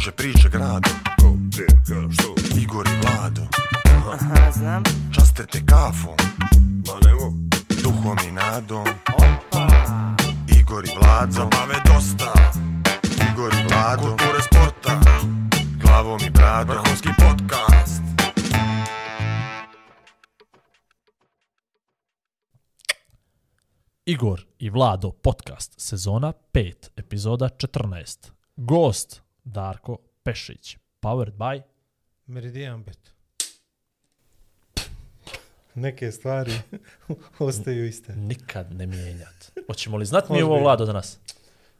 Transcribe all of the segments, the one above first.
Kruže priče grado Ko, gdje, ka, što? Igor i Vlado. Aha, znam. Časte te kafom. Ma nemo. Duhom i nadom. Opa. Igor i Vlado. Zabave dosta. Igor i Vlado. Kulture sporta. Glavom i bradom. Vrhunski podcast. Igor i Vlado podcast sezona 5 epizoda 14 Gost Darko Pešić Powered by Meridian Bet. Neke stvari ostaju iste. nikad ne mijenjat. Hoćemo li znat mi ovo. Vlado danas?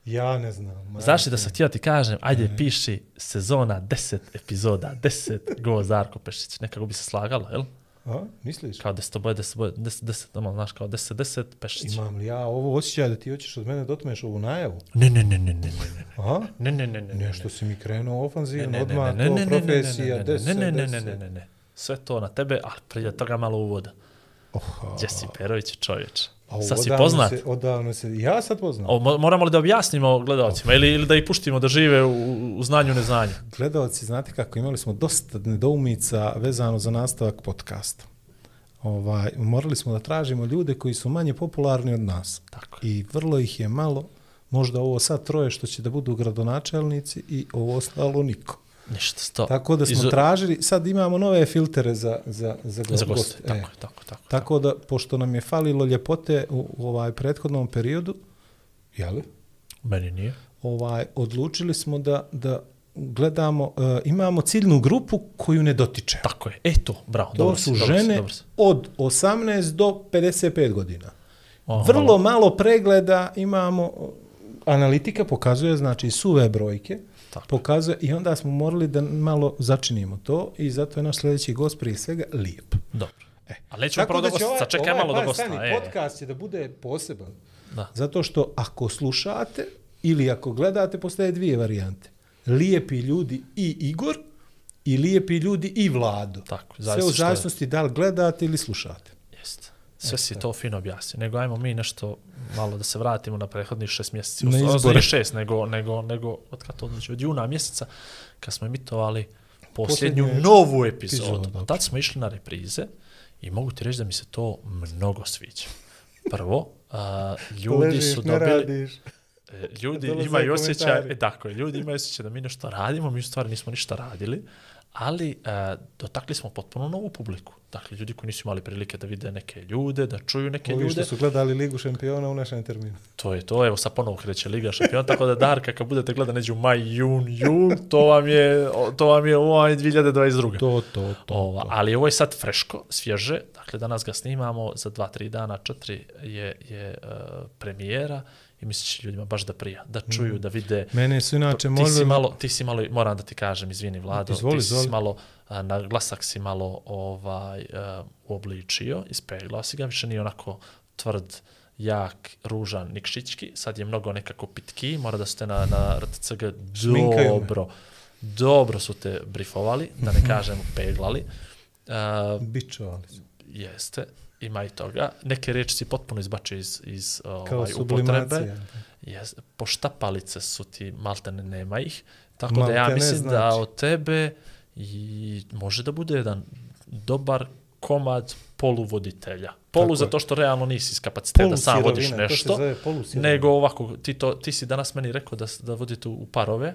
Ja ne znam. Znaš da sam htio ti kažem, ajde piši sezona 10 epizoda, 10 Gost Darko Pešić, nekako bi se slagalo, jel? A, misliš? Kao 10 boje, 10 boje, 10, 10, ono, znaš, kao 10, 10 Pešić. Imam li ja ovo osjećaj da ti hoćeš od mene dotmeš ovu najavu? Ne, ne, ne, ne, ne, ne. A? Ne, ne, ne, ne, ne. Nešto si mi krenuo ofanzivno, odmah to profesija, ne, deset, ne, ne, ne, ne, deset. ne, ne, ne. Sve to na tebe, ali prije toga malo uvoda. Oha. Jesi Perović čovječ. Sad si poznat. Se, odavno se, ja sad poznam. O, mo- moramo li da objasnimo gledalcima ili, ili da ih puštimo da žive u, u znanju neznanju? Gledalci, znate kako, imali smo dosta nedoumica vezano za nastavak podcasta. Ovaj, morali smo da tražimo ljude koji su manje popularni od nas. Tako. I vrlo ih je malo, možda ovo sad troje što će da budu gradonačelnici i ovo ostalo niko. Ništa, sto. Tako da smo Izo- tražili, sad imamo nove filtere za, za, za, Za goste. tako, E, je, tako, tako. Tako da, pošto nam je falilo ljepote u, u ovaj prethodnom periodu, jeli? Meni nije. ovaj, odlučili smo da, da gledamo, uh, imamo ciljnu grupu koju ne dotiče. Tako je. E to, bravo. To dobro su dobro žene dobro si. od 18 do 55 godina. O, Vrlo malo pregleda imamo, analitika pokazuje, znači suve brojke, Tako. pokazuje i onda smo morali da malo začinimo to i zato je naš sljedeći gost prije svega lijep. Dobro. E, ali nećemo prvo će gosta, ovaj- sačekaj ovaj, malo do pa, gosta. Stani, E, podcast će da bude poseban. Da. Zato što ako slušate ili ako gledate, postoje dvije varijante. Lijepi ljudi i Igor i lijepi ljudi i Vlado. Tako, Sve u zavisnosti da li gledate ili slušate. Sve si to fino objasnio. Nego ajmo mi nešto malo da se vratimo na prethodnih šest mjeseci. Na izbore. Šest, nego, nego, nego od kad to znači, od juna mjeseca, kad smo emitovali posljednju Posljednju novu epizodu. epizodu. Tad smo išli na reprize i mogu ti reći da mi se to mnogo sviđa. Prvo, a, ljudi Ležiš, su ne dobili... radiš. E, ljudi imaju osjećaj, e, tako je, ljudi imaju osjećaj da mi nešto radimo, mi u stvari nismo ništa radili, ali e, dotakli smo potpuno novu publiku. Dakle, ljudi koji nisu imali prilike da vide neke ljude, da čuju neke Ovi što ljude, su gledali Ligu šampiona u našem terminu. to je to, evo sad ponovo kreće Liga šampiona, tako da Darka, kad budete gledati neđu maj, jun, jul, to vam je, to vam je ovaj 2022. To, to, to. Ova, ali ovo je sad freško, svježe, dakle danas ga snimamo, za dva, tri dana, četiri je, je uh, premijera i mislit će ljudima baš da prija, da čuju, da vide. Mene su inače ti si malo, ti si malo, moram da ti kažem, izvini Vlado, Izvoli, ti si izvoli. malo, a, na glasak si malo ovaj, uh, uobličio, ispeglao si ga, više nije onako tvrd, jak, ružan, nikšićki, sad je mnogo nekako pitki, mora da ste na, na RTCG dobro, dobro su te brifovali, da ne kažem peglali. Uh, Bičovali su. jeste, ima i toga. Neke reči si potpuno izbačio iz, iz ovaj, upotrebe. Jes, poštapalice su ti, maltene nema ih. Tako da ja mislim da znači. od tebe i može da bude jedan dobar komad poluvoditelja. Polu Tako je. zato što realno nisi iz kapaciteta da sam vodiš nešto, nego ovako, ti, to, ti si danas meni rekao da, da vodite u parove,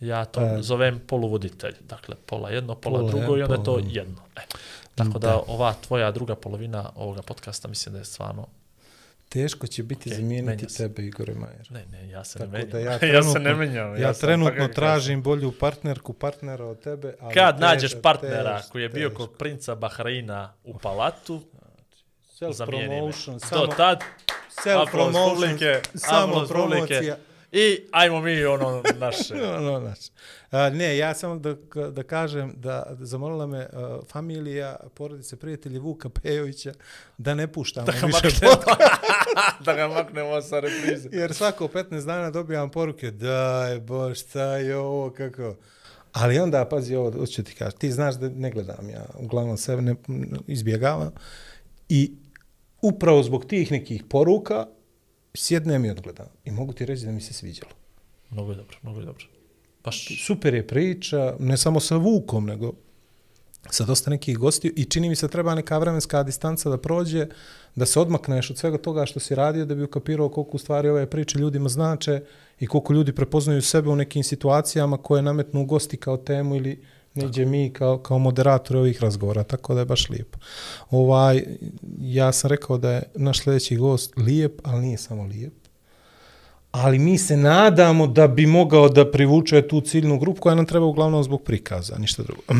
ja to Pa- zovem poluvoditelj. Dakle, pola jedno, pola, Pola drugo i jedno, onda je to pola jedno. E. Tako da, ova tvoja druga polovina ovoga podcasta mislim da je stvarno... Teško će biti Okej, zamijeniti tebe, Igore Majer. Ne, ne, ja se Tako ne menjam. da ja ja se ne menjam. Ja, pa trenutno tražim bolju partnerku, partnera od tebe. Ali Kad teš- nađeš partnera teš- koji je bio teško. kod princa Bahreina u palatu, zamijeni me. Self-promotion, Do samo tad, aplauz self-promotion, publike, samo promocija. I ajmo mi ono naše. no, znači. A, ne, ja samo da, da kažem da zamolila me uh, familija, porodice, prijatelji Vuka Pejovića da ne puštamo Da više maknemo, podcast, da ga maknemo sa reprize. jer svako 15 dana dobijam poruke daj bož, šta je ovo, kako... Ali onda, pazi ovo, hoću ti kažem, ti znaš da ne gledam ja, uglavnom sebe ne, izbjegavam i upravo zbog tih nekih poruka sjednem i odgledam. I mogu ti reći da mi se sviđalo. Mnogo je dobro, mnogo je dobro. Baš, super je priča, ne samo sa Vukom, nego sa dosta nekih gostiju i čini mi se treba neka vremenska distanca da prođe, da se odmakneš od svega toga što si radio, da bi ukapirao koliko u stvari ove priče ljudima znače i koliko ljudi prepoznaju sebe u nekim situacijama koje nametnu gosti kao temu ili neđe mi kao, kao moderator ovih razgovora, tako da je baš lijepo. Ovaj, ja sam rekao da je naš sljedeći gost lijep, ali nije samo lijep. Ali mi se nadamo da bi mogao da privuče tu ciljnu grupu koja nam treba uglavnom zbog prikaza, ništa drugo.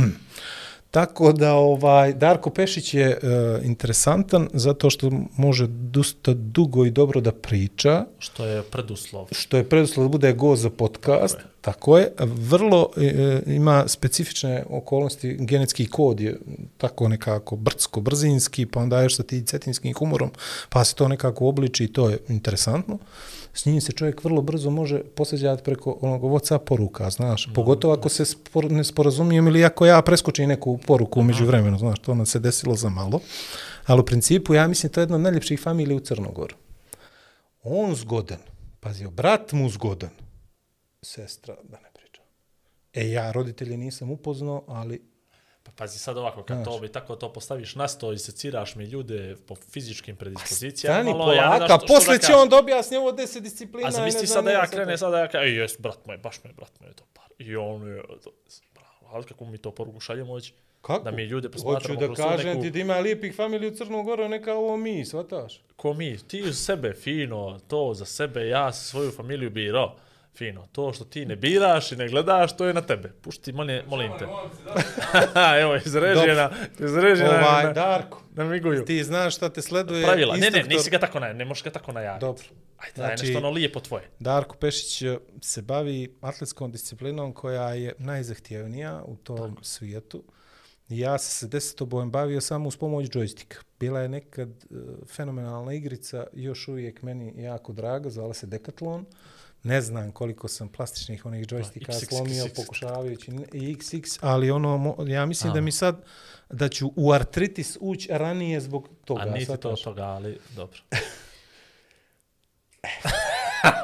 Tako da ovaj Darko Pešić je e, interesantan zato što može dosta dugo i dobro da priča, što je preduslov. što je preduslov da bude gost za podcast. Tako je. Tako je. Vrlo e, ima specifične okolnosti, genetski kod je tako nekako brdsko, brzinski, pa onda još sa ti cetinskim humorom, pa se to nekako obliči i to je interesantno. S njim se čovjek vrlo brzo može posjeđati preko onog WhatsApp poruka, znaš, pogotovo ako se spor, ne sporazumijem ili ako ja preskočim neku poruku umeđu vremenu, znaš, to nam se desilo za malo. Ali u principu, ja mislim, to je jedna od najljepših familija u Crnogoru. On zgodan, pazio, brat mu zgodan, sestra, da ne pričam. E, ja roditelje nisam upoznao, ali pazi sad ovako, kad to bi tako to postaviš na sto i seciraš mi ljude po fizičkim predispozicijama, stani malo, ja ne polaka, znam što, posle da će on da objasni ovo deset disciplina. A zamisli sad da ja krene, sad da ja ej, jes, brat moj, baš me, brat moj dobar. I on je, bravo, ali kako mi to poruku šaljemo već? Kako? Da mi ljude Hoću posmatramo da kroz tu kažem neku- ti da ima lijepih familija u Crnom Goru, neka ovo mi, shvataš? Ko mi, ti uz sebe, fino, to za sebe, ja svoju familiju birao. Fino, to što ti ne biraš i ne gledaš, to je na tebe. Pušti, molim, molim te. Evo, izrežena, izrežena Ovaj, na, Darko, na miguju. ti znaš šta te sleduje Pravila, ne, ne, nisi ga tako, ne, ne možeš ga tako najaviti. Dobro. Ajde, daj Znači- nešto ono lijepo tvoje. Darko Pešić e, se bavi atletskom disciplinom koja je najzahtjevnija u tom Tako. svijetu. Ja sam se desetobojem bavio samo uz pomoć džojstika. Bila je nekad e, fenomenalna igrica, još uvijek meni jako draga, zvala se Decathlon. Ne znam koliko sam plastičnih onih džojstika XXX. slomio pokušavajući i XX, ali ono, ja mislim A. da mi sad, da ću u artritis ući ranije zbog toga. A niti to toga, ali dobro.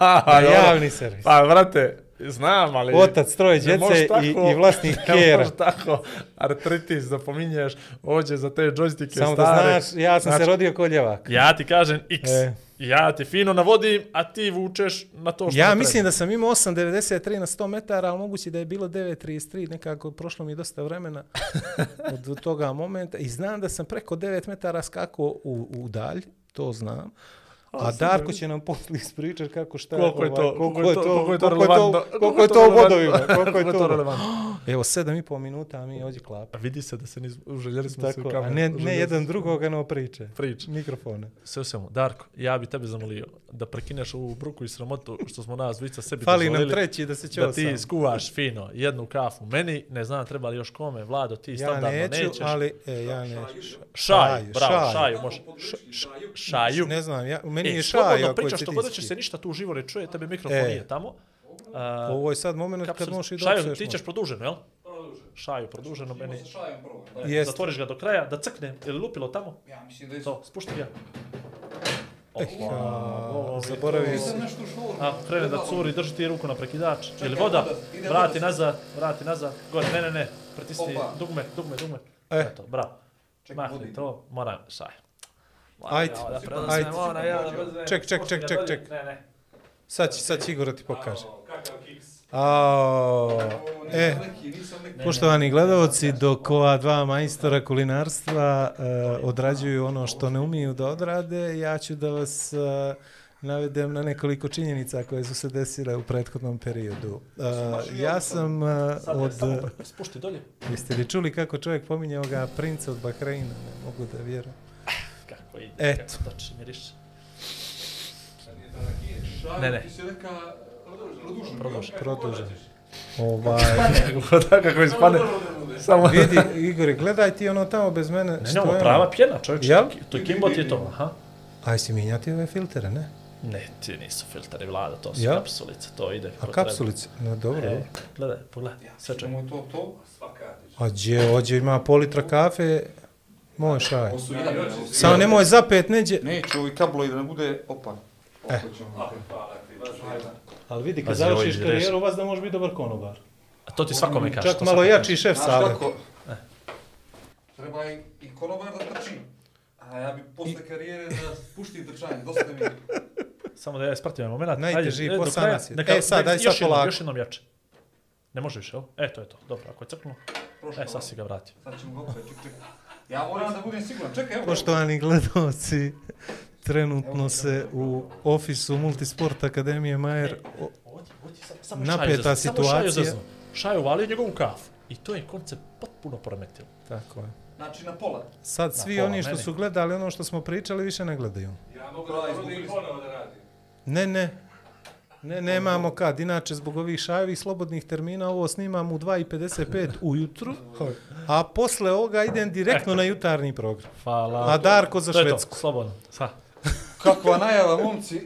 Na javni servis. Pa, vrate, znam, ali... Otac troje ne djece i, tako- i vlasnik Ne kjera. možeš tako artritis da pominješ ovdje za te džojstike Samo stare. da znaš, ja sam Znači, se rodio kod ljevaka. Ja ti kažem X. E. Ja ti fino navodim, a ti vučeš na to što Ja mislim treba. da sam imao 8.93 na 100 metara, ali moguće da je bilo 9.33, nekako prošlo mi je dosta vremena od toga momenta. I znam da sam preko 9 metara skakao u, u dalj, to znam. A Darko će nam poslije ispričati kako šta Koliko je to- ovaj, koliko je to- koliko je to koliko je relevantno, to, koliko je to u relevantno. bodovima, koliko je Koliko je to to. relevantno. Evo, 7,5 minuta, a mi ovdje klapa. A vidi se da se niz... uželjeli smo se u Tako, kameru. a ne, ne jedan se. drugoga, no priče. Priče. Mikrofone. Sve u svemu. Darko, ja bi tebe zamolio da prekineš ovu bruku i sramotu što smo nas dvica sebi Fali nam dozvolili. treći da se Da ćosam. ti skuvaš fino jednu kafu meni, ne znam treba li još kome, Vlado, ti Ja standardno neću, nećeš. ali e, ja neću. Šaj, Šaju, bravo, šaju. može. Šaju. Ne znam, ja, meni E, je slobodno šaj ako je pričaš što god da će cetinski. se ništa tu uživo ne čuje, tebe mikrofon E. nije tamo. A, Ovo je sad moment kad možeš i Šaju, doći. ti ćeš produženo, jel? Šaju, produženo meni. Jest. Zatvoriš ga do kraja, da crkne, ili lupilo tamo? Ja mislim da je To, spušti ga. Eh, zaboravio sam. nešto šuro. A, krene da curi, drži ti ruku na prekidač. Ili voda, vrati voda. nazad, vrati nazad. Gore, ne, ne, ne, pritisni Opa. dugme, dugme, dugme. E. Eto, bravo. Čekaj, Mahni to, moram, šaj. Ajde, ajde. Ček, ček, ček, ček, ček. Ne, ne. Sad će, sad će Igor da ti pokaže. Kakav kiks. Ao, e, poštovani gledalci, dok ova dva majstora kulinarstva e, odrađuju ono što ne umiju da odrade, ja ću da vas e, navedem na nekoliko činjenica koje su se desile u prethodnom periodu. E, ja sam je od... samo spušti dolje. Jeste li čuli kako čovjek pominje ovoga princa od Bahreina? Ne mogu da vjerujem. Kako ide, Eto. kako toči, miriše. Ne, ne. Ti si neka produžen. Produžen. Produžen. Ovaj, da, kako ispane. Samo... vidi, Igor, gledaj ti ono tamo bez mene. Ne, ne, ovo je prava ono? pjena, čovječe. Jel? To je Kimbot je to, aha. Aj si mijenjati ove filtere, ne? Ne, ti nisu filteri vlada, to su Jel? kapsulice, to ide. A kako treba. kapsulice? No dobro. E, gledaj, pogledaj, sve čekaj. Je to to? A gdje, ođe ima pol litra kafe, moj šaj. Samo nemoj zapet neđe. Neće ovi kablovi da ne bude opan. E. Ali vidi, kad završiš karijeru, vas da možeš biti dobar konobar. to ti svakome kaže. Čak malo jači šef sale. kako? Treba i, i konobar da trči. A ja bi posle karijere da pušti trčanje, dosta mi. Samo da ja ispratim moment. Najteži posao nas je. E, sad, daj sad polako. Još jednom jače. Ne može više, jel? E, to je to. Dobro, ako je crknulo, Prošlo, e, sad si ga vratio. Sad ćemo ga opet, ček, ček. Ja moram da budem siguran, čekaj, evo. Poštovani gledalci, trenutno se u ofisu Multisport Akademije Majer Napeta situacija. Šaju valio njegovu kafu. I to je koncept potpuno poremetilo. Tako je. Znači na pola. Sad svi pola oni što mene. su gledali ono što smo pričali više ne gledaju. Ja mogu da izgubili ponovo da radim. Ne, ne. Ne, nemamo kad. Inače, zbog ovih šajevih slobodnih termina, ovo snimam u 2.55 ujutru, a posle ovoga idem direktno na jutarnji program. Hvala. A Darko za to je to, Švedsku. slobodno. Sa. Kakva najava, momci.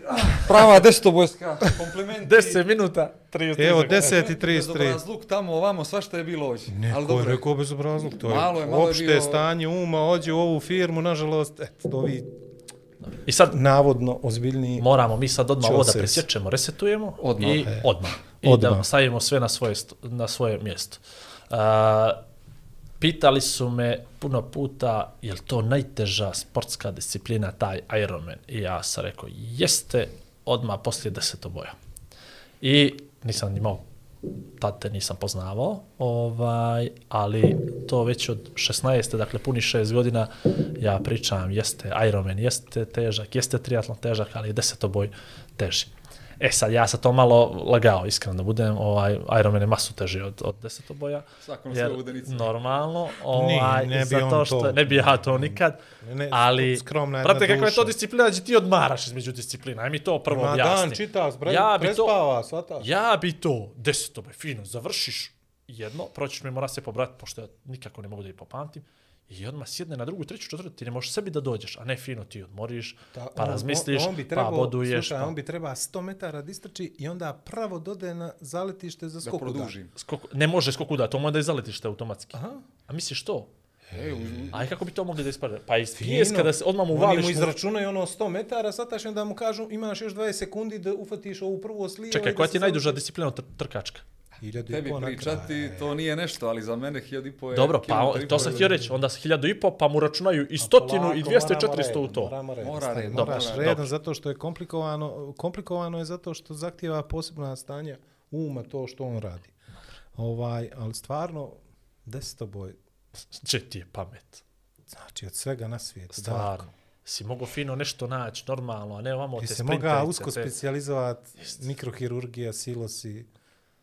Prava desetobojska. Komplimenti. 10 minuta, 30 Evo, sekunde. 10 i 33. Bezobrazluk tamo, ovamo, svašta je bilo ovdje. Ne, Ali ko je dobro. rekao bezobrazluk, to je, Malo je, malo je opšte bio- stanje uma, ođe u ovu firmu, nažalost, eto, ovi I sad navodno ozbiljniji. moramo mi sad odmah ovo da presječemo, resetujemo Odmah. i E. odmah. I Odmah. da stavimo sve na svoje, na svoje mjesto. A, pitali su me puno puta je li to najteža sportska disciplina, taj Ironman. I ja sam rekao, jeste odmah poslije desetoboja. I nisam imao tad te nisam poznavao, ovaj, ali to već od 16. dakle puni 6 godina ja pričam, jeste Ironman, jeste težak, jeste triatlon težak, ali je desetoboj teži. E sad, ja sam to malo lagao, iskreno da budem, ovaj, Ironman je masu teži od, od desetoboja. Svakom Jer, sve normalno, ovaj, ne bi on zato što, to. ne bi ja to nikad, Ne, ne, ali, skromna brate, kako je to disciplina, da ti odmaraš između disciplina, aj mi to prvo Ma objasni. dan čita, bre, Ja prespava, svataš. Ja bi to, desetoboj, fino, završiš jedno, proćiš mi mora se pobrati, pošto ja nikako ne mogu da ih popamtim, i odmah sjedne na drugu, treću, četvrtu, ti ne možeš sebi da dođeš, a ne fino ti odmoriš, Da, pa on- razmisliš, on, on bi pa trebao, boduješ. Slušaj, pa... on bi treba 100 metara da istrči i onda pravo dode na zaletište za Da skoku. produžim. Skok, ne može skoku da, to mora da izaletište automatski. Aha. A misliš to? Ej, uz- A i kako bi to mogli da ispadne? Pa iz pijeska da se odmah mu Oni uvališ... mu izračunaju ono 100 metara, sataš i onda mu kažu imaš još 20 sekundi da ufatiš ovu prvu oslijevo. Čekaj, koja ti je najduža disciplina tr trkačka? Hiljadu i Tebi po na pričati, kraju. to nije nešto, ali za mene hiljadu i po je... Dobro, pa i to po sam htio reći, onda hiljadu i po, pa mu računaju i stotinu, i Polako, 200, i 400 u to. Moramo redom, Mora redom, moraš mora redom redom. zato što je komplikovano, komplikovano je zato što zahtjeva posebna stanja uma to što on radi. Ovaj, ali stvarno, desetoboj, Če ti je pamet? znači od svega na svijetu. Stvarno. Darko. Si mogo fino nešto naći, normalno, a ne ovamo Ti te se mogao sprinterice, usko te- specijalizovat mikrohirurgija, silosi,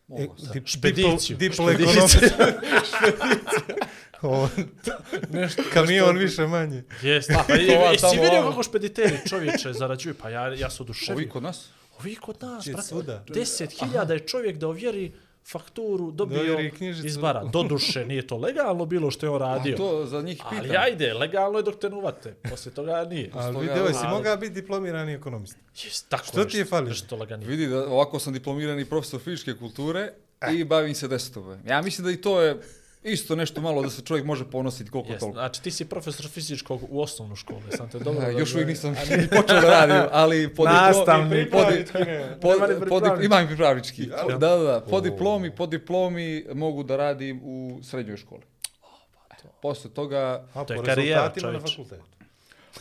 Mogu e, dip, Špediciju. diplo Špediciju. Ovo, Kamion više manje. Jeste, pa i, si tamo, vidio kako špediteri čovječe zarađuju, pa ja, ja se oduševio. Ovi kod nas? Ovi kod nas, brate, svuda. 10.000 je čovjek da ovjeri fakturu, dobio iz bara. Doduše, nije to legalno bilo što je on A radio. to za njih pitam. Ali ajde, legalno je dok te ne uvate. Poslije toga nije. Ali video si, mogao biti diplomirani ekonomist. Jes, tako Što ti je falilo? Nešto laganije. Vidi da ovako sam diplomirani profesor fizičke kulture i bavim se desetobojem. Ja mislim da i to je isto nešto malo da se čovjek može ponositi koliko Jes, toliko. znači ti si profesor fizičkog u osnovnu školu, sam te dobro... Još uvijek nisam ni počeo da radim, ali po diplomi, po, po, po, imam i pripravnički. Da, da, da. Po diplomi, po diplomi mogu da radim u srednjoj školi. Posle toga, A To je po karijera, rezultatima na fakultetu.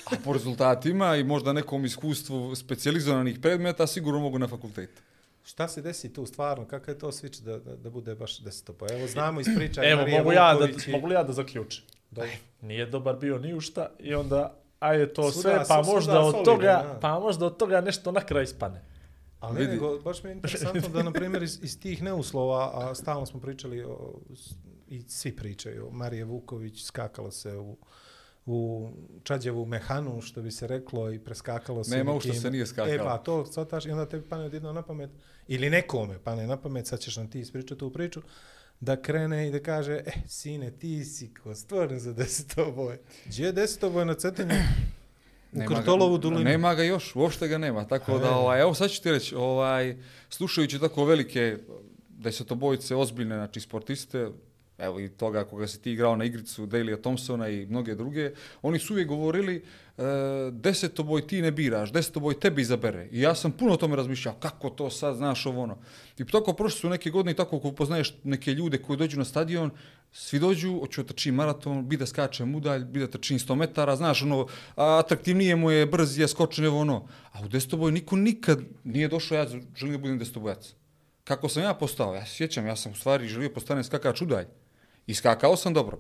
a po rezultatima i možda nekom iskustvu specijalizovanih predmeta, sigurno mogu na fakultetu. Šta se desi tu stvarno? Kakav je to switch da, da, da bude baš desetopo? Evo, znamo iz priča Evo, Marije mogu ja, da, i- mogu li ja da zaključim? Dobro. Nije dobar bio ni u šta i onda ajde to Svuda- sve, pa svuda možda od solidan, toga, ja. pa možda od toga nešto na kraj ispane. Ali Vidi. nego, baš mi je interesantno da, na primjer, iz, iz tih neuslova, a stalno smo pričali o, i svi pričaju, Marije Vuković, skakalo se u, u Čađevu mehanu, što bi se reklo, i preskakalo se. Nema u što se nije skakalo. E pa, to shvataš i onda tebi pane odjedno na pamet, ili nekome pane na pamet, sad ćeš nam ti ispričati tu priču, da krene i da kaže, e, sine, ti si ko stvarno za desetoboj. Gdje je desetoboj na Cetinju? U Nema Krtolovu dolinu. Nema ga još, uopšte ga nema. Tako da, ovaj, evo sad ću ti reći, ovaj, slušajući tako velike desetobojce, ozbiljne, znači sportiste, evo i toga koga si ti igrao na igricu Dalija Thompsona i mnoge druge, oni su uvijek govorili e, E, desetoboj ti ne biraš, desetoboj tebi izabere. I ja sam puno o tome razmišljao, kako to sad, znaš ovo ono. I tako prošli su neke godine i tako ako poznaješ neke ljude koji dođu na stadion, svi dođu, hoću da trčim maraton, bi da skačem udalj, bi da trčim 100 metara, znaš, ono, a atraktivnije mu je brz, je skočen, evo ono. A u desetoboj niko nikad nije došao, ja želim da budem desetobojac. Kako sam ja postao? Ja se sjećam, ja sam u stvari želio postane skakač udalj. I skakao sam dobro.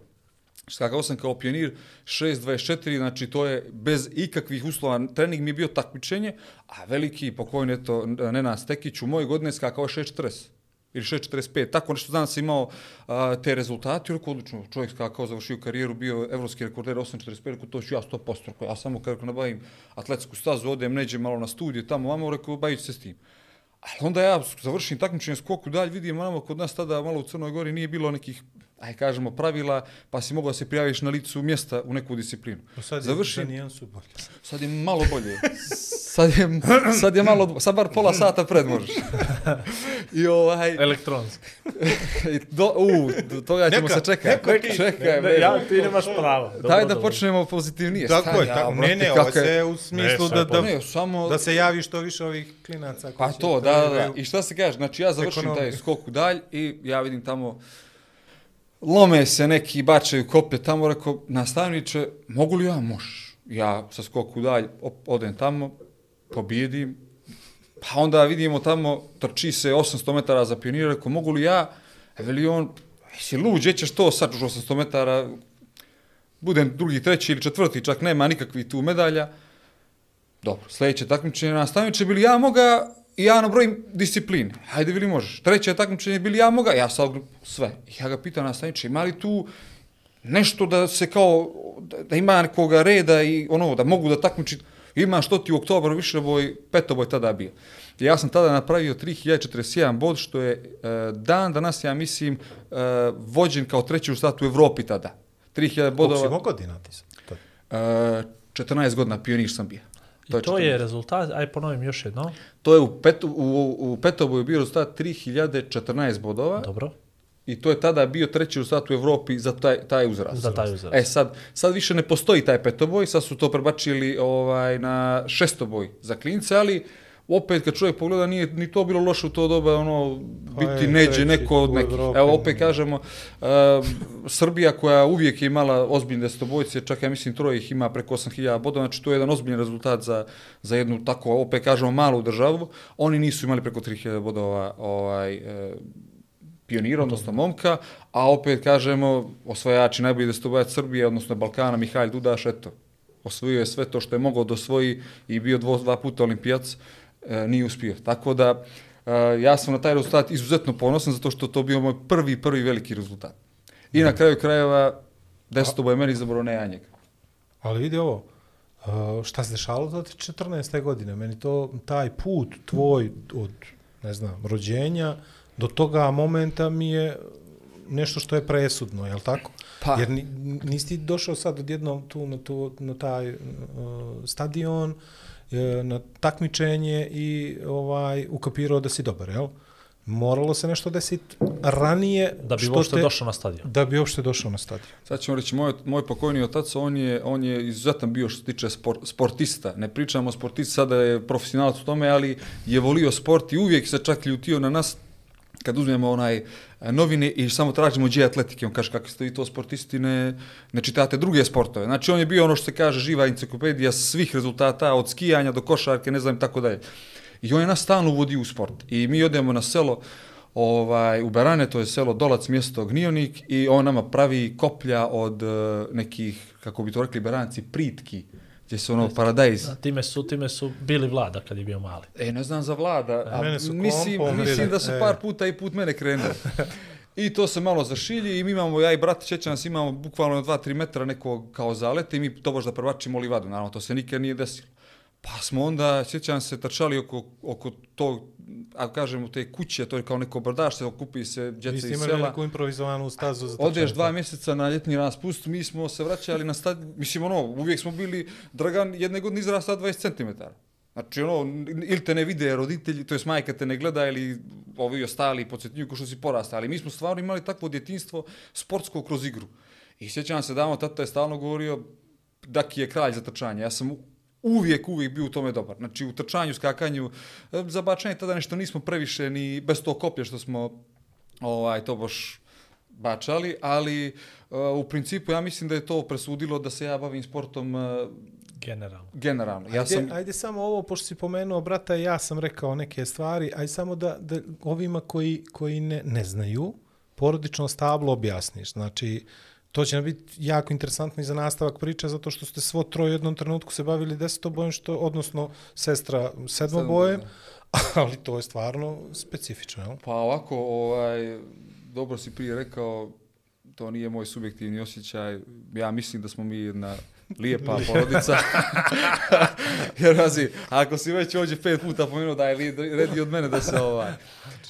Skakao sam kao pionir 6.24, znači to je bez ikakvih uslova. Trening mi je bio takmičenje, a veliki pokojni, eto, Nenad Stekić u moje godine skakao 6.40 ili 6.45, tako nešto znam sam imao a, te rezultate, rekao odlično, čovjek skakao, završio karijeru, bio evropski rekorder 8.45, rekao to ću ja 100%, rekao ja samo kako nabavim atletsku stazu, odem neđem malo na studije, tamo vamo, rekao bavit se s tim. Ali onda ja završim takmičenje skoku dalje, vidim malo kod nas tada malo u Crnoj Gori nije bilo nekih aj kažemo pravila, pa si mogao da se prijaviš na licu mjesta u neku disciplinu. Pa sad je Završim, za nijansu bolje. sad je malo bolje. Sad je, sad je malo, sad bar pola sata pred možeš. I ovaj, Elektronski. i do, u, do toga ćemo Neka, se čekati. neka ti- Čekaj, Ne, ne, ja, ti nemaš pravo. Dobro, Daj da dobro. počnemo pozitivnije. Tako je, ja, tako. Ne, brate, ne, ovo se u smislu sve da, da, Ne, samo... da se javi što više ovih klinaca. Pa to, da, da, da. I šta se kaže? Znači ja završim Ekonomiju. taj skok u dalj i ja vidim tamo lome se neki, bačaju koplje tamo, rekao, nastavniče, mogu li ja? Možeš. Ja sa skoku dalje, dalj odem tamo, pobjedim, pa onda vidimo tamo, trči se 800 metara za pionira, rekao, mogu li ja? E, veli on, jesi lud, gdje ćeš to sad, 800 metara, budem drugi, treći ili četvrti, čak nema nikakvi tu medalja. Dobro, sljedeće takmičenje nastavniče, bili ja moga, i ja nabrojim discipline. Hajde, bili možeš. Treće takmičenje, bili ja moga, ja sad sve. I ja ga pitam nastavniče, ima li tu nešto da se kao, da, da ima nekoga reda i ono, da mogu da takmičit, ima što ti u oktobru više boj, petoboj tada bio. I ja sam tada napravio 3041 bod, što je e, dan danas, ja mislim, e, vođen kao treći u statu u Evropi tada. 3000 Koliko si bodova, godina ti? To- e, 14 godina pionir sam bio. I to 14. je rezultat, aj ponovim još jedno. To je u, petu, u, u petoboju bio rezultat 3014 bodova Dobro. i to je tada bio treći rezultat u Evropi za taj, taj uzrast. Za taj uzrast. E sad, sad više ne postoji taj petoboj, sad su to prebačili ovaj, na šestoboj za klince, ali opet kad čovjek pogleda nije ni to bilo loše u to doba ono Pa biti je, neđe treći neko od nekih. Evropi. Evo opet kažemo uh, Srbija koja uvijek je imala ozbiljne desetobojce, čak ja mislim troje ih ima preko 8000 bodova, znači to je jedan ozbiljan rezultat za, za jednu tako opet kažemo malu državu. Oni nisu imali preko 3000 bodova ovaj e, pionira, odnosno momka, a opet kažemo osvajači najbolji destobojac Srbije, odnosno Balkana, Mihajl Dudaš, eto, osvojio je sve to što je mogao da osvoji i bio dvo, dva puta olimpijac, e, nije uspio. Tako da, e, ja sam na taj rezultat izuzetno ponosan, zato što to bio moj prvi, prvi veliki rezultat. I na kraju krajeva, desetoboj je meni izabrao ne ja njega. Ali vidi ovo, uh, šta se dešalo do te 14. godine? Meni to, taj put tvoj od, ne znam, rođenja do toga momenta mi je nešto što je presudno, je li tako? Pa. Jer ni, nisi došao sad odjednom tu na, tu, na taj uh, stadion, uh, na takmičenje i ovaj ukapirao da si dobar, jel? Moralo se nešto desiti ranije Da bi što uopšte te- došao na stadion. Da bi uopšte došao na stadion. Sad ćemo reći, moj, moj pokojni otac, on je, on je izuzetan bio što se tiče spor, sportista. Ne pričamo o sportisti, sada je profesionalac u tome, ali je volio sport i uvijek se čak ljutio na nas kad uzmemo onaj e, E, novine i samo tražimo gdje atletike, on kaže kako ste vi to sportisti, ne, ne čitate druge sportove. Znači on je bio ono što se kaže živa enciklopedija svih rezultata, od skijanja do košarke, ne znam tako dalje. I on je nas stalno uvodio u sport. I mi odemo na selo ovaj, u Berane, to je selo Dolac, mjesto Gnionik, i on nama pravi koplja od uh, nekih, kako bi to rekli beranci, pritki, gdje su ono paradajz. Da, Time su, time su bili vlada kad je bio mali. E, ne znam za vlada, a Mene su mislim, kompom mislim bili, da su e. par puta i put mene krenuli. I to se malo zašilji i mi imamo, ja i brat, sjećam nas, imamo bukvalno 2-3 metra nekog kao zaleta i mi to baš da prebačimo livadu. Naravno, to se nikad nije desilo. Pa smo onda, sjećam se, trčali oko, oko tog, ako kažemo, te kuće, to je kao neko brdašte, okupi se Vi djeca ste iz imali sela. neku improvizovanu stazu za Odeš trčanje. dva mjeseca na ljetni raspust, mi smo se vraćali na stad, mislim ono, uvijek smo bili, Dragan jedne godine izrasta 20 cm. Znači ono, ili te ne vide roditelji, to jest majka te ne gleda ili ovi ostali podsjetnjuju ko što si porasta, ali mi smo stvarno imali takvo djetinstvo sportsko kroz igru. I sjećam se davno, tata je stalno govorio, Daki je kralj za trčanje. Ja sam uvijek, uvijek bio u tome dobar. Znači u trčanju, skakanju, e, za bačanje tada nešto nismo previše ni bez to koplje što smo ovaj, to baš bačali, ali uh, u principu ja mislim da je to presudilo da se ja bavim sportom uh, Generalno. generalno. Ja Ajde, sam, ajde samo ovo, pošto si pomenuo, brata, ja sam rekao neke stvari, aj samo da, da ovima koji, koji ne, ne znaju, porodično stablo objasniš. Znači, to će nam biti jako interesantno i za nastavak priče, zato što ste svo troje u jednom trenutku se bavili desetobojem, što, odnosno sestra sedmobojem, ali to je stvarno specifično, jel? Pa ovako, ovaj, dobro si prije rekao, to nije moj subjektivni osjećaj. Ja mislim da smo mi jedna lijepa porodica. Jer razi, ako si već ovdje pet puta pomenuo da je li- red i od mene da se ovaj...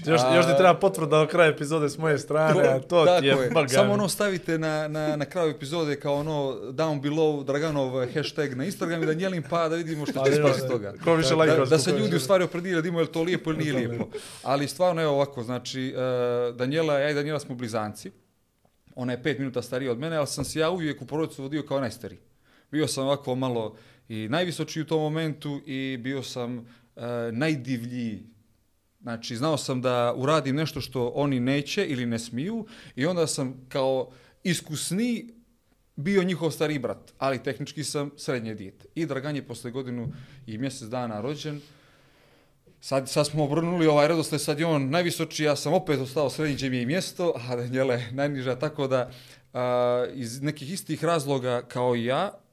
Još, još ti treba potvrda do kraja epizode s moje strane, a to tako ti je, Balgani. Samo ono stavite na, na, na kraju epizode kao ono down below Draganov hashtag na Instagram i da njelim pa da vidimo što će ispasti iz toga. Ko više Da, lajkova da se ljudi u stvari opredijeli da imaju je li to lijepo ili nije lijepo. Ali stvarno evo ovako, znači uh, Danijela, ja i Danijela smo blizanci. Ona je pet minuta starija od mene, ali sam se ja uvijek u porodicu vodio kao najstariji. Bio sam ovako malo i najvisočiji u tom momentu i bio sam uh, najdivljiji. Znači, znao sam da uradim nešto što oni neće ili ne smiju i onda sam kao iskusni bio njihov stari brat, ali tehnički sam srednje dijete. I Dragan je posle godinu i mjesec dana rođen. Sad, sad smo obrnuli ovaj redosled, sad je on najvisoči, ja sam opet ostao srednji gdje mi je mjesto, a Danijela je najniža, tako da a, iz nekih istih razloga kao i ja,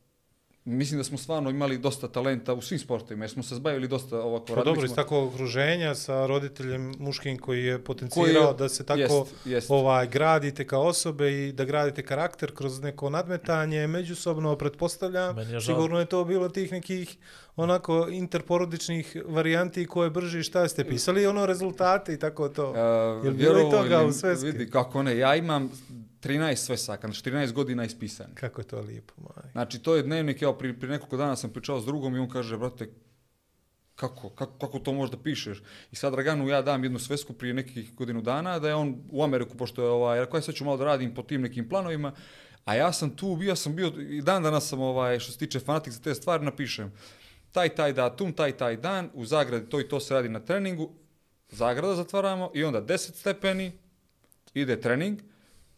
mislim da smo stvarno imali dosta talenta u svim sportovima, jer smo se zbavili dosta ovako. Pa dobro, iz takvog okruženja sa roditeljem muškim koji je potencirao Koji je- da se tako jest, jest. ovaj gradite kao osobe i da gradite karakter kroz neko nadmetanje, međusobno pretpostavljam, je sigurno je to bilo tih nekih onako interporodičnih varijanti koje brži šta ste pisali, ono rezultate i tako to. Uh, Jel bilo i toga ili- u sveski? Vidi, kako ne, ja imam 13 svesaka, znači 14 godina ispisanih. Kako je to lijepo, maj. Znači, to je dnevnik, evo, prije, prije nekoliko dana sam pričao s drugom i on kaže, brate, kako, kako, kako to možda pišeš? I sad Draganu ja dam jednu svesku prije nekih godinu dana, da je on u Ameriku, pošto je ovaj, rekao, ja sad ću malo da radim po tim nekim planovima, a ja sam tu, bio sam bio, i dan danas sam, ovaj, što se tiče fanatik za te stvari, napišem, taj, taj datum, taj, taj dan, u zagradi to i to se radi na treningu, zagrada zatvaramo i onda 10 stepeni, ide trening,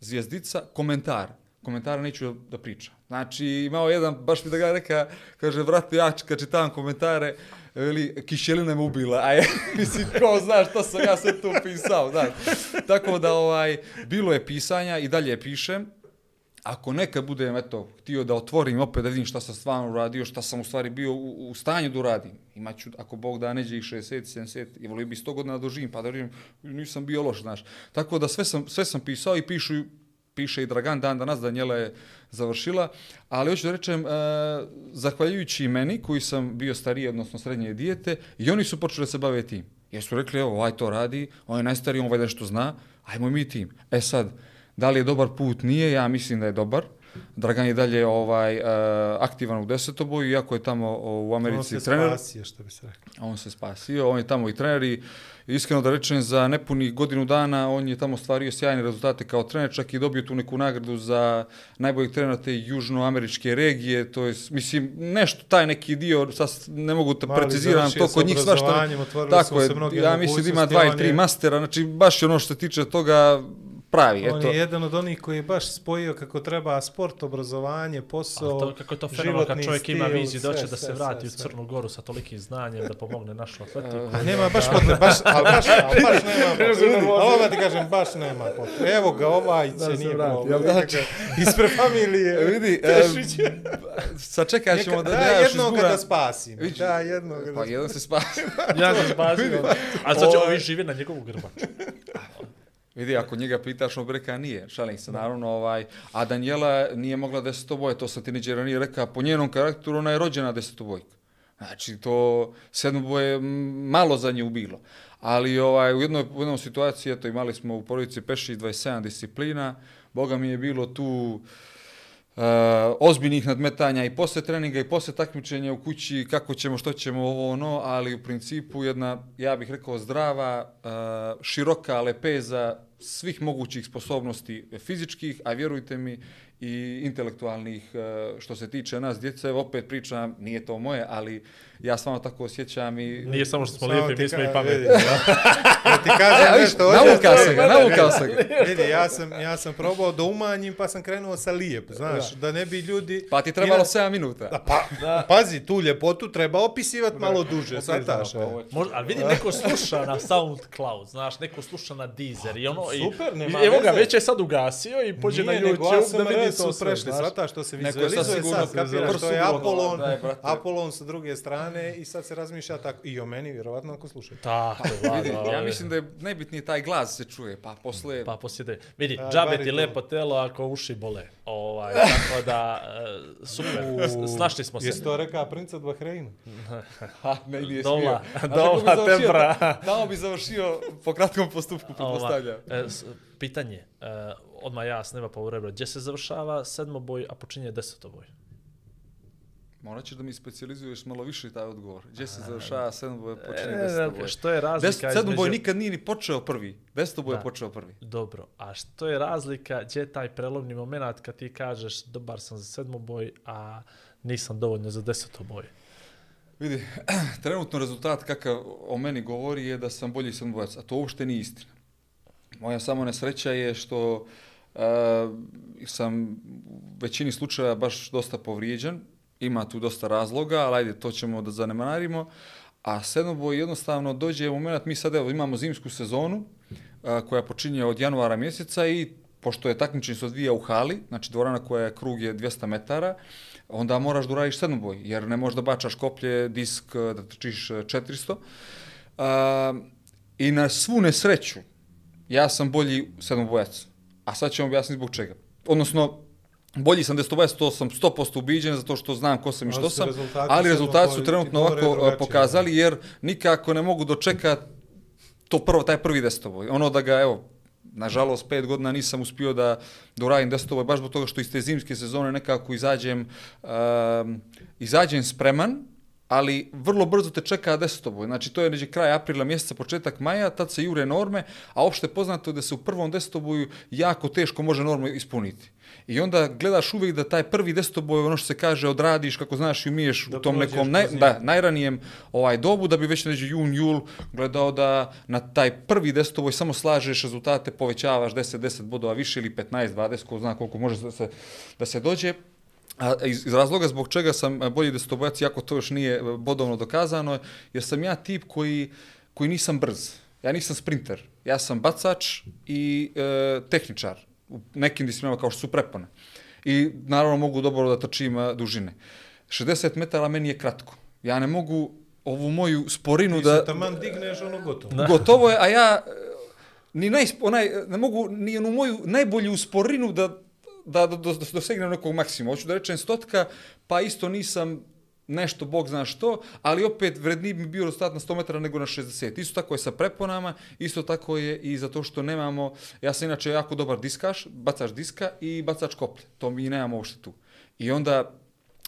zvijezdica, komentar. Komentara neću da pričam. Znači, imao jedan, baš mi da ga reka, kaže, vrate, ja kad čitam komentare, veli, kišelina me ubila, a je, mislim, ko zna šta sam ja sve tu pisao, da. Tako da, ovaj, bilo je pisanja i dalje pišem, ako nekad budem, eto, htio da otvorim opet da vidim šta sam stvarno uradio, šta sam u stvari bio u, u stanju da uradim. Imaću, ako Bog da neđe i 60, 70, i volio bi 100 godina da doživim, pa da vidim, nisam bio loš, znaš. Tako da sve sam, sve sam pisao i pišu, piše i Dragan dan danas, Danijela je završila, ali hoću da rečem, e, zahvaljujući meni, koji sam bio stariji, odnosno srednje dijete, i oni su počeli da se bave tim. Jer su rekli, evo, ovaj to radi, on je najstariji, on ovaj nešto zna, ajmo mi tim. E sad, da li je dobar put? Nije, ja mislim da je dobar. Dragan je dalje ovaj, e, aktivan u desetoboju, iako je tamo u On Americi se trener. spasio, što bi se rekao. On se spasio, on je tamo i trener i iskreno da rečem za nepunih godinu dana on je tamo stvario sjajne rezultate kao trener, čak i dobio tu neku nagradu za najboljeg trenera te južnoameričke regije, to je, mislim, nešto, taj neki dio, sad ne mogu Mali preciziram to kod njih svašta. Tako je, se ja mislim da ima dva on ili tri mastera, znači baš ono što se tiče toga pravi, On eto. je jedan od onih koji je baš spojio kako treba sport, obrazovanje, posao, A to, kako je to fenomenalno kad životni čovjek ima stil, viziju da hoće da se vrati sve, u sve. Crnu Goru sa tolikim znanjem da pomogne našu atletiku. A nema baš potrebe, baš, ali baš, ali baš nema potrebe. Ali odmah ti kažem, baš nema potrebe. Evo ga, ovaj će se nije vrati, problem. da? Nekako Ispred familije. E, vidi, e, sačekat ćemo da, da, ja još jednog izguram. da spasim. Vidi. Da, jednog da Pa jedan se spasio. Ja sam spasio. A sad će Ovaj- ovi žive na njegovu grbaču. Vidi, ako njega pitaš, on bi rekao nije. Šalim se, naravno. Ovaj, a Daniela nije mogla desetoboje, to sam ti neđe ranije rekao. Po njenom karakteru ona je rođena desetobojka. Znači, to sedmoboje m, malo za nju bilo. Ali ovaj, u jednoj, u jednoj situaciji, eto, imali smo u porodici Pešić 27 disciplina. Boga mi je bilo tu Eh, ozbiljnih nadmetanja i posle treninga i posle takmičenja u kući, kako ćemo, što ćemo, ovo ono, ali u principu jedna, ja bih rekao, zdrava, e, široka lepeza svih mogućih sposobnosti fizičkih, a vjerujte mi, i intelektualnih e, što se tiče nas djece, opet pričam, nije to moje, ali ja stvarno tako osjećam i... Nije samo što smo lijepi, mi smo i pametni. vidi, Da ti kažem Evo, vidiš, nešto. navukao stoji- sam ga, navukao sam ga. Vidi, ja sam, ja sam probao da umanjim, pa sam krenuo sa lijep, znaš, da, ne bi ljudi... Pa ti trebalo Ina- 7 minuta. Da, pa, pazi, tu ljepotu treba opisivati malo duže, sad taš. Možda, ali vidi, neko sluša na SoundCloud, znaš, neko sluša na Deezer i ono... super, i, nema evo ga, već je sad ugasio i pođe na YouTube da vidi To su sve, prešli, znaš. svata što se vizualizuje, sad kapiraš što je daj, brate. Apollon sa druge strane i sad se razmišlja tako, i o meni, vjerovatno ako slušaju. Tako, Vidi, vlada, ja mislim da je najbitnije taj glas se čuje, pa posle... Pa posjede. Vidi, A, džabe ti lepo telo ako uši bole. Ovaj, tako da, e, super, s- snašli smo se. Jesi to rekao princ od Bahreina? Ha, ne, nije smio. bi završio? tempra. Tamo bi završio po kratkom postupku, pretpostavljam. e, pitanje, e, odmah ja snema pa u rebro, gdje se završava sedmoboj, a počinje desetoboj? Morat ćeš da mi specializuješ malo više taj odgovor. Gdje se završava sedmoboj, počinje E, desetoboj. što je razlika Deset, sedmoboj između- nikad nije ni počeo prvi. Desetoboj je Da. počeo prvi. Dobro, a što je razlika, gdje je taj prelomni moment kad ti kažeš dobar sam za sedmoboj, a nisam dovoljno za desetoboj? Vidi, trenutno rezultat kakav o meni govori je da sam bolji sedmobojac, a to uopšte nije istina. Moja samo nesreća je što uh, Eh, sam u većini slučaja baš dosta povrijeđen, ima tu dosta razloga, ali ajde, to ćemo da zanemarimo. A sedmoboj jednostavno dođe u moment, mi sad evo imamo zimsku sezonu a, koja počinje od januara mjeseca i pošto je takmičenje se odvija u hali, znači dvorana koja je krug je 200 metara, onda moraš da uradiš sedmoboj, jer ne možeš da bačaš koplje, disk, eh, da trčiš 400. A, I na svu nesreću, ja sam bolji sedmobojac. A sad vam objasniti zbog čega. Odnosno, bolji sam desetobojac, to sam 100% ubiđen, zato što znam ko sam i Ali što sam, rezultati ali rezultati su trenutno ovako drugačije, pokazali, jer nikako ne mogu dočekati to prvo, taj prvi desetoboj. Ono da ga, evo, nažalost, pet godina nisam uspio da, uradim desetoboj, baš zbog toga što iz te zimske sezone nekako izađem, um, izađem spreman, ali vrlo brzo te čeka desetoboj. Znači, to je neđe kraj aprila mjeseca, početak maja, tad se jure norme, a opšte poznato je da se u prvom desetoboju jako teško može normu ispuniti. I onda gledaš uvijek da taj prvi desetoboj, ono što se kaže, odradiš, kako znaš i umiješ Da u tom nekom naj, da, najranijem ovaj dobu, da bi već neđe jun, jul gledao da na taj prvi desetoboj samo slažeš rezultate, povećavaš 10-10 bodova više ili 15-20, ko zna koliko može da se, da se dođe. A iz, iz razloga zbog čega sam e, bolji desetobojac, iako to još nije e, bodovno dokazano, jer sam ja tip koji, koji nisam brz. Ja nisam sprinter. Ja sam bacač i e, tehničar u nekim disciplinama kao što su prepone. I naravno mogu dobro da trčim e, dužine. 60 metara meni je kratko. Ja ne mogu ovu moju sporinu Ti da... se taman digneš ono gotovo. Gotovo je, a ja ni naj, onaj, ne mogu ni onu moju najbolju sporinu da, da, da, da, da dosegnem nekog maksimuma. Hoću da rečem stotka, pa isto nisam nešto, bog zna što, ali opet vredniji bi bio rezultat na 100 metara nego na 60. Isto tako je sa preponama, isto tako je i zato što nemamo, ja sam inače jako dobar diskaš, bacač diska i bacač koplje. To mi nemamo uopšte tu. I onda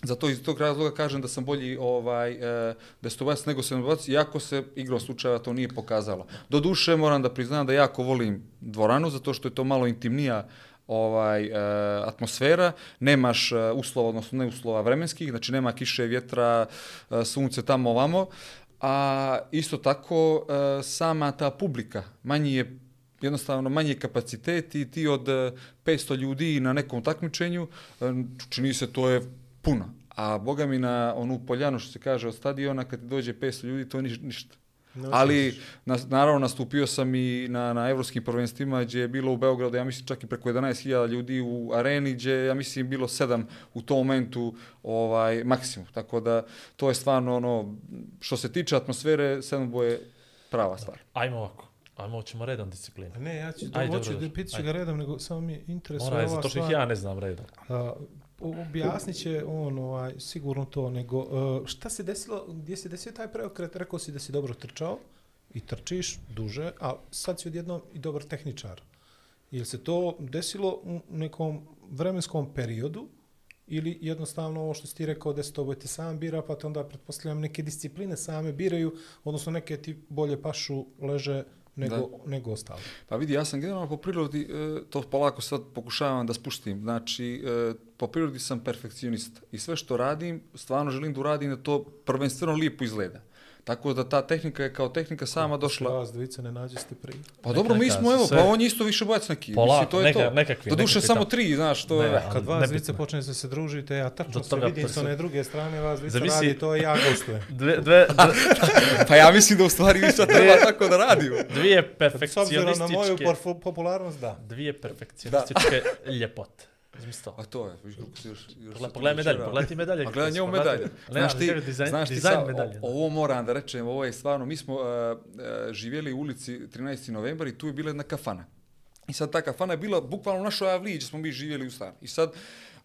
Zato iz tog razloga kažem da sam bolji ovaj e, desetobojac nego sedmobojac, iako se igrom slučajeva to nije pokazalo. Do duše moram da priznam da jako volim dvoranu, zato što je to malo intimnija ovaj e, atmosfera, nemaš e, uslova, odnosno ne uslova vremenskih, znači nema kiše, vjetra, e, sunce tamo ovamo, a isto tako e, sama ta publika, manji je jednostavno manji je kapacitet i ti od e, 500 ljudi na nekom takmičenju, e, čini se to je puno. A boga mi na onu poljanu što se kaže od stadiona, kad dođe 500 ljudi, to je niš, ništa. Ali, na, naravno, nastupio sam i na, na evropskim prvenstvima, gdje je bilo u Beogradu, ja mislim, čak i preko 11.000 ljudi u areni, gdje, ja mislim, bilo sedam u tom momentu ovaj, maksimum. Tako da, to je stvarno ono, što se tiče atmosfere, sedmoboje je prava stvar. Ajmo ovako, ajmo, ćemo redom disciplinu. Ne, ja ću, Ajde, Ajde, hoću dobro, da dobro. pitat ću Ajde. ga redom, nego samo mi interesuje Mora je, ova zato što ih stvar. ja ne znam redom. A, objasnit će on ovaj, sigurno to, nego uh, šta se desilo, gdje se desio taj preokret, rekao si da si dobro trčao i trčiš duže, a sad si odjednom i dobar tehničar. Ili se to desilo u nekom vremenskom periodu ili jednostavno ovo što si ti rekao desetoboj ti sam bira, pa te onda pretpostavljam neke discipline same biraju, odnosno neke ti bolje pašu leže nego, Da. nego ostalo. Pa vidi, ja sam generalno po prirodi, e, to polako sad pokušavam da spustim, znači e, po prirodi sam perfekcionista i sve što radim, stvarno želim da uradim da to prvenstveno lijepo izgleda. Tako da ta tehnika je kao tehnika sama došla. Vas dvice ne nađeste prije. Pa dobro, mi smo, evo, sve- pa on je isto više bojac neki. Polako, Mislim, to je neka- to. nekakvi, nekakvi samo tri, znaš, to Ne, je... Kad vas nebitno. dvice počnete se družite, ja tačno se toga vidim sa prsi- one druge strane, vas dvice Zavisi- radi, to ja gostujem. Dve, dve, dve, Pa ja mislim da u stvari mi sad treba tako da radimo. dvije S obzirom na moju perfekcionističke, popularnost, da. dvije perfekcionističke ljepote. To. A to je, viš kako si još... još Pogledaj, se pogledaj ti medalje. A gledaj njemu medalje. Znaš ti, dizajn, znaš ti dizajn sad, medalje. o- ovo moram da rečem, ovo je stvarno, mi smo uh, uh, živjeli u ulici 13. novembar i tu je bila jedna kafana. I sad ta kafana je bila bukvalno u našoj avliji gdje smo mi živjeli u stan. I sad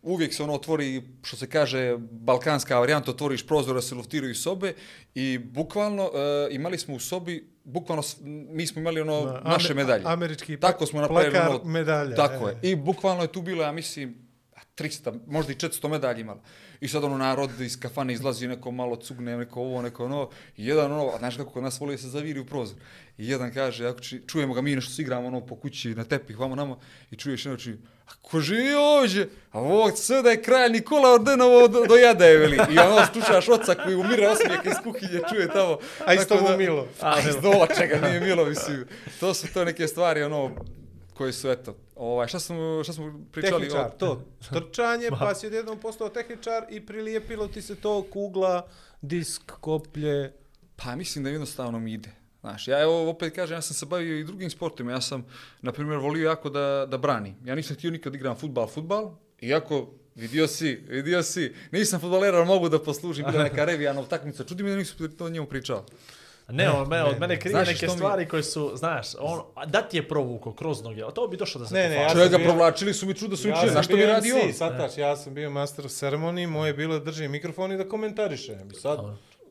uvijek se ono otvori, što se kaže, balkanska varijanta, otvoriš prozor da se luftiraju sobe i bukvalno uh, imali smo u sobi, bukvalno, mi smo imali ono Na, naše medalje. američki Tako smo napravili plakar ono, medalja, Tako e. je. I bukvalno je tu bilo, ja mislim, 300, možda i 400 medalja imala. I sad ono narod iz kafane izlazi, neko malo cugne, neko ovo, neko ono. I jedan ono, a znaš kako kod nas voli da se zaviri u prozor. I jedan kaže, ako či, čujemo ga mi nešto se igramo ono po kući na tepih, vamo namo, i čuješ jedno či, a ko živi ovdje? A ovog sve da je kralj Nikola Ordenovo do, do jada je, veli. I ono, slušaš oca koji umire osmijeka iz kuhinje, čuje tamo. A isto mu milo. A, iz dola čega nije milo, mislim. To su to neke stvari, ono, koje su, eto, ovaj, šta smo, šta smo pričali? Tehničar, o- to. Trčanje, pa si odjednom postao tehničar i prilijepilo ti se to kugla, disk, koplje. Pa mislim da jednostavno mi ide. Znaš, ja evo opet kažem, ja sam se bavio i drugim sportima. Ja sam, na primjer, volio jako da, da branim. Ja nisam htio nikad igram futbal, futbal, iako vidio si, vidio si, nisam futbaler, ali mogu da poslužim, bila neka revijana utakmica. Čudi mi da nisu to njemu pričao. Ne, on me, od mene krije neke što mi- stvari koje su, znaš, on, da ti je provuko kroz noge, a to bi došlo da se Ne, ne, ja sam Čovjek ga bio- provlačili su mi čudo su mi Ja sam Znaš što bi bio radio on? MC, sataš, ja sam bio master of ceremony, moje je bilo da držim mikrofon i da komentarišem. Sad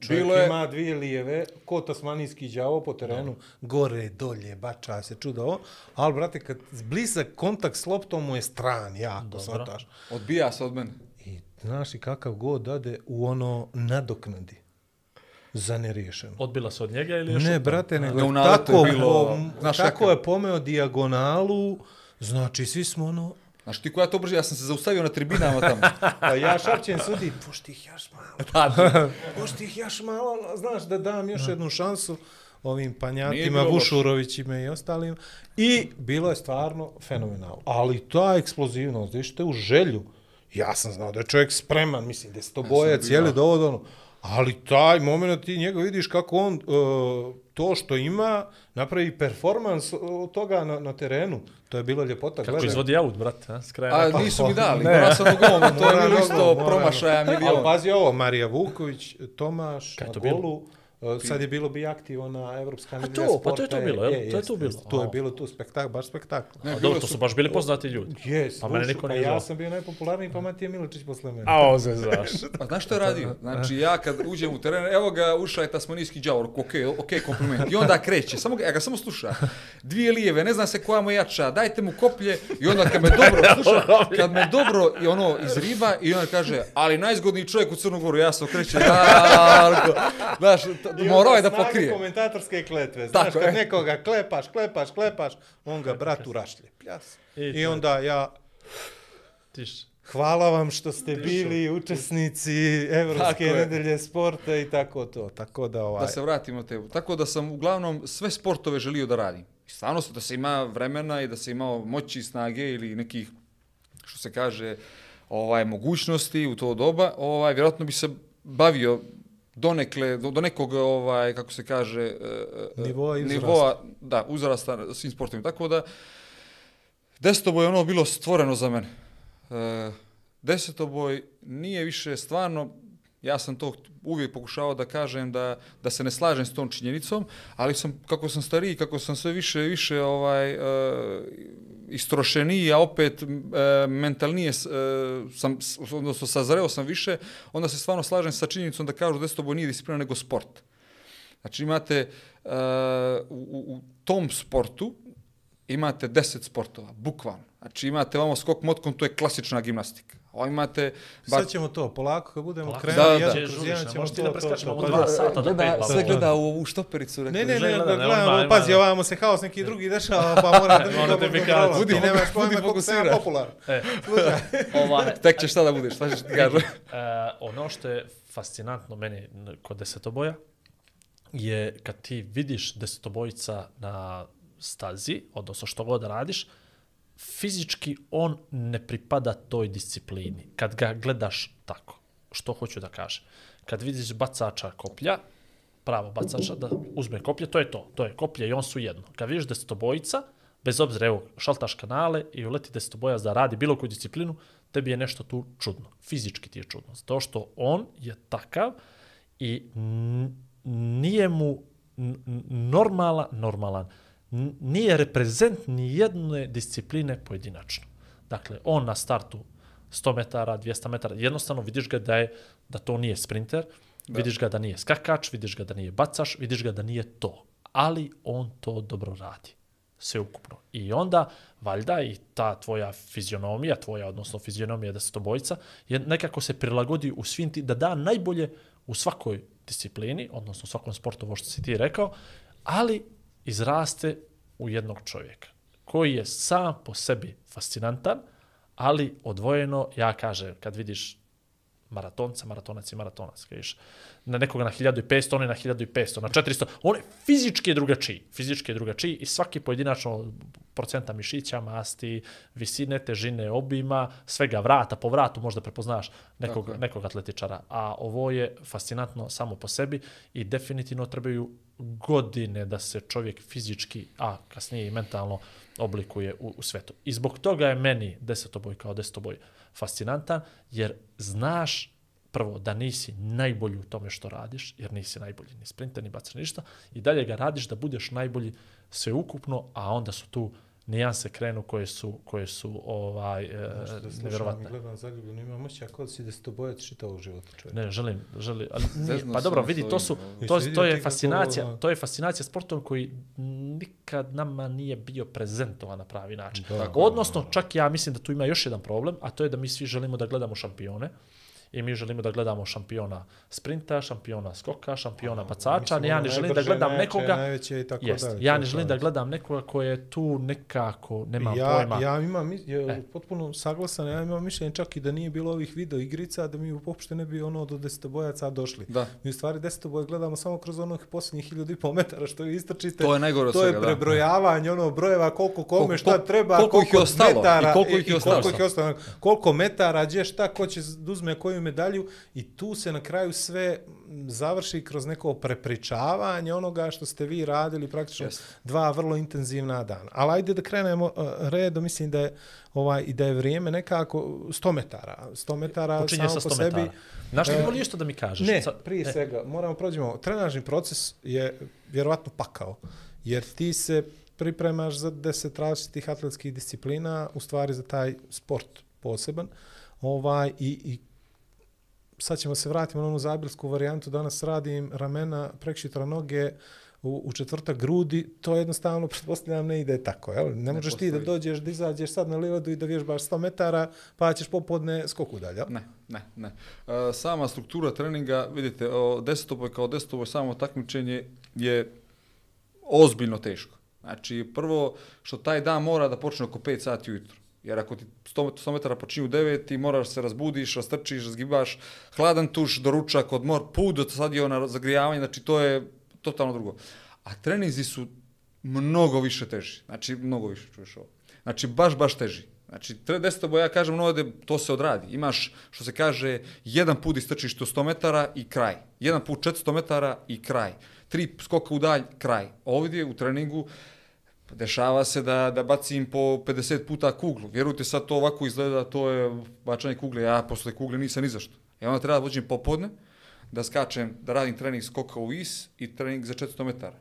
čovjek Bilo je- ima dvije lijeve, ko tasmanijski đavo po terenu, gore, dolje, bača se, čudo ovo. Ali, brate, kad blizak kontakt s loptom mu je stran, jako, sataš. Odbija se od mene. I znaš i kakav god dade u ono nadoknadi za neriješeno. Odbila se od njega ili još? Ne, brate, nego Ne, tako, je bilo- znaš tako je pomeo dijagonalu, znači svi smo ono, Znaš ti koja to brže, ja sam se zaustavio na tribinama tamo. pa ja šapćem sudi, pušti ih još malo, pušti ih još malo, znaš da dam još jednu šansu ovim panjatima. Vušurovićima i ostalim. I bilo je stvarno fenomenalno. Ali ta eksplozivnost, viš te u želju, ja sam znao da je čovjek spreman, mislim, da se to boje, cijeli dovod, ono, ali taj moment ti njega vidiš kako on uh, to što ima napravi performans od toga na, na terenu. To je bilo ljepota. Kako gledaj. izvodi aut, brate, a, s kraja. A neka- nisu mi dali, Ne. sam u to je bilo isto promašaja milion. Ali pazi ovo, Marija Vuković, Tomaš, Kaj na to bilo? Uh, sad je bilo bi aktivo na Evropska A nedelja to, pa sporta. to je to bilo, jel? To je tu bilo. To je bilo tu spektakl, baš spektakl. Ne, A dobro, to su- baš bili poznati ljudi. Jes, Pa mene niko pa nije ja zvao. sam bio najpopularniji, pa Matija Miličić posle mene. A, oze, znaš. Pa znaš što je radio? Znači ja kad uđem u teren, evo ga ušao je tasmanijski đavor, ok, ok, kompliment. I onda kreće, samo, ga- ja ga samo sluša. Dvije lijeve, ne zna se koja mu je jača, dajte mu koplje i onda kad me dobro, sluša, kad me dobro i ono izriba i onda kaže, ali najzgodniji čovjek u Crnogoru, ja se okrećem, Darko. Znaš, to- morao je da pokrije. komentatorske kletve. Znaš, Tako kad je. nekoga klepaš, klepaš, klepaš, on ga bratu rašlje. Pljas. I onda ja, Tiš. hvala vam što ste bili učesnici Evropske je. nedelje sporta i tako to. Tako da ovaj... Da se vratimo tebu. Tako da sam uglavnom sve sportove želio da radim. I stvarno da se ima vremena i da se ima moći i snage ili nekih, što se kaže, ovaj, mogućnosti u to doba, ovaj, vjerojatno bi se bavio donekle, do, do nekog, ovaj, kako se kaže, e, e, Nivoa i uzrasta. nivoa, da, uzrasta svim sportovima. Tako da, desetoboj je ono bilo stvoreno za mene. E, desetoboj nije više stvarno, ja sam to uvijek pokušavao da kažem da, da se ne slažem s tom činjenicom, ali sam, kako sam stariji, kako sam sve više više ovaj, e, istrošeniji, a opet e, mentalnije e, sam, odnosno sazreo sam više, onda se stvarno slažem sa činjenicom da kažu da desetoboj nije disciplina nego sport. Znači imate e, u, u, u tom sportu imate 10 sportova, bukvalno. Znači imate ovamo skok motkom, to je klasična gimnastika. Ovo imate... Sad ćemo to, polako, kad budemo Polako. krenuli, Da, da. jedan kroz jedan ćemo to, da to, preskačemo to, od dva da. sata do gleda, pet, sve pa- gleda u ovu štopericu. Ne, rekao, ne, ne, ne, da, ne, gledamo, odmah, pazi, ima- ovamo se haos neki drugi dešava, pa mora da mi Mora dobro da. Ti Budi- nemaš pojma koliko sam ja popularan. E, ovaj, Tek ćeš šta da budeš, šta ćeš ti kažem. E, ono što je fascinantno meni kod desetoboja je kad ti vidiš desetobojica na stazi, odnosno što god radiš, fizički on ne pripada toj disciplini. Kad ga gledaš tako, što hoću da kažem. Kad vidiš bacača koplja, pravo bacača, da uzme koplje, to je to. To je koplje i on su jedno. Kad vidiš desetobojica, bez obzira, evo, šaltaš kanale i uleti desetobojac da radi bilo koju disciplinu, tebi je nešto tu čudno. Fizički ti je čudno. Zato što on je takav i nije mu normalan, normala, normalan, nije reprezent ni jedne discipline pojedinačno. Dakle, on na startu 100 metara, 200 metara, jednostavno vidiš ga da je da to nije sprinter, da. vidiš ga da nije skakač, vidiš ga da nije bacaš, vidiš ga da nije to. Ali on to dobro radi. Sve ukupno. I onda, valjda, i ta tvoja fizionomija, tvoja, odnosno fizionomija desetobojica, je nekako se prilagodi u svim ti, da da najbolje u svakoj disciplini, odnosno u svakom sportu, ovo što si ti rekao, ali izraste u jednog čovjeka koji je sam po sebi fascinantan, ali odvojeno, ja kažem, kad vidiš maratonca, maratonac i maratonac, vidiš na nekoga na 1500, on je na 1500, na 400, on je fizički drugačiji, fizički drugačiji i svaki pojedinačno procenta mišića, masti, visine, težine, obima, svega vrata, po vratu možda prepoznaš nekog, Tako je. nekog atletičara, a ovo je fascinantno samo po sebi i definitivno trebaju godine da se čovjek fizički, a kasnije i mentalno oblikuje u, u svetu. I zbog toga je meni desetoboj kao desetoboj fascinantan, jer znaš prvo da nisi najbolji u tome što radiš, jer nisi najbolji ni sprinter, ni bacač, ništa, i dalje ga radiš da budeš najbolji sveukupno, a onda su tu nijanse krenu koje su, koje su ovaj, e, da slušam i nevjerovatne. gledam zaljubljeno, imam osjećaj kao da si desetobojac čitavog života čovjek. Ne, želim, želim, ali nije, pa dobro, vidi, to su, to, to je fascinacija, to je fascinacija sportom koji nikad nama nije bio prezentovan na pravi način. Da. Odnosno, čak ja mislim da tu ima još jedan problem, a to je da mi svi želimo da gledamo šampione. I mi želimo da gledamo šampiona sprinta, šampiona skoka, šampiona bacača, ja ono ne želim da gledam nekoga... Najveće i tako Jest, dalje. ja ne je želim da gledam nekoga ko je tu nekako, nemam ja, pojma. Ja imam, ja, E. potpuno saglasan, ja imam mišljenje čak i da nije bilo ovih video igrica, da mi uopšte ne bi ono do desetobojaca došli. Da. Mi u stvari desetoboj gledamo samo kroz onih posljednjih hiljadu i pol metara što vi istrčite. To je najgore od To je svega, da. prebrojavanje ono brojeva koliko kome Koliko- šta treba, koliko ih je ostalo metara i koliko ih je koliko ostalo. je. Koliko metara, gdje šta, ko će da uzme koju medalju i tu se na kraju sve završi kroz neko prepričavanje onoga što ste vi radili praktično Jeste. dva vrlo intenzivna dana. Ali ajde da krenemo uh, redom, mislim da je ovaj i da je vrijeme nekako 100 metara. 100 metara Počinje samo sa po 100 sebi. metara. Znaš što e, bi volio što da mi kažeš? Ne, Sad- prije e, svega, moramo prođemo. Trenažni proces je vjerovatno pakao, jer ti se pripremaš za deset različitih atletskih disciplina, u stvari za taj sport poseban. Ovaj, i, i sad ćemo se vratiti na onu zabilsku varijantu, danas radim ramena, prekšitra noge, u, u četvrtak grudi, to jednostavno, pretpostavljam, ne ide tako, jel? Ne, možeš ti da postoji. dođeš, da izađeš sad na livadu i da vježbaš 100 metara, pa ćeš popodne skoku dalje, jel? Ne, ne, ne. E, sama struktura treninga, vidite, o, desetoboj kao desetoboj samo takmičenje je ozbiljno teško. Znači, prvo što taj dan mora da počne oko 5 sati ujutro. Jer ako ti 100, 100 metara počinju u 9, ti moraš se razbudiš, rastrčiš, razgibaš, hladan tuš, doručak, odmor, put do stadiona, zagrijavanje, znači to je totalno drugo. A treninzi su mnogo više teži. Znači, mnogo više čuješ ovo. Znači, baš, baš teži. Znači, tre- desetoboja, ja kažem, no, to se odradi. Imaš, što se kaže, jedan put istrčiš do 100 metara i kraj. Jedan put 400 metara i kraj. Tri skoka u dalj, kraj. Ovdje u treningu Pa dešava se da, da bacim po 50 puta kuglu. Vjerujte, sad to ovako izgleda, to je bačanje kugle. Ja posle kugle nisam ni. Ja e, onda treba da vođem popodne, da skačem, da radim trening skoka u vis i trening za 400 metara.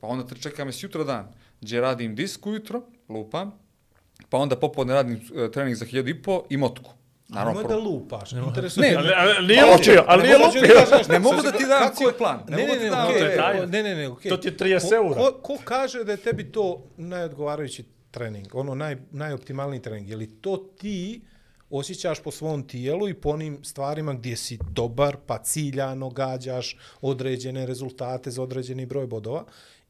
Pa onda tre- čeka me sutra dan, gdje radim disk ujutro, lupam, pa onda popodne radim e, trening za 1000 i po i motku. Naravno, Naravno, da lupaš. Interesuje Ne. Ali, ali nije Pa, lupio, ali Ne nije mogu da ti lupio. Ne mogu da si- ti dam cijel plan. Ne Ne, mogu ne, da ne, okej, ove- taj- ne, ne, ne, okej. To ti je 30 Ko- eura. Ko, ko kaže da je tebi to najodgovarajući trening, ono naj, najoptimalniji trening? Je li to ti osjećaš po svom tijelu i po onim stvarima gdje si dobar, pa ciljano gađaš određene rezultate za određeni broj bodova.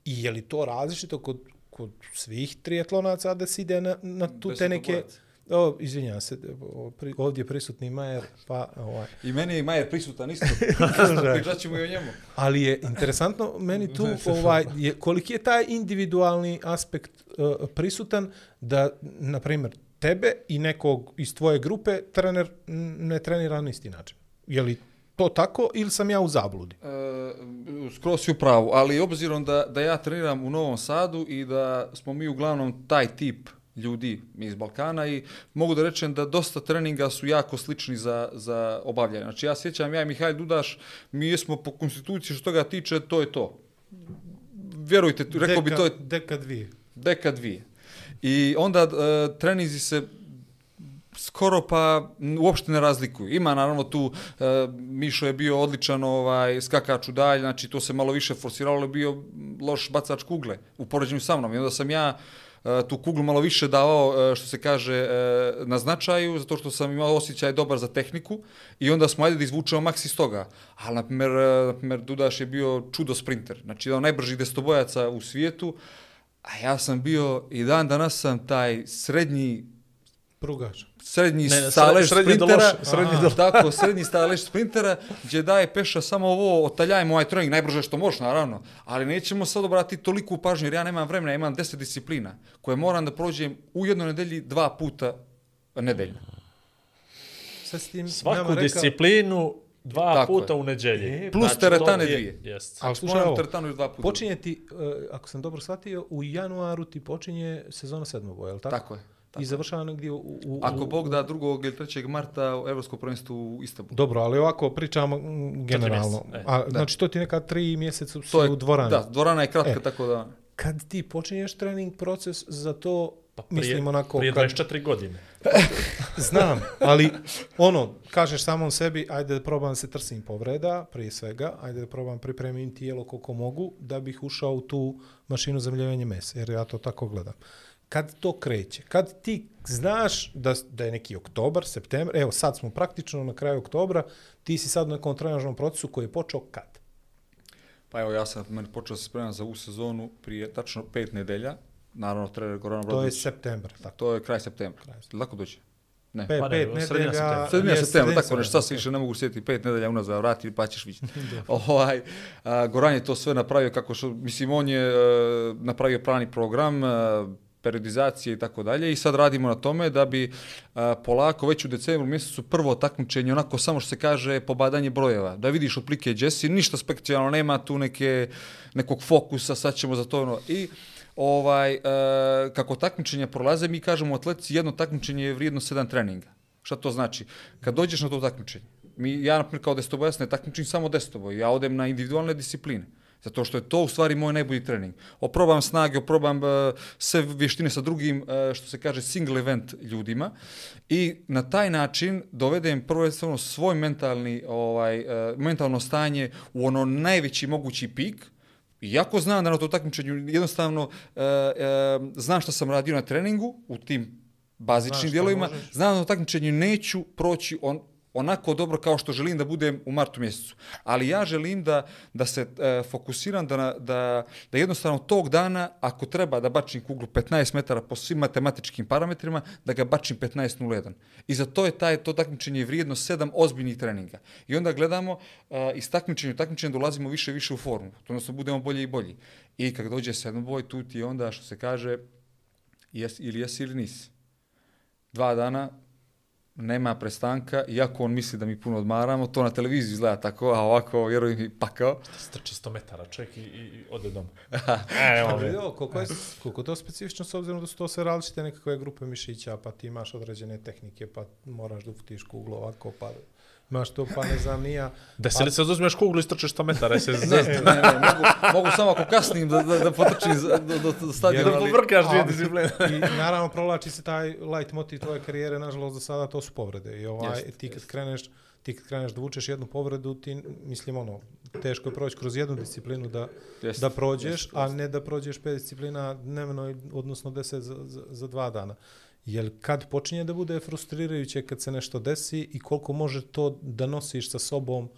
I je li to različito kod, kod svih trijetlonaca da se ide na, na tu te neke... Desetobojac. O, izvinjam se, ovdje je prisutni Majer, pa ovaj. I meni je Majer prisutan isto. Pričat ćemo i o njemu. Ali je interesantno meni tu ovaj je koliki je taj individualni aspekt uh, prisutan da na primjer tebe i nekog iz tvoje grupe trener ne trenira na isti način. Je li to tako ili sam ja u zabludi? E, skroz si u pravu, ali obzirom da, da ja treniram u Novom Sadu i da smo mi uglavnom taj tip ljudi iz Balkana i mogu da rečem da dosta treninga su jako slični za, za obavljanje. Znači ja sjećam, ja i Mihajl Dudaš, mi jesmo po konstituciji što toga tiče, to je to. Vjerujte, rekao bi to je deka dvije. deka dvije. I onda e, trenizi se skoro pa uopšte ne razlikuju. Ima naravno tu, e, Mišo je bio odličan ovaj, skakač u dalj, znači to se malo više forsiralo, bio loš bacač kugle u poređenju sa mnom. I onda sam ja E, tu kuglu malo više davao, e, što se kaže, e, na značaju, zato što sam imao osjećaj dobar za tehniku i onda smo ajde da izvučemo maks iz toga. Ali, na primjer, na primjer, Dudaš je bio čudo sprinter, znači jedan najbrži destobojaca u svijetu, a ja sam bio i dan danas sam taj srednji Prugač srednji Ne, ne, stalež srednje do sprintera, loše, srednje Aha. tako, srednji stalež sprintera, gdje daje peša samo ovo, otaljajmo ovaj trening, najbrže što možeš, naravno, ali nećemo sad obratiti toliku pažnju, jer ja nemam vremena, ja imam 10 disciplina, koje moram da prođem u jednoj nedelji dva puta nedeljno. Sad s tim Svaku disciplinu dva Tako puta je. u neđelji. Plus to teretane je- dvije. Jest. Ali slušaj ovo, teretanu još dva puta. počinje ti, uh, ako sam dobro shvatio, u januaru ti počinje sezona sedmoboja, je li tako? Tako je. I završava negdje u... u Ako Bog da 2. ili 3. marta u Evropsko prvenstvo u Istanbulu. Dobro, ali ovako pričamo mm, generalno. e. A, znači to ti neka tri mjeseca su To je u dvorani. Da, dvorana je kratka, E. tako da... Kad ti počinješ trening proces za to, Pa prije, mislim onako... prije kad, 24 godine. Znam, ali ono, kažeš samom sebi, ajde da probam se trsim povreda, prije svega, ajde da probam pripremim tijelo koliko mogu, da bih ušao u tu mašinu za mljevenje mesa, jer ja to tako gledam. Kad to kreće, kad ti znaš da, da je neki oktobar, septembar, evo sad smo praktično na kraju oktobra, ti si sad u nekom trenažnom procesu koji je počeo kad? Pa evo, ja sam meni počeo se spremam za ovu sezonu prije tačno pet nedelja. Naravno, trener Goran To je Brodović. septembar, tako. To je kraj septembra. Kraj Jel Lako dođe? Ne. Pe, Pa ne, pet sredina nedelja... septembra. Sredina septembra, tako nešto, sad se septembra. više ne mogu sjetiti, pet nedelja unazad vrati pa ćeš vidjeti. ovaj, a, Goran je to sve napravio kako što, mislim, on je e, napravio pravni program, e, periodizacije i tako dalje i sad radimo na tome da bi a, polako već u decembru mjesecu prvo takmičenje, onako samo što se kaže pobadanje brojeva, da vidiš otplike Jesse, ništa spektakularno nema tu neke, nekog fokusa, sad ćemo za to ono, i ovaj, e, kako takmičenja prolaze, mi kažemo atletici, jedno takmičenje je vrijedno sedam treninga. Šta to znači? Kad dođeš na to takmičenje, mi, ja, na primjer, kao destobojac ne takmičim samo destoboj ja odem na individualne discipline. Zato što je to u stvari moj najbolji trening. Oprobam snage, oprobam uh, sve vještine sa drugim, uh, što se kaže, single event ljudima i na taj način dovedem prvenstveno svoj mentalni, ovaj, uh, mentalno stanje u ono najveći mogući pik, Iako znam da na to takmičenju jednostavno uh, uh, znam šta sam radio na treningu u tim bazičnim dijelovima, znam da na takmičenju neću proći on, onako dobro kao što želim da budem u martu mjesecu. Ali ja želim da, da se e, fokusiram, da, da, da jednostavno tog dana, ako treba da bačim kuglu 15 metara po svim matematičkim parametrima, da ga bačim 15.01. I za to je taj, to takmičenje vrijedno sedam ozbiljnih treninga. I onda gledamo, e, iz takmičenja u takmičenje dolazimo više i više u formu. Odnosno budemo bolji i bolji. I kad dođe sedmoboj, tu ti onda, što se kaže, jes, ili jesi ili nisi. Dva dana nema prestanka, iako on misli da mi puno odmaramo, to na televiziji izgleda tako, a ovako, vjeruj mi, pakao. Strči 100 metara čovjek i, i, i ode doma. e, Ali evo, koliko je, koliko to specifično s obzirom da su to sve različite nekakve grupe mišića, pa ti imaš određene tehnike, pa moraš da ufutiš kuglu ovako, pa imaš to, pa ne znam, nija. Desili se uzmeš kuglu i strčiš 100 metara, se Ne, zezne. ne, ne, mogu, mogu samo ako kasnim da, da, da potrčim do, do, do stadiona, ali... Povrkaš dvije discipline. I naravno provlači se taj light motiv tvoje karijere, nažalost do sada to su povrede. I ovaj, Jest, ti kad jest. kreneš, ti kad kreneš da vučeš jednu povredu, ti, mislim, ono, teško je proći kroz jednu disciplinu da, Jest, da prođeš, jest, a ne da prođeš pet disciplina dnevno, odnosno deset za, za, za dva dana. Jel kad počinje da bude frustrirajuće kad se nešto desi i koliko može to da nosiš sa sobom,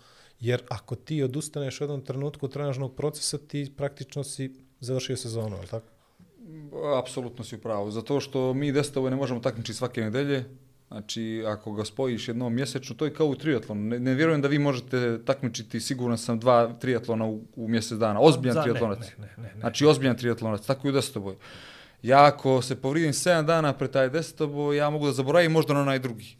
jer ako ti odustaneš u jednom trenutku trenažnog procesa, ti praktično si završio sezonu, je li tako? Apsolutno si u pravu, zato što mi desetove ne možemo takmičiti svake nedelje, Znači, ako ga spojiš jednom mjesečno, to je kao u triatlonu. Ne, ne vjerujem da vi možete takmičiti, siguran sam, dva triatlona u, u mjesec dana. Ozbiljan Za- triatlonac. ne, ne, ne, ne. Znači, ozbiljan triatlonac, tako i u desetoboj. Ja ako se povrijedim 7 dana pre taj desetobo, ja mogu da zaboravim možda na onaj drugi.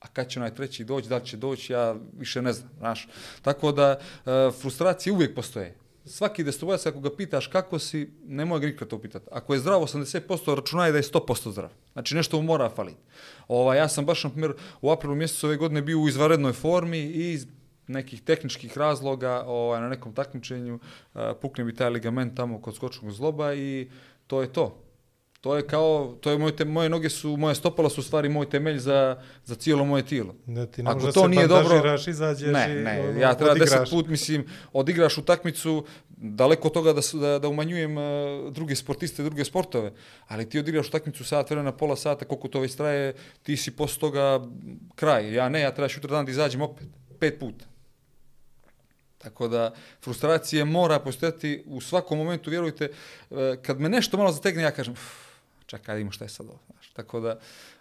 A kad će onaj treći doći, da li će doći, ja više ne znam, znaš. Tako da, e, frustracije uvijek postoje. Svaki desetobojac, ako ga pitaš kako si, nemoj ga nikad to pitati. Ako je zdrav 80%, računaj da je 100% zdrav. Znači, nešto mu mora faliti. Ova, ja sam baš, na primjer, u aprilu mjesecu ove godine bio u izvarednoj formi i iz nekih tehničkih razloga ovaj, na nekom takmičenju uh, pukne mi taj ligament tamo kod skočnog zloba i to je to. To je kao, to je moje, te, moje noge su, moje stopala su stvari moj temelj za, za cijelo moje tijelo. Da ti ne Ako to nije dobro- izađeš Ne, i ne, ono, ja treba odigraš. deset put, mislim, odigraš utakmicu, daleko od toga da, su- da, da umanjujem uh, druge sportiste, druge sportove, ali ti odigraš utakmicu sat vremena, pola sata, koliko to već traje, ti si posle toga kraj. Ja ne, ja treba sutra dan da izađem opet, pet puta. Tako da, frustracije mora postojati u svakom momentu, vjerujte, e, kad me nešto malo zategne, ja kažem, "Uf, čekaj, vidimo šta je sad ovo. Znaš. Tako da,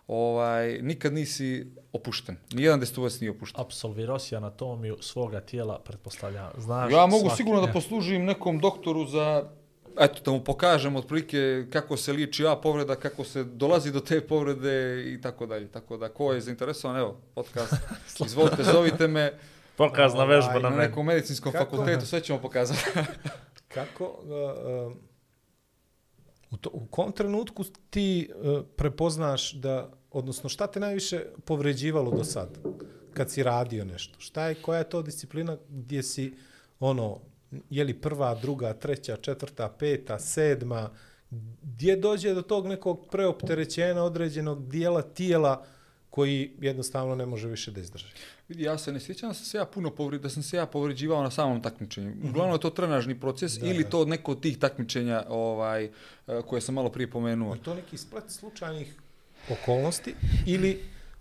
ovaj, nikad nisi opušten. Nijedan destovac nije opušten. Apsolvirao si anatomiju svoga tijela, pretpostavljam. Znaš Ja mogu svaki- sigurno da e, poslužim nekom doktoru za eto da mu pokažem otprilike kako se liči A povreda, kako se dolazi do te povrede i tako dalje. Tako da ko je zainteresovan, evo, podcast, izvolite, zovite me Pokazna Ovaj, vežba na na nekom medicinskom Kako? fakultetu, sve ćemo pokazati. Kako, uh, uh, u, to, u kom trenutku ti uh, prepoznaš da, odnosno šta te najviše povređivalo do sad, kad si radio nešto? Šta je, koja je to disciplina gdje si, ono, je li prva, druga, treća, četvrta, peta, sedma, gdje dođe do tog nekog preopterećenja određenog dijela tijela koji jednostavno ne može više da izdrži? Vidi, ja se ne sjećam da sam se ja puno povređivao, da sam se ja povređivao na samom takmičenju. Uglavnom je to trenažni proces Da, ili to neko od tih takmičenja ovaj, eh, koje sam malo prije pomenuo. Je to neki splet slučajnih okolnosti ili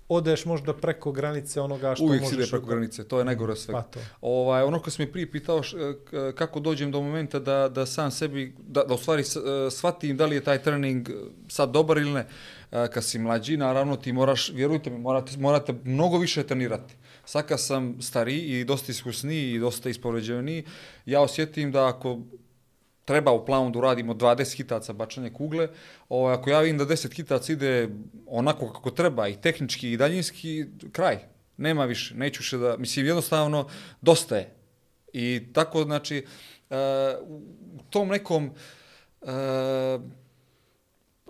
odeš možda preko granice onoga što Uvijek možeš... si ide preko granice, to je najgore od svega. Pa to. Ovaj, ono ko si mi prije pitao š, k- kako dođem do momenta da, da sam sebi, da, da u stvari shvatim da li je taj trening sad dobar ili ne. E, Kad si mlađi, naravno ti moraš, vjerujte mi, morate, morate mnogo više trenirati. Sad kad sam stariji i dosta iskusniji i dosta ispoređeniji, ja osjetim da ako treba u planu da uradimo 20 hitaca bačanje kugle, ovaj, ako ja vidim da 10 hitaca ide onako kako treba i tehnički i daljinski, kraj. Nema više, neću više da, mislim jednostavno dosta je. I tako znači uh, u tom nekom uh,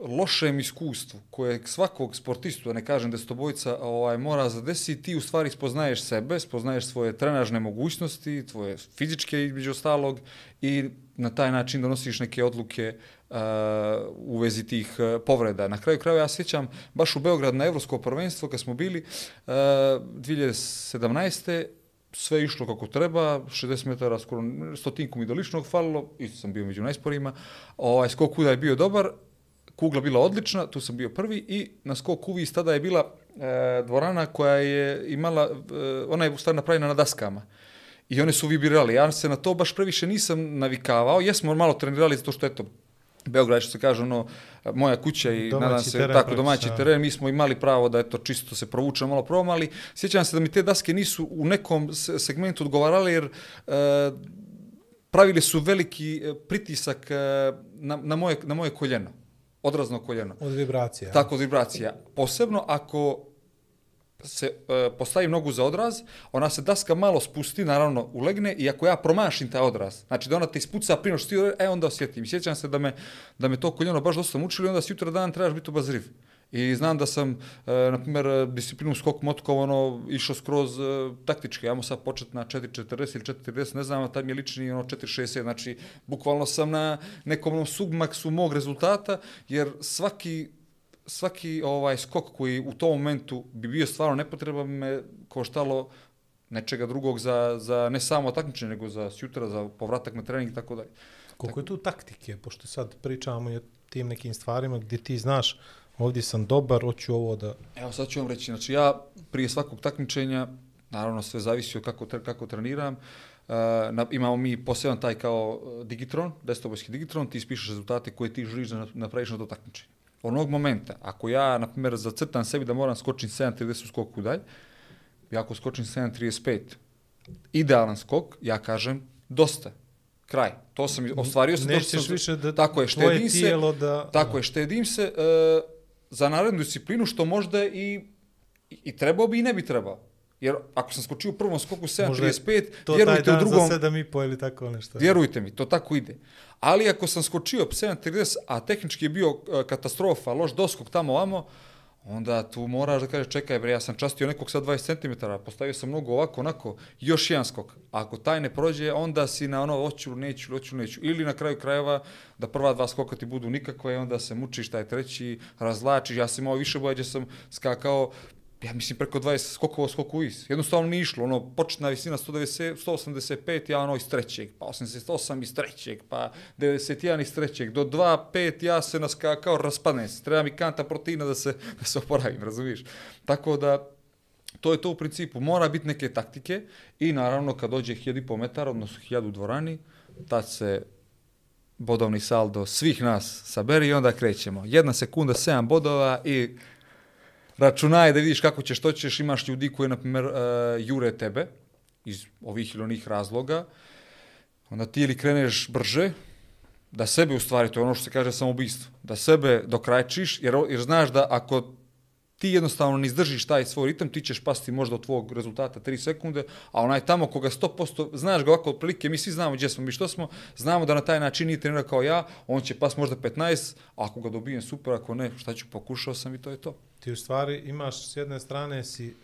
lošem iskustvu koje svakog sportistu, ne kažem da desetobojca, ovaj, mora zadesiti, ti u stvari spoznaješ sebe, spoznaješ svoje trenažne mogućnosti, tvoje fizičke između ostalog i na taj način donosiš neke odluke uh, u vezi tih uh, povreda. Na kraju kraja ja se sjećam baš u Beograd na Evropsko prvenstvo kad smo bili eh, uh, 2017 sve išlo kako treba, 60 metara, skoro stotinku mi do ličnog falilo, isto sam bio među najsporijima, ovaj, skok kuda je bio dobar, kugla bila odlična, tu sam bio prvi i na skok uvis tada je bila e, dvorana koja je imala, e, ona je u stvari napravljena na daskama. I one su vibrirali. Ja se na to baš previše nisam navikavao. Jesmo malo trenirali zato što eto, Beograd, što se kaže, ono, moja kuća i Domaći nadam se, teren tako, domaći teren, mi smo imali pravo da eto, čisto se provučemo, malo probamo, ali sjećam se da mi te daske nisu u nekom se- segmentu odgovarale, jer e, pravili su veliki e, pritisak e, na, na, moje, na moje koljeno, odrazno koljeno. Od vibracija. Tako od vibracija. Posebno ako se e, postavi nogu za odraz, ona se daska malo spusti, naravno ulegne i ako ja promašim taj odraz, znači da ona te ispuca prije što ti, e onda osjetim. Sjećam se da me, da me to koljeno baš dosta mučilo i onda sutra dan trebaš biti obazriv. I znam da sam, e, na primjer, disciplinu skok motkova, ono, išao skroz e, taktički. Ajmo sad početi na 4.40 ili 4.40, ne znam, a tad mi je lični ono 4.60. Znači, bukvalno sam na nekom onom submaksu mog rezultata, jer svaki svaki ovaj skok koji u tom momentu bi bio stvarno nepotreban bi me koštalo nečega drugog za, za ne samo takmičenje, nego za sjutra, za povratak na trening i tako dalje. Koliko je tu taktike, pošto sad pričamo o tim nekim stvarima gdje ti znaš ovdje sam dobar, hoću ovo da... Evo sad ću vam reći, znači ja prije svakog takmičenja, naravno sve zavisi od kako, kako treniram, uh, na, imamo mi poseban taj kao uh, Digitron, desetobojski Digitron, ti ispišeš rezultate koje ti želiš da napraviš na to takmičenje. Onog momenta, ako ja, na primjer, zacrtam sebi da moram skočiti 7.30 u skoku dalj, ja ako skočim 7.35, idealan skok, ja kažem, dosta, kraj. To sam, ostvario sam, Nećeš sam- više da tako je, tvoje štedim se, tijelo da... Tako je, štedim se e, za narednu disciplinu što možda i, i, trebao bi i ne bi trebao. Jer ako sam skočio u prvom skoku Možda je 7.35, To taj vjerujte u dan drugom, za sedam i po ili tako nešto. vjerujte mi, to tako ide. Ali ako sam skočio 7.30, a tehnički je bio e, katastrofa, loš doskok tamo vamo, onda tu moraš da kažeš čekaj bre, ja sam častio nekog sa 20 cm, postavio sam mnogo ovako, onako, još jedan skok. Ako taj ne prođe, onda si na ono hoću, neću, hoću, neću. Ili na kraju krajeva da prva dva skoka ti budu nikakve i onda se mučiš taj treći, razlačiš. Ja sam imao više boja gdje sam skakao ja mislim preko 20 skokova skoku is. Jednostavno nije išlo, ono, početna visina 190, 185, ja ono iz trećeg, pa 88 iz trećeg, pa 91 iz trećeg, do 2, ja se naskakao, raspadne se, treba mi kanta proteina da se, da se oporavim, razumiješ? Tako da, to je to u principu, mora biti neke taktike i naravno kad dođe 1000 metara, odnosno 1000 u dvorani, tad se bodovni saldo svih nas saberi i onda krećemo. Jedna sekunda, 7 bodova i računaj da vidiš kako ćeš, što ćeš, imaš ljudi koji, na primjer, uh, jure tebe iz ovih ili onih razloga, onda ti ili kreneš brže, da sebe u stvari, to je ono što se kaže samoubistvo, da sebe dokrajčiš, jer, jer znaš da ako ti jednostavno ne izdržiš taj svoj ritam, ti ćeš pasti možda od tvog rezultata 3 sekunde, a onaj tamo koga 100%, znaš ga ovako otprilike, mi svi znamo gdje smo, mi što smo, znamo da na taj način nije trenira kao ja, on će pas možda 15, a ako ga dobijem super, ako ne, šta ću, pokušao sam i to je to. Ti u stvari imaš s jedne strane si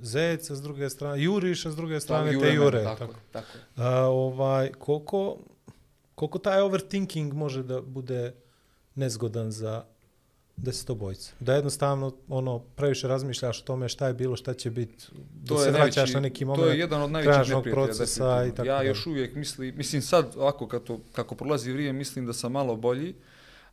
zec, s druge strane juriš, a s druge strane te mene, jure. Tako, Tako. tako. A, ovaj, koliko, koliko taj overthinking može da bude nezgodan za desetobojca? Da jednostavno ono, previše razmišljaš o tome šta je bilo, šta će biti, da se vraćaš na neki moment to je jedan od najvećih trenažnog neprijatelja. procesa i tako Ja još uvijek mislim, mislim sad ovako kako, kako prolazi vrijeme, mislim da sam malo bolji,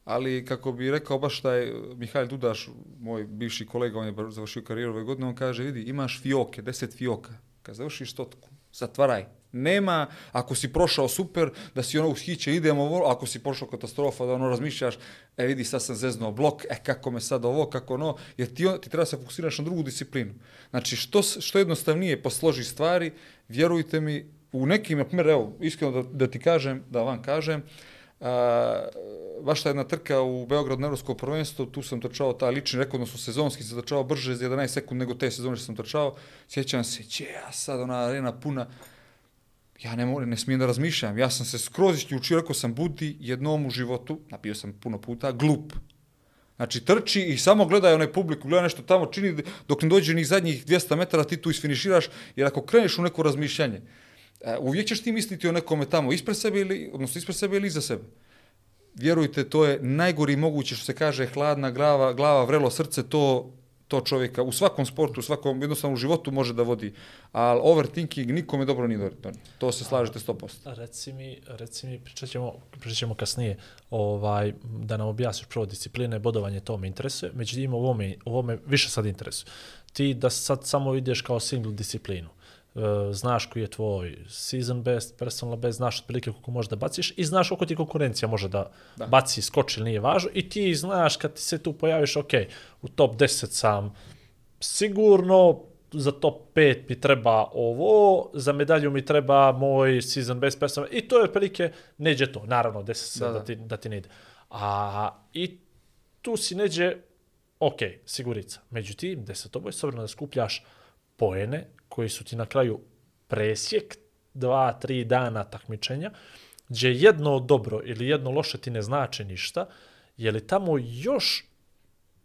ali kako bi rekao baš taj eh, Mihajl Dudaš, moj bivši kolega, on je završio karijeru ove godine, on kaže, vidi, imaš fioke, deset fioka, kad završiš stotku, zatvaraj. Nema, ako si prošao super, da si ono ushiće, idemo, ovo, ako si prošao katastrofa, da ono razmišljaš, e vidi, sad sam zeznuo blok, e kako me sad ovo, kako ono, jer ti, ti treba se fokusiraš na drugu disciplinu. Znači, što, što jednostavnije posloži stvari, vjerujte mi, u nekim, na primjer, evo, iskreno da, da ti kažem, da vam kažem, a, vaša ta jedna trka u Beogradu na Evropsko prvenstvo, tu sam trčao taj lični rekord, odnosno sezonski sam trčao brže za 11 sekund nego te sezone što sam trčao. Sjećam se, će ja sad ona arena puna, ja ne, moram, ne smijem da razmišljam. Ja sam se skroz isključio, rekao sam, budi jednom u životu, napio sam puno puta, glup. Znači, trči i samo gledaj onaj publiku, gledaj nešto tamo, čini dok ne dođe ni zadnjih 200 metara, ti tu isfiniširaš, jer ako kreneš u neko razmišljanje, e, uvijek ćeš ti misliti o nekome tamo ispred sebe ili, odnosno ispred sebe ili iza sebe. Vjerujte, to je najgori moguće što se kaže hladna glava, glava vrelo srce, to to čovjeka u svakom sportu, u svakom jednostavnom životu može da vodi, ali overthinking nikome dobro nije dobro. To se slažete 100%. Reci mi, reci mi, pričat ćemo, pričat ćemo kasnije, ovaj, da nam objasniš prvo discipline, bodovanje, to me interesuje, međutim, ovo me, ovo me više sad interesuje. Ti da sad samo ideš kao single disciplinu, e, znaš koji je tvoj season best, personal best, znaš otprilike koliko možeš da baciš i znaš koliko ti konkurencija može da, Da. baci, skoči ili nije važno i ti znaš kad ti se tu pojaviš, ok, u top 10 sam sigurno, za top 5 mi treba ovo, za medalju mi treba moj season best personal i to je otprilike, neđe to, naravno, desi se Da, da, da. ti, da ti ne ide. A i tu si neđe, ok, sigurica. Međutim, desetoboj, s obzirom da skupljaš poene koji su ti na kraju presjek dva, tri dana takmičenja, gdje jedno dobro ili jedno loše ti ne znači ništa, je li tamo još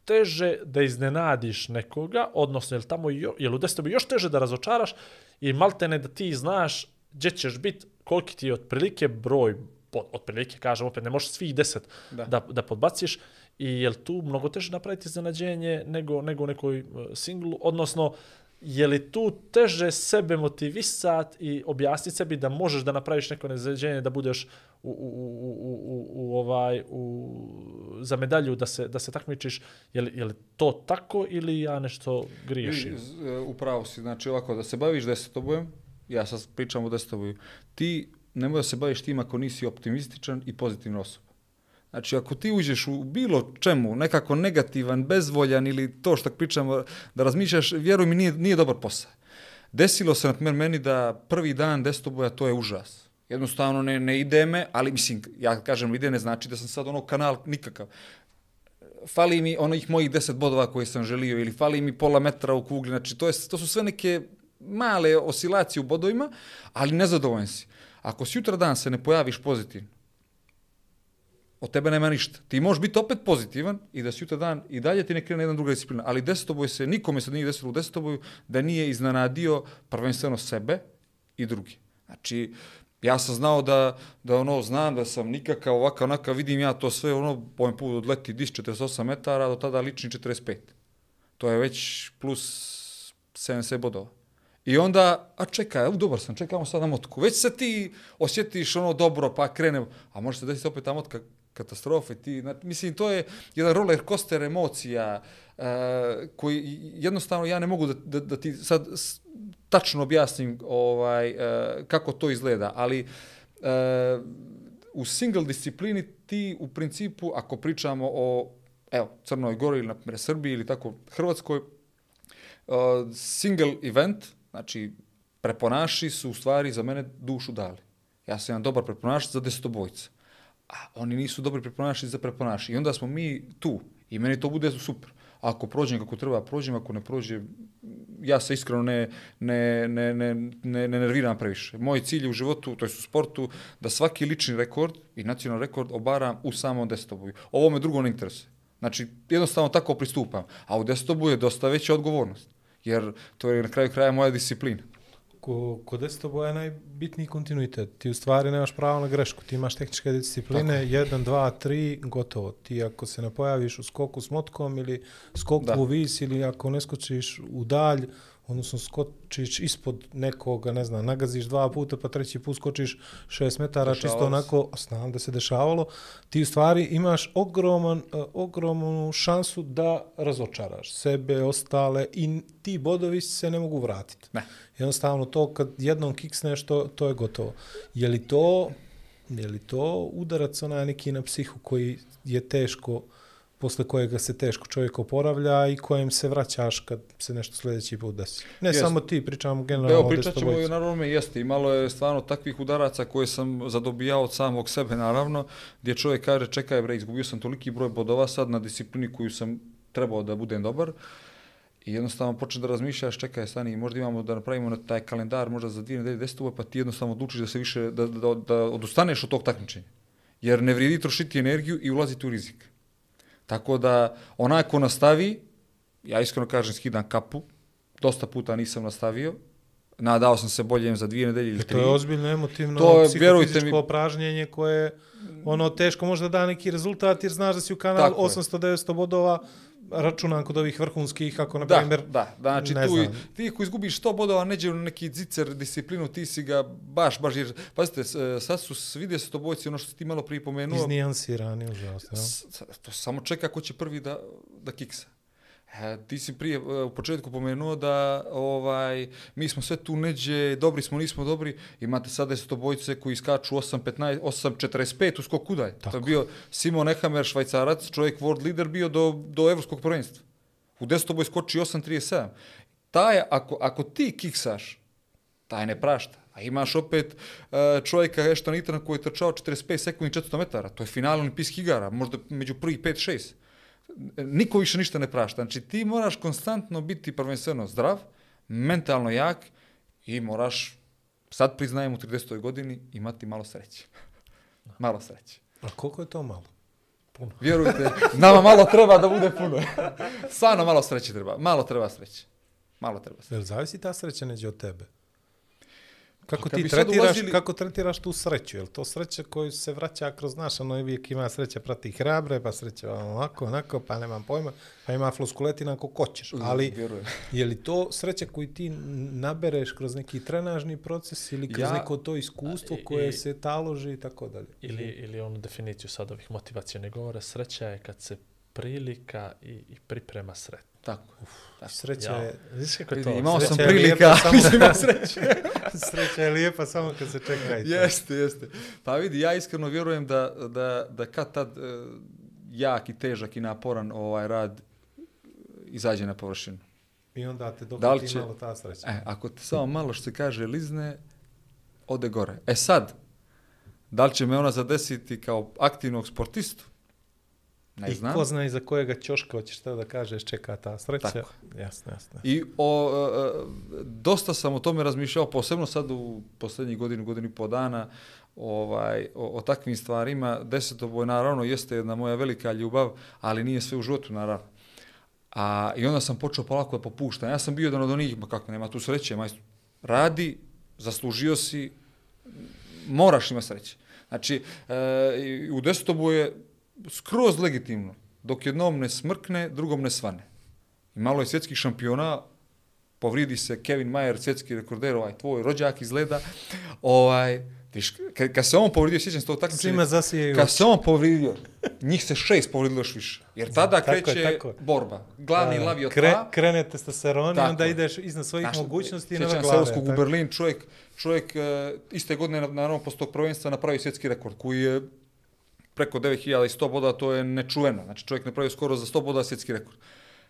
teže da iznenadiš nekoga, odnosno je li tamo jo, je li u desetoboj još teže da razočaraš i maltene da ti znaš gdje ćeš biti, koliki ti je otprilike broj, otprilike kažem opet, ne možeš svih deset Da. da, da, podbaciš i je li tu mnogo teže napraviti iznenađenje nego, nego u nekoj uh, singlu, odnosno je li tu teže sebe motivisat i objasniti sebi da možeš da napraviš neko nezređenje, da budeš u, u, u, u, u, ovaj, u, za medalju, da se, da se takmičiš, je li, je li to tako ili ja nešto griješim? E, upravo si, znači ovako, da se baviš desetobojem, ja sad pričam o desetoboju, ti nemoj da se baviš tim ako nisi optimističan i pozitivna osoba. Znači, ako ti uđeš u bilo čemu, nekako negativan, bezvoljan ili to što pričamo, da razmišljaš, vjeruj mi, nije, nije dobar posao. Desilo se, na primjer, meni da prvi dan desetoboja, to je užas. Jednostavno ne, ne ide me, ali mislim, ja kažem ide ne znači da sam sad ono kanal nikakav fali mi onih mojih 10 bodova koje sam želio ili fali mi pola metra u kugli, znači to, je, to su sve neke male oscilacije u bodovima, ali nezadovoljan si. Ako si jutra dan se ne pojaviš pozitivno, od tebe nema ništa. Ti možeš biti opet pozitivan i da si jutra dan i dalje ti ne krene jedna druga disciplina, ali desetoboj se, nikome se nije desilo u desetoboju da nije iznenadio prvenstveno sebe i drugi. Znači, ja sam znao da, da ono, znam da sam nikakav ovakav, onakav, vidim ja to sve, ono, pojem put odleti dis 48 metara, do tada lični 45. To je već plus 70 bodova. I onda, a čekaj, evo, dobar sam, čekamo sad na motku. Već se ti osjetiš ono dobro, pa krenemo, a može se desiti opet ta motka katastrofe. Ti, na, mislim, to je jedan roller coaster emocija uh, koji jednostavno ja ne mogu da, da, da ti sad s- tačno objasnim ovaj, uh, kako to izgleda, ali uh, u single disciplini ti u principu, ako pričamo o evo, Crnoj Gori ili na primjer Srbiji ili tako Hrvatskoj, uh, single event, znači preponaši su u stvari za mene dušu dali. Ja sam jedan dobar preponaš za desetobojca. A oni nisu dobri preponaši za preponaši. I onda smo mi tu. I meni to bude super. Ako prođem kako treba, prođem. Ako ne prođe, ja se iskreno ne, ne, ne, ne, ne, ne nerviram previše. Moj cilj je u životu, to je u sportu, da svaki lični rekord i nacionalni rekord obaram u samom desetoboju. Ovo me drugo ne interesuje. Znači, jednostavno tako pristupam. A u desetoboju je dosta veća odgovornost. Jer to je na kraju kraja moja disciplina. Ko, kod desetoboja je najbitniji kontinuitet. Ti u stvari nemaš pravo na grešku. Ti imaš tehničke discipline, 1, 2, 3, gotovo. Ti ako se ne pojaviš u skoku s motkom ili skoku Da. u vis ili ako ne skočiš u dalj, odnosno skočiš ispod nekoga, ne znam, nagaziš dva puta pa treći put skočiš šest metara, Dešavalo čisto onako, znam da se dešavalo, ti u stvari imaš ogroman, uh, ogromnu šansu da razočaraš sebe, ostale i ti bodovi se ne mogu vratiti. Ne. Jednostavno to kad jednom kiksneš, to, to je gotovo. Je li to, je li to udarac onaj neki na psihu koji je teško, posle kojega se teško čovjek oporavlja i kojem se vraćaš kad se nešto sljedeći put desi? Ne Jest. samo ti, pričamo generalno Evo, pričat ćemo i naravno me jeste. Imalo je stvarno takvih udaraca koje sam zadobijao od samog sebe, naravno, gdje čovjek kaže, čekaj bre, izgubio sam toliki broj bodova sad na disciplini koju sam trebao da budem dobar. I jednostavno počne da razmišljaš, čekaj, stani, možda imamo da napravimo na taj kalendar, možda za dvije nedelje desetove, pa ti jednostavno odlučiš da se više, da, da, da odustaneš od tog takmičenja. Jer ne vrijedi trošiti energiju i ulaziti u rizik. Tako da, onaj ko nastavi, ja iskreno kažem, skidam kapu, dosta puta nisam nastavio, nadao sam se boljem za dvije nedelje ili I tri. to je ozbiljno emotivno, To je, vjerujte psihofizičko mi- opražnjenje koje ono teško možda da neki rezultat jer znaš da si u kanal Tako je. 800-900 bodova računam kod ovih vrhunskih, ako na Da, primjer, da, znači ne tu, znam. ti ko izgubiš 100 bodova, neđe u neki zicer disciplinu, ti si ga baš, baš, jer, pazite, e, sad su svi desetobojci, ono što si ti malo prije pomenuo, iznijansirani, užasno. to samo čeka ko će prvi da, da kiksa. E, ti si prije e, u početku pomenuo da ovaj mi smo sve tu neđe, dobri smo, nismo dobri. Imate sad desetobojce koji skaču 8.15, 8.45 u skoku udalj. To je bio Simon Ehamer, švajcarac, čovjek world leader bio do, do evropskog prvenstva. U desetoboj skoči 8.37. Taj, ako, ako ti kiksaš, taj ne prašta. A imaš opet uh, čovjeka Ešton Itana koji je trčao 45 sekundi 400 metara. To je final olimpijskih igara, možda među prvih 5-6. Niko više ništa ne prašta. Znači ti moraš konstantno biti prvenstveno zdrav, mentalno jak i moraš, sad priznajem u 30. godini, imati malo sreće. malo sreće. A koliko je to malo? Puno. Vjerujte, nama malo treba da bude puno. Stvarno malo sreće treba. Malo treba sreće. Malo treba sreće. Jel zavisi ta sreća neđe od tebe? Kako ti tretiraš, ulazili- kako tretiraš tu sreću? Je to sreća koju se vraća kroz naš, ono uvijek ima sreća prati hrabre, pa sreća ovako, onako, pa nemam pojma, pa ima floskuletina ako koćeš. Ali Vjerujem. je li to sreća koju ti nabereš kroz neki trenažni proces ili kroz Ja- neko to iskustvo koje i- se taloži i tako dalje? Ili, ili onu definiciju sad ovih motivacijenih govora, sreća je kad se prilika i, i priprema sretno. Tako. tako. Sreća Ja, je, znaš kako je to? imao Sreća sam prilika, mislim imao sreće. sreća je lijepa samo kad se čeka i to. Jeste, jeste. Pa vidi, ja iskreno vjerujem da, da, da kad tad e, jak i težak i naporan ovaj rad izađe na površinu. I onda te dok Da će- malo ta sreća. E, ako te samo malo što se kaže lizne, ode gore. E sad, da li će me ona zadesiti kao aktivnog sportistu? Ne I znam. ko zna iza kojega ćoška hoćeš da kažeš čeka ta sreća. Tako. Jasno, jasno. I o, e, dosta sam o tome razmišljao, posebno sad u posljednjih godinu, godinu i po dana, ovaj, o, o takvim stvarima. Desetoboj naravno jeste jedna moja velika ljubav, ali nije sve u životu naravno. A, I onda sam počeo polako da popuštam. Ja sam bio jedan od onih, ma kako nema tu sreće, majstor. Radi, zaslužio si, moraš ima sreće. Znači, e, u desetobu je skroz legitimno. Dok jednom ne smrkne, drugom ne svane. I malo je svjetskih šampiona, povridi se Kevin Mayer, svjetski rekorder, ovaj tvoj rođak izgleda. Ovaj, viš, kad, kad se on povridio, sjećam se tog takmičenja, Svima zasije kad se on povridio, njih se šest povridilo još više. Jer tada Tako je, kreće tako je. borba. Glavni lav je od Kre, tla. krene testosteron i Tako onda ideš iznad svojih Znaš, mogućnosti i sjećam se glave. Elskog u tako. Berlin, čovjek, čovjek e, iste godine na, naravno posle tog prvenstva napravio svjetski rekord koji je preko 9100 boda, to je nečuveno. Znači čovjek napravio skoro za 100 boda svjetski rekord.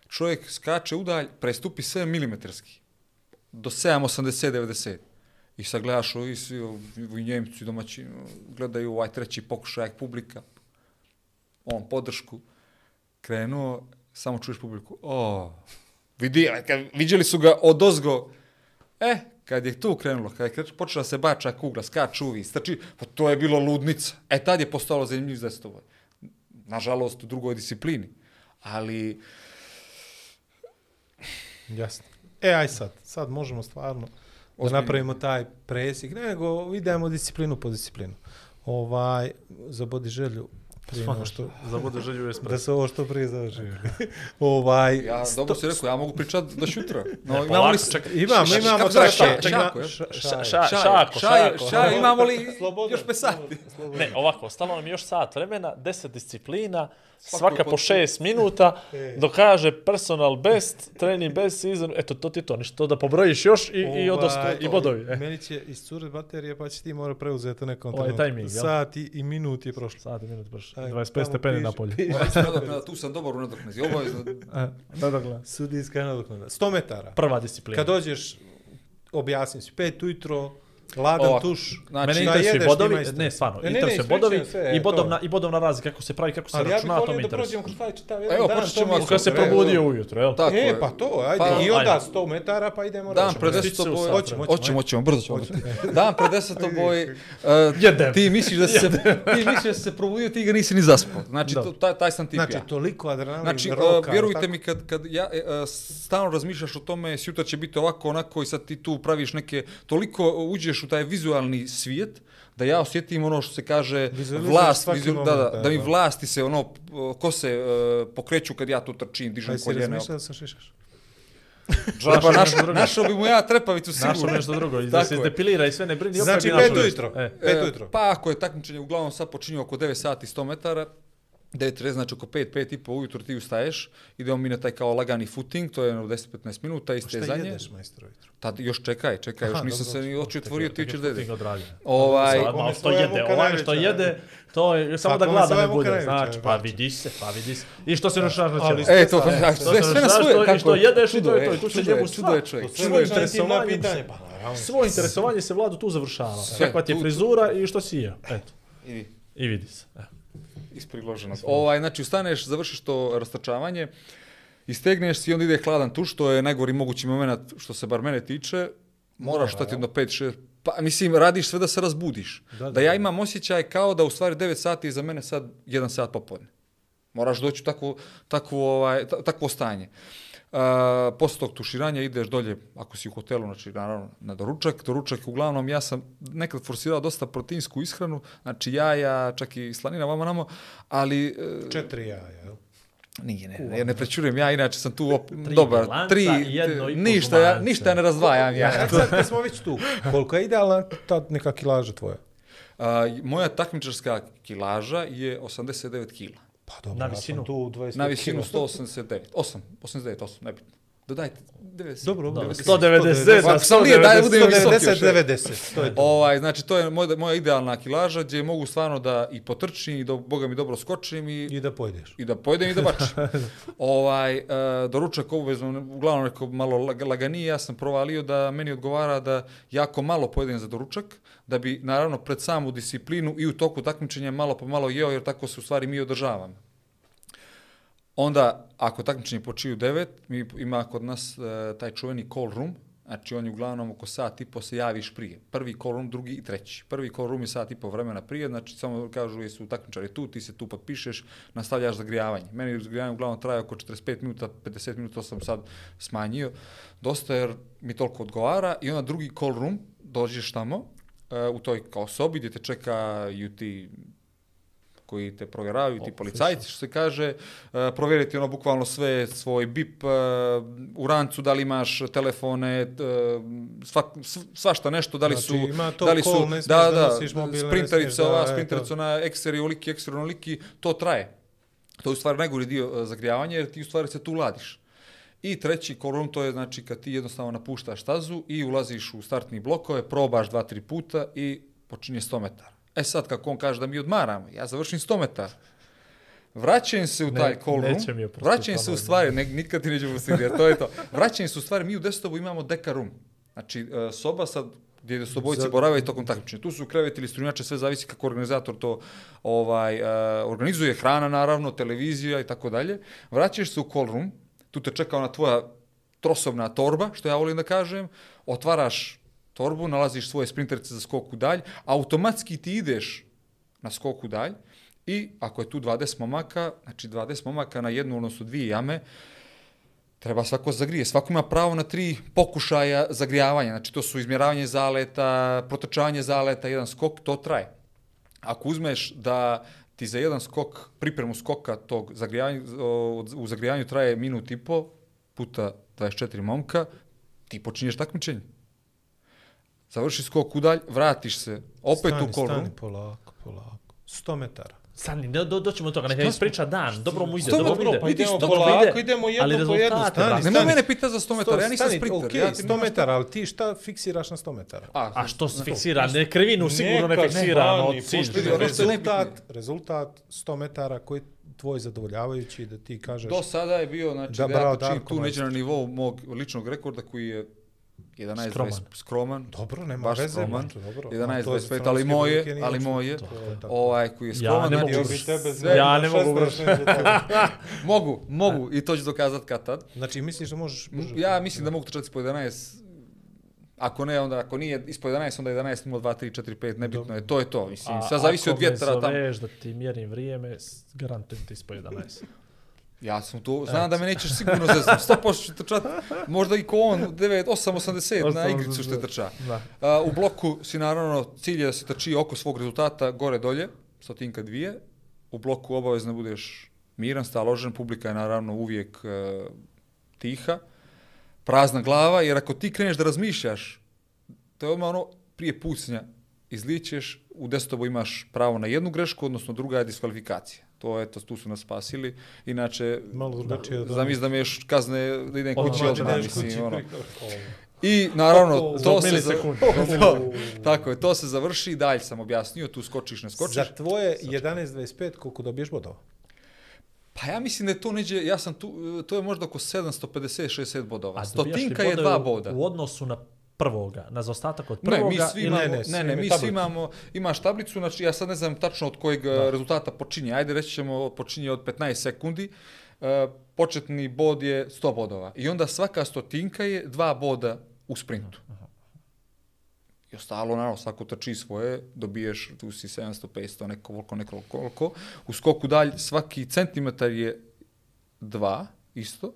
Čovjek skače udalj, prestupi 7 milimetarski do 7,80-90. I sad gledaš ovi svi ovi Njemci domaći, gledaju ovaj treći pokušaj publika, on podršku, krenuo, samo čuješ publiku, o, vidi, kad, viđeli su ga od ozgo, e, kad je tu krenulo, kad je počela se bača kugla, skač uvi, strči, pa to je bilo ludnica. E, tad je postalo zanimljiv za stova. Nažalost, u drugoj disciplini. Ali, Jasno. E, aj sad. Sad možemo stvarno da Ozbiljno. napravimo taj presjek. Ne, nego idemo disciplinu po disciplinu. Ovaj, zabodi želju prije nego što, Za budu želju je da se ovo što prije završi. ovaj, ja, dobro si rekao, ja mogu pričat do šutra. No, Ne, imamo polako, li, čekaj. Imamo, Ša- imamo trake, ša- šako, ša- Ša- ša- šako, šako. šaj, imamo li još pet sati? Ne, ovako, ostalo nam još sat vremena, 10 disciplina, svaka po 6 minuta, E. dokaže personal best, training best season, eto, to ti je to, ništa da pobrojiš još i, i, odosto, Ovaj, i bodovi. E. Meni će iscurit baterije, pa će ti mora preuzeti nekom Ovaj trenutku. timing, jel? Sat i, i minut je prošlo. Sat i minut, Aj, 25 tamo stepeni na polju. Nadoknada, tu sam dobar u nadoknadi. Obavezno. Da, da, gledam. Sudijska nadoknada. 100 metara. Prva disciplina. Kad dođeš, objasnim si, pet ujutro, ladan Ovako, tuš. znači- Mene interesuju jedeš, bodovi, ne, stvarno, ne, ne, interesuju ispričaj bodovi sve, i to. bodovna, i bodovna razlika, kako se pravi, kako se Ali ja bih računa, to volio me da interesuje. prođemo kroz taj čitav jedan Evo, dan. počet to ćemo mi Kad se probudio ujutro, jel? Tako E, je. pa to, ajde. Pa, I onda ajde. 100 metara, pa idemo Dan desetoboj, sat, Hoćemo, vremena. hoćemo, hoćemo, brzo ćemo. Dan pred desetoboj, uh, Jedem. ti misliš da se, ti misliš da se probudio, ti ga nisi ni zaspao. Znači, Da. to, taj, taj sam tip Znači, ja. toliko adrenalin, Znači, roka, uh, vjerujte mi, kad, kad ja e, uh, stalno razmišljaš o tome, sutra će biti ovako, onako i sad ti tu praviš neke, toliko uđeš u taj vizualni svijet, da ja osjetim ono što se kaže vlast, vizu, da, moment, da, da, da mi vlasti se ono, ko se uh, pokreću kad ja tu trčim, dižem Aj si koljene. razmišljao da sam šišaš? Džaba, Našao našao bi mu ja trepavicu Našao sigurno. nešto drugo, da se izdepilira i sve ne brini. Znači, našao pet ujutro. E. Pet E, ujutro. Pa ako je takmičenje uglavnom sad počinio oko 9 sati 100 metara, 9.30, znači oko 5, 5 i po ujutro ti ustaješ, idemo mi na taj kao lagani footing, to je jedno 10-15 minuta, Šta istezanje. jedeš, majstor, ujutro? Tad još čekaj, čekaj, Aha, još nisam dobro, se ni oči otvorio, ti ćeš da jedeš. Ovaj, Sad, malo što jede, ovaj što jede, to je samo Pa da glada ne bude, znači, pa vidi se, pa vidi se. I što se rošaš na čelo? E, to, Sve sve, sve, na svoje. što- i kako što je. jedeš i to je Čudo to, i tu čudo je, njemu čudo je sva- čovjek. Sve Svoje je pitanje. se- Pa, naravno. Svoje interesovanje se vladu tu završava. Kakva ti je frizura i što si jeo. Eto, I i vidi se. E. isprigloženo. Ovaj, znači, ustaneš, završiš to rastačavanje, istegneš si i onda ide hladan tuš, to je najgori mogući moment što se bar mene tiče. Moraš stati do 5, 6, pa mislim, radiš sve da se razbudiš. Da, Da, da, ja imam osjećaj kao da u stvari 9 sati za mene sad 1 sat popodne. Moraš doći u takvo, takvo, ovaj, ta- takvo stanje. A, posle tog tuširanja ideš dolje, ako si u hotelu, znači naravno na doručak. Doručak, uglavnom, ja sam nekad forsirao dosta proteinsku ishranu, znači jaja, čak i slanina, vama namo, ali... e, Četiri jaja, jel? Nije, ne, ne, ne prećurujem, ja inače sam tu op, Tri dobar, bilanca tri, jedno i ništa, ja, ništa ne razdvajam ja. Ja, sad kad smo već tu, koliko je idealna ta neka kilaža tvoja? A, moja takmičarska kilaža je 89 kila. Pa dobro, Na ja visinu? sam tu 25 Na visinu kila. 189, 8, 89, 8, nebitno. Dodajte, 90. Dobro, Dobro, 90, 190, Ako sam nije, daj, budem još. 190, 90, to je to. Ovaj, znači, to je moja, moja idealna kilaža gdje mogu stvarno da i potrčim i do, boga mi dobro skočim i, I da pojdeš. i da pojedem i da bačim. ovaj, uh, doručak obavezno, uglavnom neko malo lag- laganije, ja sam provalio da meni odgovara da jako malo pojedem za doručak, da bi naravno pred samu disciplinu i u toku takmičenja malo po malo jeo, jer tako se u stvari mi održavamo. Onda, ako takmičenje počiju u 9, mi ima kod nas e, taj čuveni call room, znači on je uglavnom oko sat i po se javiš prije. Prvi call room, drugi i treći. Prvi call room je sat i po vremena prije, znači samo kažu jesu takmičari tu, ti se tu potpišeš, nastavljaš zagrijavanje. Meni zagrijavanje uglavnom traje oko 45 minuta, 50 minuta, to sam sad smanjio, dosta jer mi toliko odgovara. I onda drugi call room, dođeš tamo, e, u toj kao sobi gdje te čeka ti koji te provjeravaju, ti policajci, što se kaže, uh, provjeriti ono bukvalno sve, svoj BIP, uh, u rancu, da li imaš telefone, uh, svak, sv- svašta nešto, da li su, Znači, ima to da li su, call, da, da nosiš mobil, sprinterica smiješ da- ova, sprinterica na ekseri, oliki, ekseri, oliki, to traje. To je u stvari najgori dio zagrijavanja, jer ti u stvari se tu ladiš. I treći kolon, to je znači kad ti jednostavno napuštaš stazu i ulaziš u startni blokove, probaš dva, tri puta i počinje 100 metara. E sad, kako on kaže da mi odmaramo, ja završim 100 metara. Vraćam se u Ne- taj call room, vraćam se u ponovo. stvari, ne, nikad ti neću oprostiti, jer to je to. Vraćam se u stvari, mi u desktopu imamo deka room. Znači, e, soba sad gdje su obojice i tokom takmičenja. Tu su kreveti ili strunjače, sve zavisi kako organizator to ovaj, e, organizuje, hrana naravno, televizija i tako dalje. Vraćaš se u call room, tu te čeka ona tvoja trosobna torba, što ja volim da kažem, otvaraš torbu, nalaziš svoje sprinterce za skok u dalj, automatski ti ideš na skok u dalj i ako je tu 20 momaka, znači 20 momaka na jednu, odnosno dvije jame, treba svako zagrije. Svako ima pravo na tri pokušaja zagrijavanja. Znači to su izmjeravanje zaleta, protočavanje zaleta, jedan skok, to traje. Ako uzmeš da ti za jedan skok, pripremu skoka tog zagrijavanja, u zagrijavanju traje minut i po, puta 24 momka, ti počinješ takmičenje. Završi skok udalj, vratiš se opet stani, u kolu. Stani, polako, polako. 100 metara. Stani, ne, do, doćemo do toga, neka Šta ispriča dan, dobro mu ide, dobro mu ide. pa idemo Dobro polako, ide, idemo jedno po jedno, stani, brate. Nemoj mene pitati za 100 metara, ja nisam Stani, sprinter. okej, ja ti 100 metara, ali ti šta fiksiraš na 100 metara? A što se fiksira? Ne, krivinu sigurno ne zvani, od cilj. rezultat, rezultat 100 metara koji tvoj zadovoljavajući da ti kažeš Do sada je bio, znači, Da, da, ja bravo, počinjem Darko, tu neđe na nivou mog ličnog rekorda koji je 11 Skroman. 20 skroman. Dobro, nema baš veze, skroman. mačo, dobro. 11 A to je 25, ali moje, ali moje. Ovaj koji je Ja skroman. ne znači, mogu- Htio bi tebe Ja zvati ne mogu 16 minuta. mogu, mogu i to ću dokazat kad tad. Znači, misliš da možeš... M- brže? Ja mislim da mogu trčati po 11 Ako ne, onda ako nije ispod 11, onda 11, 0, 2, 3, 4, 5, nebitno je, to je to, mislim, sve zavisi od vjetra Ako tamo. me zoveš da ti mjerim vrijeme, garantujem ti ispod 11. Ja sam tu, znam da me nećeš sigurno zeznat, 100% ću trčati, možda i ko on, 9, 8, 80 na igricu što je trča. Da. A, u bloku si naravno, cilj je da se trči oko svog rezultata, gore-dolje, stotinka dvije. U bloku obavezno budeš miran, staložen, publika je naravno uvijek e, tiha, prazna glava, jer ako ti kreneš da razmišljaš, to je odmah ono prije pucnja, izličeš, u destobu imaš pravo na jednu grešku, odnosno druga je diskvalifikacija. To je to, tu su nas spasili. Inače, Malo drugačije od zamisli da mi još kazne da idem kući znači odmah, da mislim, kući ono. I naravno, Zbog to se, za, to, tako je, to se završi, dalje sam objasnio, tu skočiš, ne skočiš. Za tvoje 11.25 koliko dobiješ bodova? Pa ja mislim da je to neđe, ja sam tu, to je možda oko 750-60 bodova. A dobijaš li Stotinka je bodove dva boda. U odnosu na prvoga, na zaostatak od Ne, prvoga mi svi ili- imamo, ne, ne, ne, ne, ne, mi tablicu. svi imamo, imaš tablicu, znači ja sad ne znam tačno od kojeg da. rezultata počinje. Ajde reći ćemo počinje od 15 sekundi. E, početni bod je 100 bodova. I onda svaka stotinka je dva boda u sprintu. I ostalo, naravno, svako trči svoje, dobiješ, tu si 700, 500, neko koliko, neko koliko. U skoku dalje, svaki centimetar je dva, isto.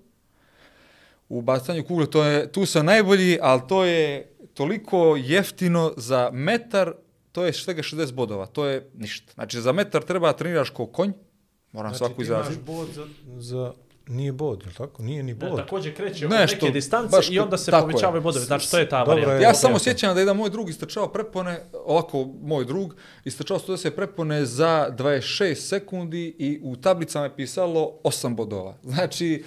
U bacanju kugle, to je, tu sam najbolji, ali to je toliko jeftino za metar, to je svega 60 bodova, to je ništa. Znači, za metar treba treniraš ko konj, moram Znači, svaku ti imaš izraziti. bod za, za... Nije bod, je tako? Nije ni Ne, bod. također kreće Nešto, neke distance baš i onda se povećavaju bodovi. Znači, to je ta Dobro je. varijanta. Ja samo sjećam da je jedan moj drug istrčao prepone, ovako moj drug, istrčao 110 prepone za 26 sekundi i u tablicama je pisalo 8 bodova. Znači,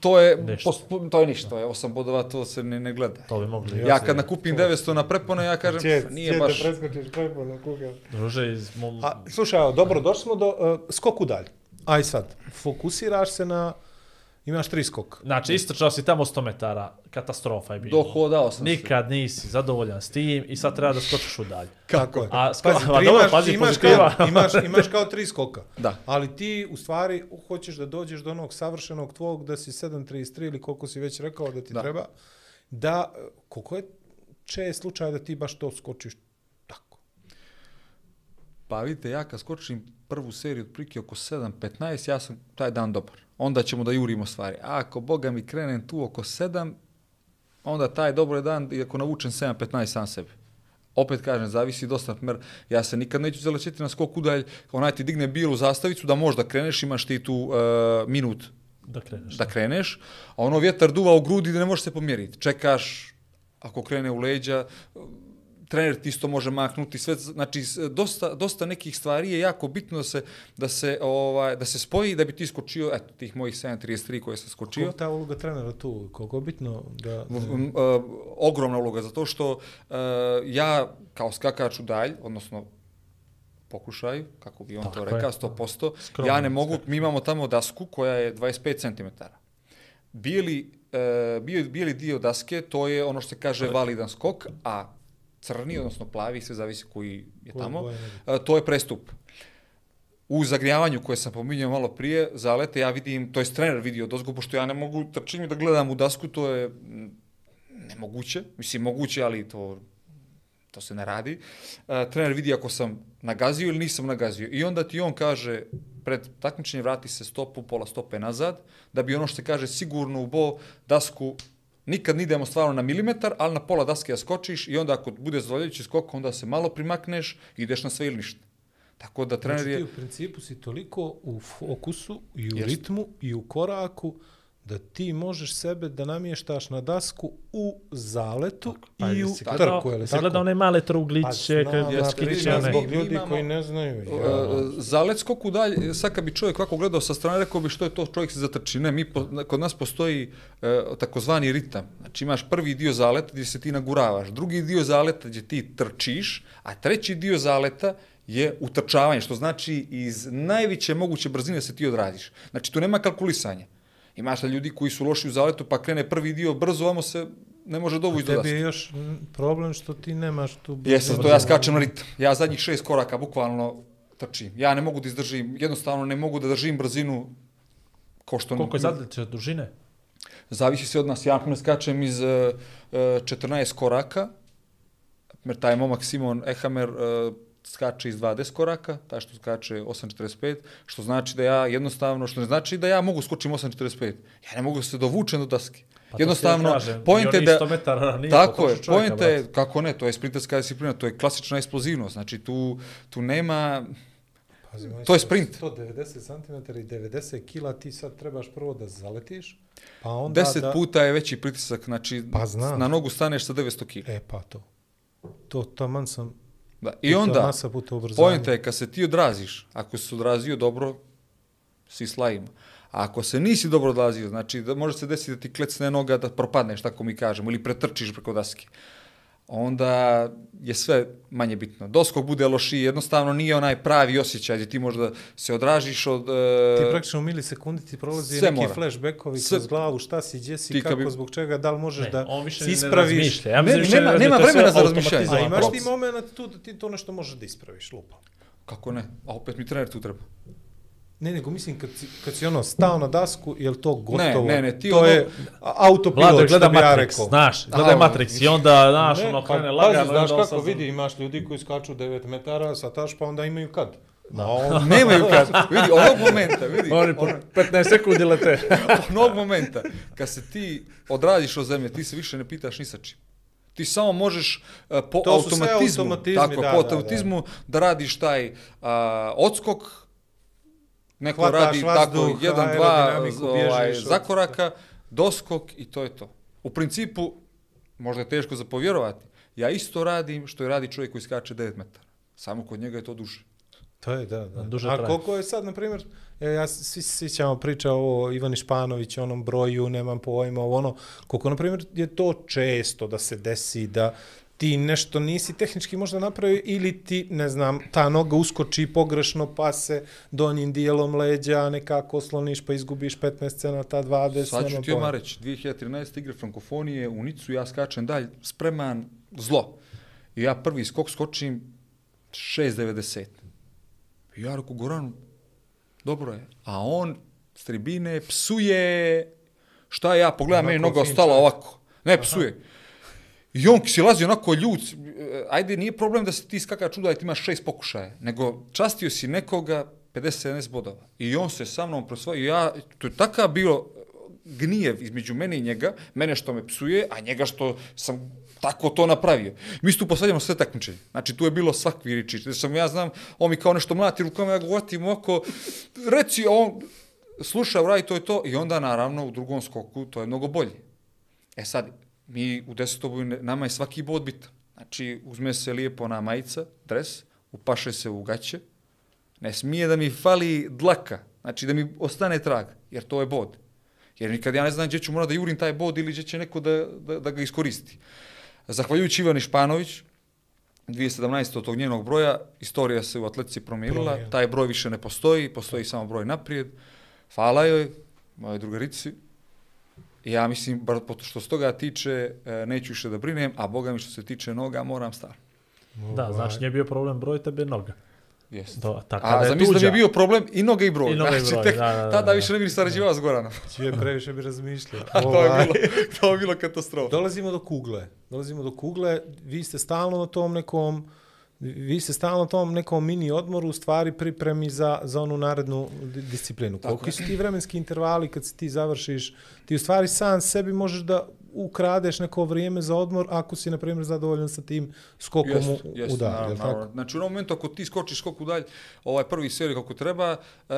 to je, Ništa. pos- to je ništa, je 8 bodova, to se ne, ne gleda. To bi mogli. Ja kad nakupim 900 na prepone, ja kažem, Cije- nije baš... da preskočiš preponu kuga. Druže, iz mom... A, slušaj, dobro, došli smo do uh, skoku dalje. Aj sad, fokusiraš se na... Imaš tri skoka. Znači, istrčao si tamo 100 metara, katastrofa je bilo. Dohodao sam se. Nikad nisi zadovoljan s tim i sad treba da skočiš u dalje. Kako je? A sko- Pazi, a ti dobro, pazi, imaš, pozitiva. kao, imaš, imaš kao tri skoka. Da. Ali ti u stvari hoćeš da dođeš do onog savršenog tvog da si 7.33 ili koliko si već rekao da ti Da. treba. Da, koliko je čest slučaj da ti baš to skočiš tako? Pa vidite, ja kad skočim prvu seriju otprilike oko 7.15, ja sam taj dan dobar. Onda ćemo da jurimo stvari. A ako Boga mi krenem tu oko 7, onda taj dobar dan, i ako navučem 7.15 sam sebe. Opet kažem, zavisi dosta, primjer, ja se nikad neću zalećeti na skok udalj, onaj ti digne bilu zastavicu da možda kreneš, imaš ti tu uh, minut Da kreneš. da kreneš, a ono vjetar duva u grudi da ne možeš se pomjeriti. Čekaš, ako krene u leđa, trener ti isto može maknuti, sve, znači dosta, dosta nekih stvari je jako bitno da se, da se, ovaj, da se spoji da bi ti skočio, eto, tih mojih 7.33 koje sam skočio. Ta uloga trenera tu? Koliko je bitno da... Uh, ogromna uloga, zato što uh, ja kao skakač u dalj, odnosno pokušaj, kako bi on Tako to rekao, 100%, Skromno ja ne mogu, mi imamo tamo dasku koja je 25 cm. Bijeli, uh, bijeli, bijeli dio daske, to je ono što se kaže validan skok, a crni, odnosno plavi, sve zavisi koji je tamo, uh, to je prestup. U zagrijavanju koje sam pominjao malo prije, zalete, ja vidim, to je trener vidio dozgo, pošto ja ne mogu trčim i da gledam u dasku, to je nemoguće, mislim moguće, ali to to se ne radi. Uh, trener vidi ako sam nagazio ili nisam nagazio. I onda ti on kaže, pred takmičenje vrati se stopu, pola stope nazad, da bi ono što se kaže sigurno u bo dasku nikad ne idemo stvarno na milimetar, ali na pola daske ja skočiš i onda ako bude zadovoljajući skok, onda se malo primakneš i ideš na sve ili ništa. Tako da trener Znači je... ti u principu si toliko u fokusu i u Jeste. ritmu i u koraku da ti možeš sebe da namještaš na dasku u zaletu Pa, i u jesi gledao, trku, je li tako? gledao one male Pa trugliće, znam, kad ja one. zbog ljudi imamo- koji ne znaju. Ja. Uh, za let skoku dalje, sad kad bi čovjek ovako gledao sa strane, rekao bi što je to čovjek se zatrči. Ne, mi, po, kod nas postoji uh, takozvani ritam. Znači imaš prvi dio zaleta gdje se ti naguravaš, drugi dio zaleta gdje ti trčiš, a treći dio zaleta je utrčavanje, što znači iz najveće moguće brzine se ti odradiš. Znači tu nema kalkulisanja. Imaš li ljudi koji su loši u zaletu pa krene prvi dio brzo, vamo se ne može dovući do Tebi je još problem što ti nemaš tu... Jesam, to ja skačem ritam. Ja zadnjih šest koraka bukvalno trčim. Ja ne mogu da izdržim, jednostavno ne mogu da držim brzinu ko što... Koliko je zadljeće dužine? Zavisi se od nas. Ja ne skačem iz uh, uh, 14 koraka. Mer taj momak Simon Ehamer uh, skače iz 20 koraka, taj što skače 8.45, što znači da ja jednostavno, što ne znači da ja mogu skočim 8.45. Ja ne mogu da se dovučem do daske. Pa jednostavno, point je da... oni 100 metara nije Tako je, point je, kako ne, to je sprinterska disciplina, to je klasična eksplozivnost, znači tu, tu nema, Pazi, To je sprint. 190 cm i 90 kg ti sad trebaš prvo da zaletiš, pa onda 10 da... puta je veći pritisak, znači Pa znam. na nogu staneš sa 900 kg. E pa to. To taman sam... Da. I puta onda, masa puta pojenta je kad se ti odraziš, ako se odrazio dobro, si slajim. A ako se nisi dobro odrazio, znači da može se desiti da ti klecne noga da propadneš, tako mi kažemo, ili pretrčiš preko daske. Onda je sve manje bitno. Doskok bude lošiji, jednostavno nije onaj pravi osjećaj gdje ti možda se odražiš od... e, Ti praktično u milisekundi ti prolazi sve neki mora. flashbackovi Sve- kroz glavu, šta si, gdje si, Ti kako, bi- zbog čega, da li možeš Ne, da on više si ne ispraviš. razmišlja. Ja Ne, više nema- ne- nema vremena za razmišljanje. A imaš ti moment tu da ti to nešto možeš da ispraviš, lupa. Kako ne? A opet mi trener tu treba. Ne, nego mislim kad si, kad si ono stao na dasku, je li to gotovo? ne, ne, ti to ono- je autopilot, Vlado što gleda bi ja Matrix, rekao. znaš, gleda A, Matrix i onda, znaš, Ne, ono, pa, krene pazi, lagano. i znaš kako sad- vidi, imaš ljudi koji skaču 9 metara, sataš, pa onda imaju kad? Da. O, Nemaju kad, vidi, onog momenta, vidi, Oni po ono- 15 sekundi lete. onog momenta, kad se ti odradiš od zemlje, ti se više ne pitaš ni sa čim. Ti samo možeš uh, po To automatizmu, tako, da, po da, automatizmu da, radiš taj uh, odskok, neko Hvataš radi tako vazduh, jedan, dva ovaj, od- zakoraka, doskok i to je to. U principu, možda je teško za povjerovati, ja isto radim što je radi čovjek koji skače 9 metara. Samo kod njega je to duže. To je, da, da. Duže A traje. koliko je sad, na primjer, e, ja s- svi se sjećamo priča o Ivani Španović, onom broju, nemam pojma, ovo ono, koliko, na primjer, je to često da se desi da ti nešto nisi tehnički možda napravio ili ti, ne znam, ta noga uskoči pogrešno pa se donjim dijelom leđa nekako osloniš pa izgubiš 15 cenata, 20, Sad ću ti pojma. odmah reći, 2013. igre frankofonije u Nicu, ja skačem dalje, spreman, zlo. I ja prvi skok skočim 6.90. I ja reku Goranu, dobro je. A on s tribine psuje, šta ja pogledam, meni noga ostala ovako. Ne, psuje. I on si lazi onako ljud, eh, ajde nije problem da se ti skakač udalje, ti imaš šest pokušaja, nego častio si nekoga 50-70 bodova. I on se sa mnom prosvojio, ja, to je takav bio gnijev između mene i njega, mene što me psuje, a njega što sam tako to napravio. Mi se tu posvađamo sve takmičenje. Znači, tu je bilo svakvi riči. Da sam ja znam, on mi kao nešto mlati rukama, ja govorim oko, reci, on sluša, uradi to i to, i onda, naravno, u drugom skoku to je mnogo bolje. E sad, mi u desetoboju, ne- nama je svaki bod bitan. Znači, uzme se lijepo na majica, dres, upaše se u gaće, ne smije da mi fali dlaka, znači da mi ostane trag, jer to je bod. Jer nikad ja ne znam gdje ću morati da jurim taj bod ili gdje će neko da, da, da ga iskoristi. Zahvaljujući Ivani Španović, 2017. od tog njenog broja, istorija se u atletici promijenila, Promijenila. taj broj više ne postoji, postoji samo broj naprijed. Hvala joj, moje drugarici. Ja mislim, bar što se toga tiče, e, neću više da brinem, a boga mi što se tiče noga, moram star. Da, znači nije bio problem broj, tebe noga. Jest. Do, ta, A kada je zamisli da mi je bio problem i noga i broj. I noga i Znači, broj, tek da, da, da, tada da. više ne bi ni sarađivao s Goranom. Čije previše bi razmišljao. A to je Ovaj. bilo, to je bilo katastrofa. Dolazimo do kugle. Dolazimo do kugle. Vi ste stalno na tom nekom vi ste stalno tom nekom mini odmoru, u stvari pripremi za, za onu narednu di- disciplinu. Tako Koliki su ti vremenski intervali kad se ti završiš? Ti u stvari sam sebi možeš da ukradeš neko vrijeme za odmor ako si, na primjer, zadovoljan sa tim skokom Jest, u, jest, u dalj, naravno, jel tako? naravno. Znači u onom momentu ako ti skočiš skok u dalj, ovaj prvi serij kako treba, e,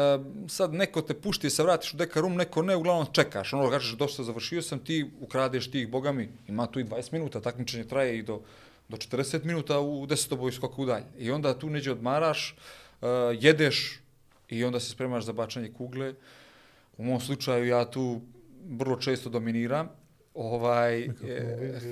sad neko te pušti, se vratiš u deka room, neko ne, uglavnom čekaš. Ono kažeš dosta završio sam, ti ukradeš tih, boga mi, ima tu i 20 minuta, takmičenje traje i do, do 40 minuta u desetoboj skoku u dalj. I onda tu neđe odmaraš, e, jedeš i onda se spremaš za bačanje kugle. U mom slučaju ja tu vrlo često dominiram. Ovaj, e,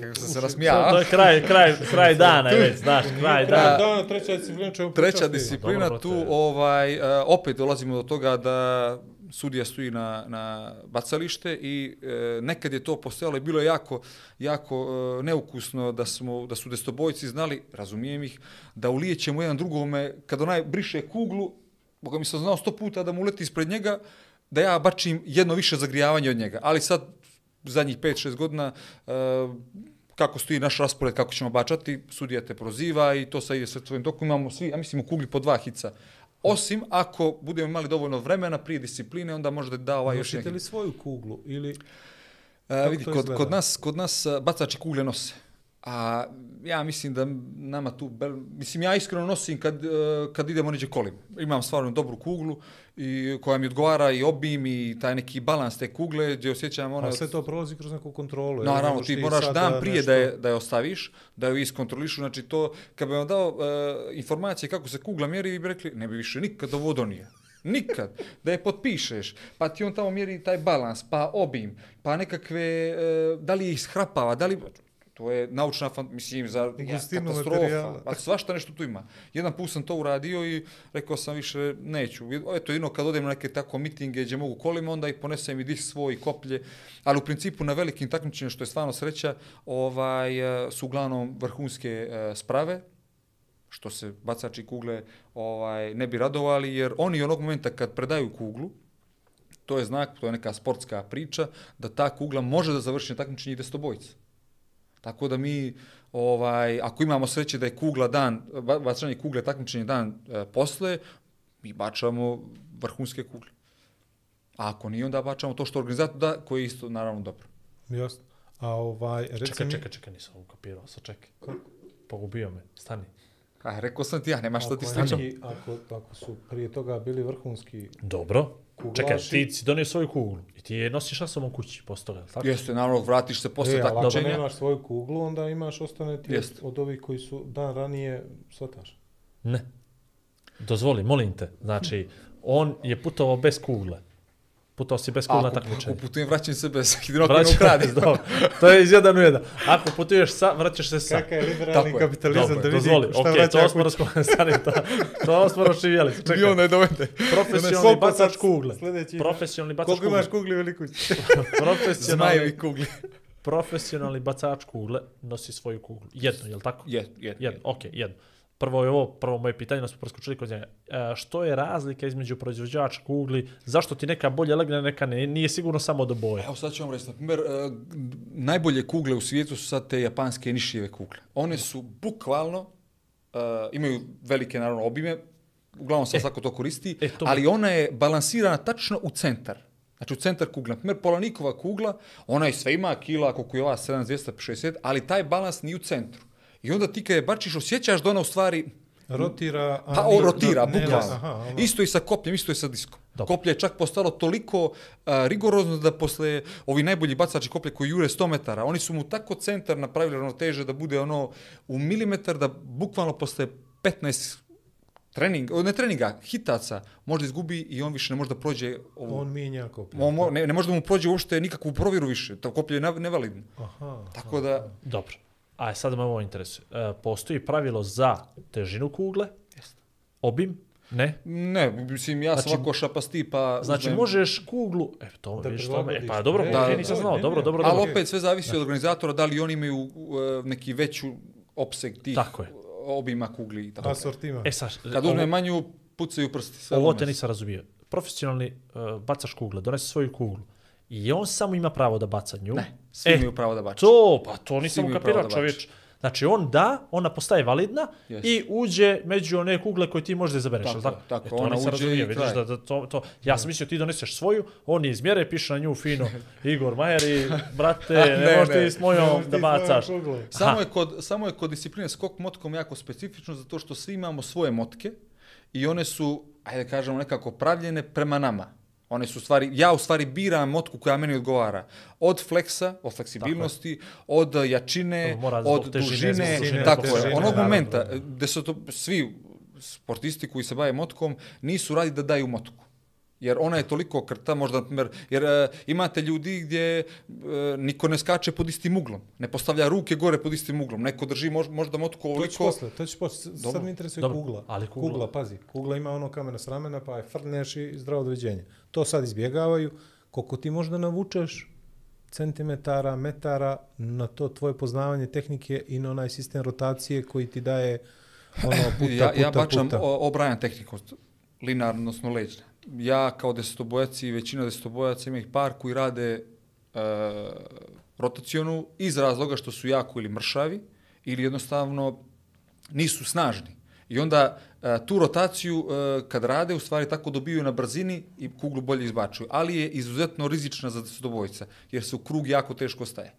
kako sam se rasmijao. To je kraj, kraj, kraj dana, je već, znaš, kraj Da, dana. da, treća disciplina čemu Treća disciplina, tu ovaj, uh, opet dolazimo do toga da sudija stoji na, na bacalište i e, nekad je to postojalo i bilo je jako, jako e, neukusno da, smo, da su destobojci znali, razumijem ih, da ulijećemo jedan drugome, kad onaj briše kuglu, boga mi sam znao sto puta da mu leti ispred njega, da ja bačim jedno više zagrijavanje od njega. Ali sad, zadnjih 5-6 godina, e, kako stoji naš raspored, kako ćemo bačati, sudija te proziva i to sad ide sve tvojim dokom, Imamo svi, ja mislim, u kugli po dva hica. Osim ako budemo imali dovoljno vremena prije discipline, onda možda da ovaj još neki. li svoju kuglu ili... E, Kako vidi, kod, izgleda? kod, nas, kod nas e, bacači kugle nose. A ja mislim da nama tu, bel- mislim ja iskreno nosim kad, e, kad idemo neđe kolim. Imam stvarno dobru kuglu i koja mi odgovara i obim i taj neki balans te kugle gdje osjećam ono... A sve to prolazi kroz neku kontrolu. Naravno, ti moraš dan prije nešto- da je, da je ostaviš, da ju iskontrolišu, znači to, kad bi vam dao e, informacije kako se kugla mjeri, vi bi rekli, ne bi više nikad ovo donio. Nikad. Da je potpišeš, pa ti on tamo mjeri taj balans, pa obim, pa nekakve, e, da li ih shrapava, da li... To je naučna, fan, mislim, za Gustinu katastrofa. materijala. Pa svašta nešto tu ima. Jedan put sam to uradio i rekao sam više neću. Eto, jedno kad odem na neke tako mitinge gdje mogu kolima, onda ih ponesem i dih svoj koplje. Ali u principu na velikim takmičenjima, što je stvarno sreća, ovaj, e, su uglavnom vrhunske e, sprave, što se bacači kugle ovaj, ne bi radovali, jer oni onog momenta kad predaju kuglu, to je znak, to je neka sportska priča, da ta kugla može da završi na takmičenje i desetobojca. Tako da mi, ovaj, ako imamo sreće da je kugla dan, ba- bacanje kugle takmičenje dan e, posle, mi bačamo vrhunske kugle. A ako nije, onda bačamo to što organizator da, koji je isto, naravno, dobro. Jasno. A ovaj, reci Čekaj, mi... čekaj, čekaj, nisam ukapirao, sad čekaj. Pogubio me, stani. A, rekao sam ti ja, nema šta ti sličam. neki, ako, ako su prije toga bili vrhunski Dobro. Kuglaši. Čekaj, ti si donio svoju kuglu i ti je nosiš na sobom kući posle toga, jel tako? Jeste, naravno, vratiš se posle E, ali ako takmičenja. nemaš svoju kuglu, onda imaš, ostane ti Jest. od, od ovih koji su dan ranije svataš. Ne. Dozvoli, molim te. Znači, on je putovao bez kugle. Putovao si bez kugle na Ako, takmičenje. ako putujem, vraćam se bez hidrokrenu Vraćaš kradi. se, dobro. To je iz jedan u jedan. Ako putuješ sa, vraćaš se sa. Kakav je liberalni Tako je. kapitalizam Dobro, da vidi dozvoli. šta Okej, vraća to smo stani, to, to smo rašivjeli. I Čekaj, onda je dovede. profesionalni Koliko bacač kugle. sljedeći- Profesionalni bacač Koliko kugle. imaš kugli veliku? Profesionalni, Zmajevi kugli. profesionalni bacač kugle nosi svoju kuglu. Jedno, je li tako? Je, je. Jedno, okej, jedno. Prvo je ovo, prvo moje pitanje, da smo preskočili kod njega. E, što je razlika između proizvođača kugli? Zašto ti neka bolje legne, neka ne? Nije sigurno samo do boje. Evo sad ću vam reći, na primjer, e, najbolje kugle u svijetu su sad te japanske nišijeve kugle. One su bukvalno, e, imaju velike naravno obime, uglavnom sad svako to koristi, e, to- ali ona je balansirana tačno u centar. Znači u centar kugle. Na primjer, Polanikova kugla, ona je sve ima kila, koliko je ova 7260, ali taj balans nije u centru. I onda ti kad je bačiš, osjećaš da ona u stvari Rotira... a Pa on rotira, ne, ne, bukvalno. aha. Isto i sa kopljem, isto i sa diskom. Dobro. Koplje je čak postalo toliko a, rigorozno da posle ovi najbolji bacači koplje koji jure 100 metara, oni su mu tako centar napravili ravnoteže da bude ono u milimetar da bukvalno posle 15 trening, o, ne treninga, hitaca, možda izgubi i on više ne može da prođe ovu, On mijenja koplje. on, mo- ne, ne može da mu prođe uopšte nikakvu provjeru više. To koplje je ne- nevalidno. Aha. Tako da, Dobro. A sad me ovo interesuje. E, postoji pravilo za težinu kugle? Obim? Ne? ne, mislim, ja sam Znači- ovako šapasti, pa... Znači, uzmem- možeš kuglu... E, to Da vidiš to me... E, pa dobro, Ne, da, da, nisam znao. ne, Dobro, ne. dobro, Ali dobro. opet sve zavisi od organizatora, da li oni imaju uh, neki veću opseg tih Tako je. obima kugli i tako. Asortima. E, sad, Kad uzme manju, pucaju prsti. Ovo ono te nisam razumio. Profesionalni uh, bacaš kugle, donese svoju kuglu. I on samo ima pravo da baca nju. Ne, svi e, imaju pravo da bače. To, pa to nisam ukapirao, da čovječ. Znači, on da, ona postaje validna Jeste. i uđe među one kugle koje ti možda izabereš. Tako je, tako, E, to ona uđe razumio, i vidiš da, da to, to, ja sam mislio ti doneseš svoju, on je izmjere, piše na nju fino, Igor Majer i, brate, ne, Ne, možeš ti s mojom da bacaš. Samo je, kod, samo je kod discipline skok motkom jako specifično zato što svi imamo svoje motke i one su, ajde da kažemo, nekako pravljene prema nama. One su stvari, ja u stvari biram motku koja meni odgovara. Od fleksa, od fleksibilnosti, od jačine, Mora zbog od težine, dužine, dužine, tako zbog je. težine, Onog momenta da. gde su to svi sportisti koji se bave motkom nisu radi da daju motku. Jer ona je toliko krta, možda, na primjer, jer e, imate ljudi gdje e, niko ne skače pod istim uglom, ne postavlja ruke gore pod istim uglom, neko drži mož, možda motku To ćeš ovoliko, posle, to ćeš posle. Sad Dobro. me interesuje Dobro, kugla. ali kugla- kugla. pazi. Kugla ima ono kamena s ramena, pa je frneš i zdravo doviđenje. To sad izbjegavaju. Koliko ti možda navučeš centimetara, metara na to tvoje poznavanje tehnike i na onaj sistem rotacije koji ti daje ono puta, ja, puta, ja bačam puta. o- obrajan tehniku, linarno, odnosno leđna. Ja kao desetobojac i većina desetobojaca ima ih par koji rade e, rotacionu iz razloga što su jako ili mršavi ili jednostavno nisu snažni. I onda e, tu rotaciju e, kad rade, u stvari tako dobiju na brzini i kuglu bolje izbačuju. Ali je izuzetno rizična za desetobojca, jer se u krug jako teško staje.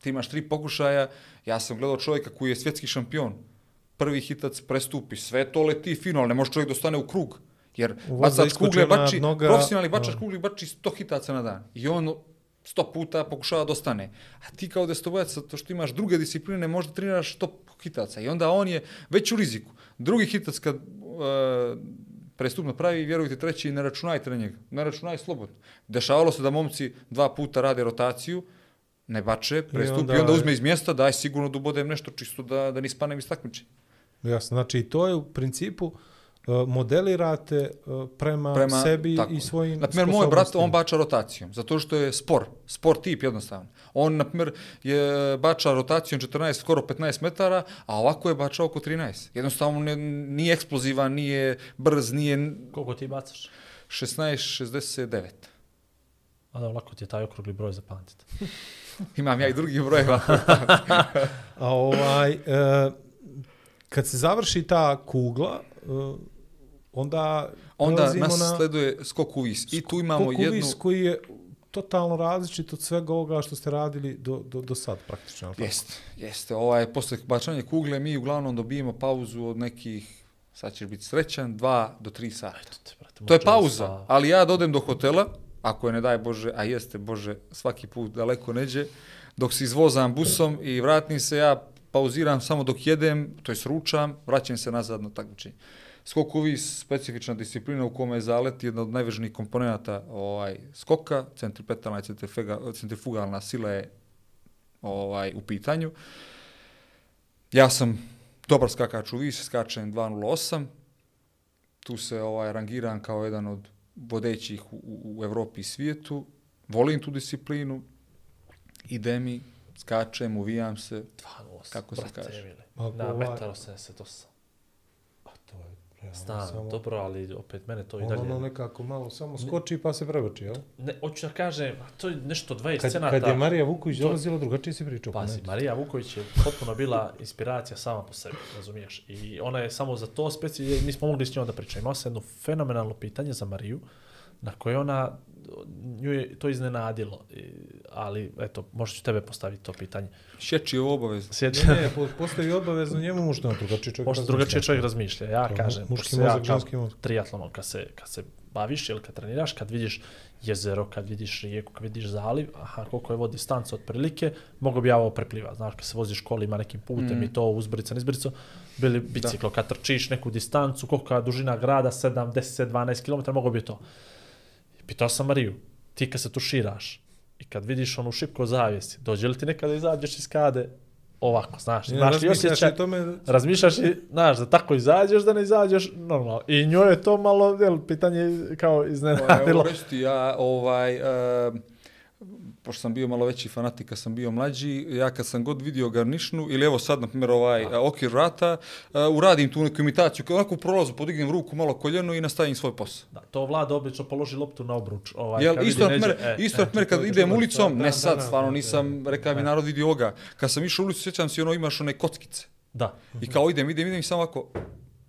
Ti imaš tri pokušaja, ja sam gledao čovjeka koji je svjetski šampion, prvi hitac prestupi, sve to leti fino, ali ne može čovjek da ostane u krug. Jer bacač kugle bači, noga, profesionalni bačač a. kugle bači 100 hitaca na dan. I on sto puta pokušava da ostane. A ti kao destobojac, to što imaš druge discipline, možda treniraš 100 hitaca. I onda on je već u riziku. Drugi hitac kad uh, prestup napravi, vjerujte, treći ne računajte na njega. Ne računaj slobodno. Dešavalo se da momci dva puta rade rotaciju, ne bače, prestupi, i onda, onda- onda uzme iz mjesta, daj sigurno da ubodem nešto čisto da, da ni spanem iz takmičenja. Jasno, znači to je u principu uh, modelirate uh, prema, prema sebi tako i svojim Na primjer, moj brat, on bača rotacijom, zato što je spor, spor tip jednostavno. On, na primjer, je bača rotacijom 14, skoro 15 metara, a ovako je bačao oko 13. Jednostavno ne, nije eksplozivan, nije brz, nije Koliko ti bacaš? 16, 69. A da, lako ti je taj okrugli broj zapamtiti. Imam ja i drugih brojeva. A ovaj, e, kad se završi ta kugla, e, onda Onda nas na sleduje skok u vis. I tu imamo Koku jednu... vis koji je totalno različit od svega ovoga što ste radili do, do, do sad praktično. tako? Jeste, jeste. Ovaj, posle bacanja kugle mi uglavnom dobijemo pauzu od nekih, sad ćeš biti srećan, dva do tri sata. Te, brate, To je pauza, sa- ali ja dodem do hotela, ako je ne daj Bože, a jeste Bože, svaki put daleko neđe, dok se izvozam busom i vratim se, ja pauziram samo dok jedem, to jest ručam, vraćam se nazad na takmičenje. Skok u vis, specifična disciplina u kome je zalet jedna od najvažnijih komponenata ovaj, skoka, centripetalna i centrifuga- centrifugalna sila je ovaj, u pitanju. Ja sam dobar skakač u vis, skačem 2.08, tu se ovaj rangiram kao jedan od vodećih u, u, Evropi i svijetu. Volim tu disciplinu. Ide mi, skačem, uvijam se. 2.08, Kako se brate, kaže? Emile. Ma, Na ovaj- 1,88 A Znam, samo- dobro, ali opet mene to i Ono, dalje... ono nekako malo samo skoči pa se prevrči, jel? Ne, hoću da kažem, to je nešto 20 Kad, scenata. kad je Marija Vuković to- dolazila, drugačije si pričao. Pazi, ne? Marija Vuković je potpuno bila inspiracija sama po sebi, razumiješ? I ona je samo za to speci, mi smo mogli s njom da pričamo. Imao sam jedno fenomenalno pitanje za Mariju, na koje ona, nju je to iznenadilo, I- ali eto, možda ću tebe postaviti to pitanje. Šeći je obavezno. Sjeća, Ne, ne, po- postavi obavezno njemu mušno, drugačije čovjek možda razmišlja. drugačije čovjek razmišlja. Ja To kažem, muški ja mozak, kao ženski mozak. triatlonom, kad se, kad se baviš ili kad treniraš, kad vidiš jezero, kad vidiš rijeku, kad vidiš zaliv, aha, koliko je vodi stanca otprilike, mogu bi ja ovo preplivat. Znaš, kad se voziš kolima nekim putem Mm. i to uzbrica, nizbrico, bili biciklo, kad trčiš neku distancu, koliko je dužina grada, 7, 10, 12 km, mogu bi to. Pitao sam Mariju, ti kad se tuširaš i kad vidiš onu šipko zavijesti, dođe li ti nekada izađeš iz kade ovako, znaš, Ne, znaš li osjećaj, i tome, razmišljaš i, znaš, da tako izađeš, da ne izađeš normalno. I njoj je to malo, jel, pitanje kao Ovaj, iznenadilo. Evo ti, ja, ovaj, e, pošto sam bio malo veći fanatik, kad sam bio mlađi, ja kad sam god vidio garnišnu, ili evo sad, na primjer, ovaj a. okvir vrata, e, uradim tu neku imitaciju, kao onako u prolazu podignem ruku, malo koljeno i nastavim svoj posao. Da, to Vlada obično položi loptu na obruč. Ovaj, Jel, kad isto, na primjer, e, isto, na primjer, kad idem ulicom, da, ne sad, da, stvarno da, nisam, rekao mi narod vidi ovoga, kad sam išao u ulicu, sjećam se, ono, imaš one kockice. Da. I kao idem, idem, idem i samo ovako,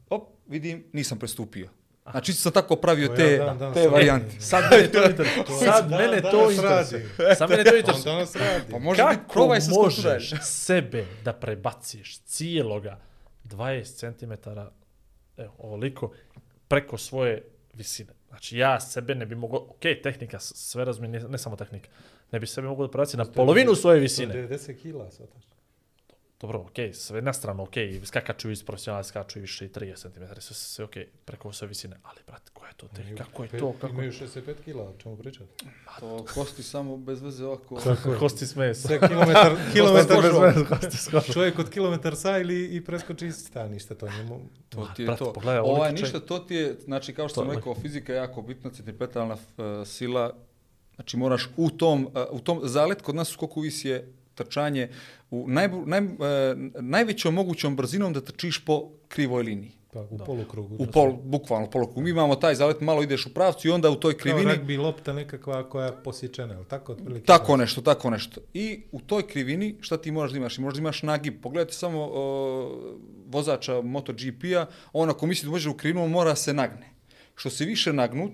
op, vidim, nisam prestupio. Znači, sam tako pravio To te, ja dan danas te varijante. Sad mene to interesuje. Sad Da, mene to interesuje. Sad mene to interesuje. danas radi. Pa može biti, Kako probaj se možeš sebe da prebaciš cijeloga 20 cm, evo, ovoliko, preko svoje visine. Znači, ja sebe ne bi mogao, ok, tehnika, sve razumijem, ne, ne samo tehnika, ne bi sebe mogao da prebaciti na polovinu svoje visine. 90 kila sad. Dobro, ok, sve na stranu, ok, skakaču iz profesionalne, skaču i više i 30 cm, sve, sve ok, preko svoje visine, ali, brat, koja je to tehnika, kako je to, kako Imaju 65 kila, o čemu pričati? To kosti samo bez veze ovako. Je. kosti s mesa. Sve kilometar, kilometar Kosti bez veze. kosti s kožom. Čovjek od kilometar sa ili i preskoči iz sta, ništa to njemu. To ti je brate, to. pogledaj, Ovaj, ovoliki ništa, to ti je, znači, kao što To sam je- rekao, fizika je jako bitna, centripetalna uh, sila, znači moraš u tom, uh, u tom zalet kod nas u skoku vis je trčanje u najbu, naj, uh, najvećom mogućom brzinom da trčiš po krivoj liniji. Pa, u polukrugu. U pol, bukvalno polokrugu. Mi imamo taj zalet, malo ideš u pravcu i onda u toj Kao krivini... ragbi lopta nekakva koja je posječena, ali tako otprilike? Tako nešto, tako nešto. I u toj krivini šta ti moraš da imaš? Možeš da imaš nagib. Pogledajte samo o, vozača MotoGP-a, on ako misli da može u krivinu, on mora se nagne. Što se više nagnut,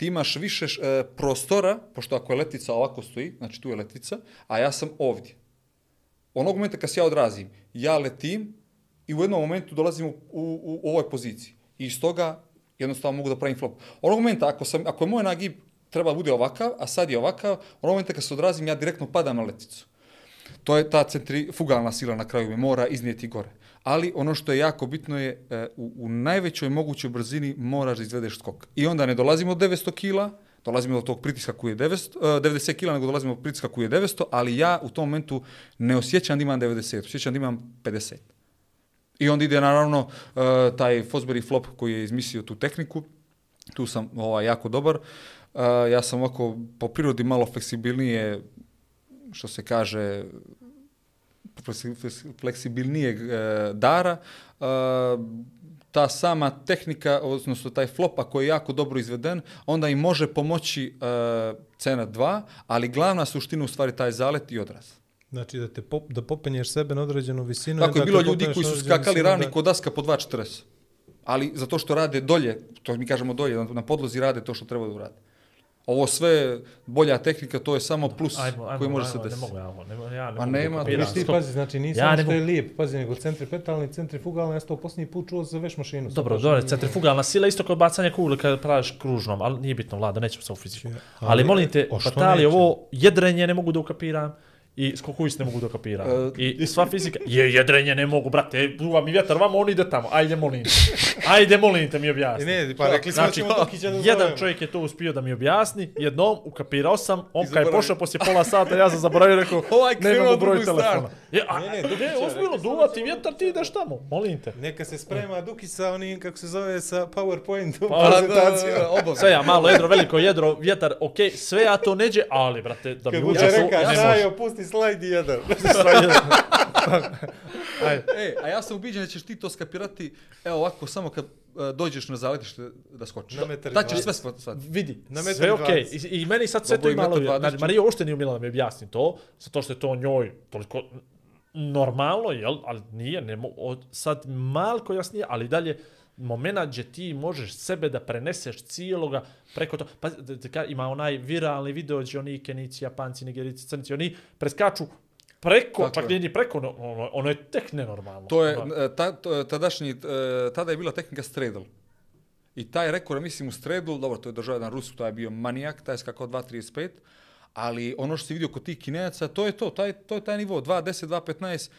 ti imaš više e, prostora, pošto ako je letvica ovako stoji, znači tu je letvica, a ja sam ovdje. Onog momenta kad se ja odrazim, ja letim i u jednom momentu dolazim u, u, u ovoj poziciji. I iz toga jednostavno mogu da pravim flop. Onog momenta, ako, sam, ako je moj nagib treba bude ovakav, a sad je ovakav, onog momenta kad se odrazim, ja direktno padam na leticu. To je ta centrifugalna sila na kraju me mora iznijeti gore. Ali ono što je jako bitno je e, u, u najvećoj mogućoj brzini moraš da izvedeš skok. I onda ne dolazimo do 900 kila, dolazimo do tog pritiska koji je 900, 90 e, kila, nego dolazimo do pritiska koji je 900, ali ja u tom momentu ne osjećam da imam 90, osjećam da imam 50. I onda ide naravno uh, taj Fosbury flop koji je izmislio tu tehniku. Tu sam ovaj, jako dobar. Uh, ja sam ovako po prirodi malo fleksibilnije, što se kaže, fleksibilnijeg uh, dara. Uh, ta sama tehnika, odnosno taj flop, ako je jako dobro izveden, onda im može pomoći uh, cena 2, ali glavna suština u stvari taj zalet i odraz. Znači da te pop, da popenješ sebe na određenu visinu. Tako je bilo ljudi koji su skakali ravni da- kod daska po 2.40. ali zato što rade dolje, to mi kažemo dolje, na podlozi rade to što treba da urade. Ovo sve, bolja tehnika, to je samo plus Ajmo, ajmo, koji može ajmo, se Ne desiti. mogu ja ne, mogu- ja ne Ma mogu da nema. Viš ti pazi, znači nije Ja ne što je lijep, pazi, nego centripetalni, centrifugalni, ja sam to posljednji put čuo za veš mašinu. Dobro, dobro, nije- centrifugalna sila isto kao bacanje kugle kad praviš kružnom, ali nije bitno, vlada, nećemo se u fiziku. Ja, Ali, ali- molim te, Batali, neće? ovo jedrenje ne mogu da ukapiram i skokuist ne mogu da ukapiram. E, I, I sva fizika, je, jedrenje ne mogu, brate, duva mi vjetar, vamo, on ide tamo, ajde molim te. Ajde molim te mi objasni. Ne, pa rekli smo da ćemo Dukića da Jedan zovemo. čovjek je to uspio da mi objasni, jednom ukapirao sam, on kad je zaboravio. pošao poslije pola sata, ja sam zaboravio, rekao, Ovaj krenuo nemamo u drugu broj telefona. Je, a, Ne, ne, ne, ne, Dukića, ne, ozbiljno, duva ti vjetar, ti ideš tamo, molim te. Neka se sprema Dukić sa onim, kako se zove, sa PowerPointom Pa, prezentacijom. obavezno. Sve ja, malo jedro, veliko jedro, vjetar, okej, sve ja to neđe, ali, brate, da mi uđe reka, ne može. Šajo, pusti slajd jedan. Ajde. E, a ja sam ubiđen da ćeš ti to skapirati, evo ovako, samo kad e, dođeš na zaletište da skočiš. Na metar i Da ćeš sve shvatiti. Vidi, Na metar sve i okej. dvadeset. I, I meni sad sve to i ima malo... metar dvadeset. Znači, Marija uopšte nije umjela da mi objasni to, zato što je to njoj toliko normalno, jel? Ali nije, ne mo, od, sad malko jasnije, ali dalje momena gdje ti možeš sebe da preneseš cijeloga preko to. Pa ka- ima onaj viralni video gdje oni Kenici, Japanci, Nigerici, Crnci, oni preskaču preko, Tako čak je. nije ni preko, no, ono, ono je tek nenormalno. To je, Ono, ta, to, tadašnji, e, tada je bila tehnika straddle. I taj rekord, mislim, u straddle, dobro, to je držao jedan Rus, taj je bio manijak, taj je skakao 2.35, ali ono što si vidio kod tih kinejaca, to je to, taj, to je taj nivo, 2.10, 2.15,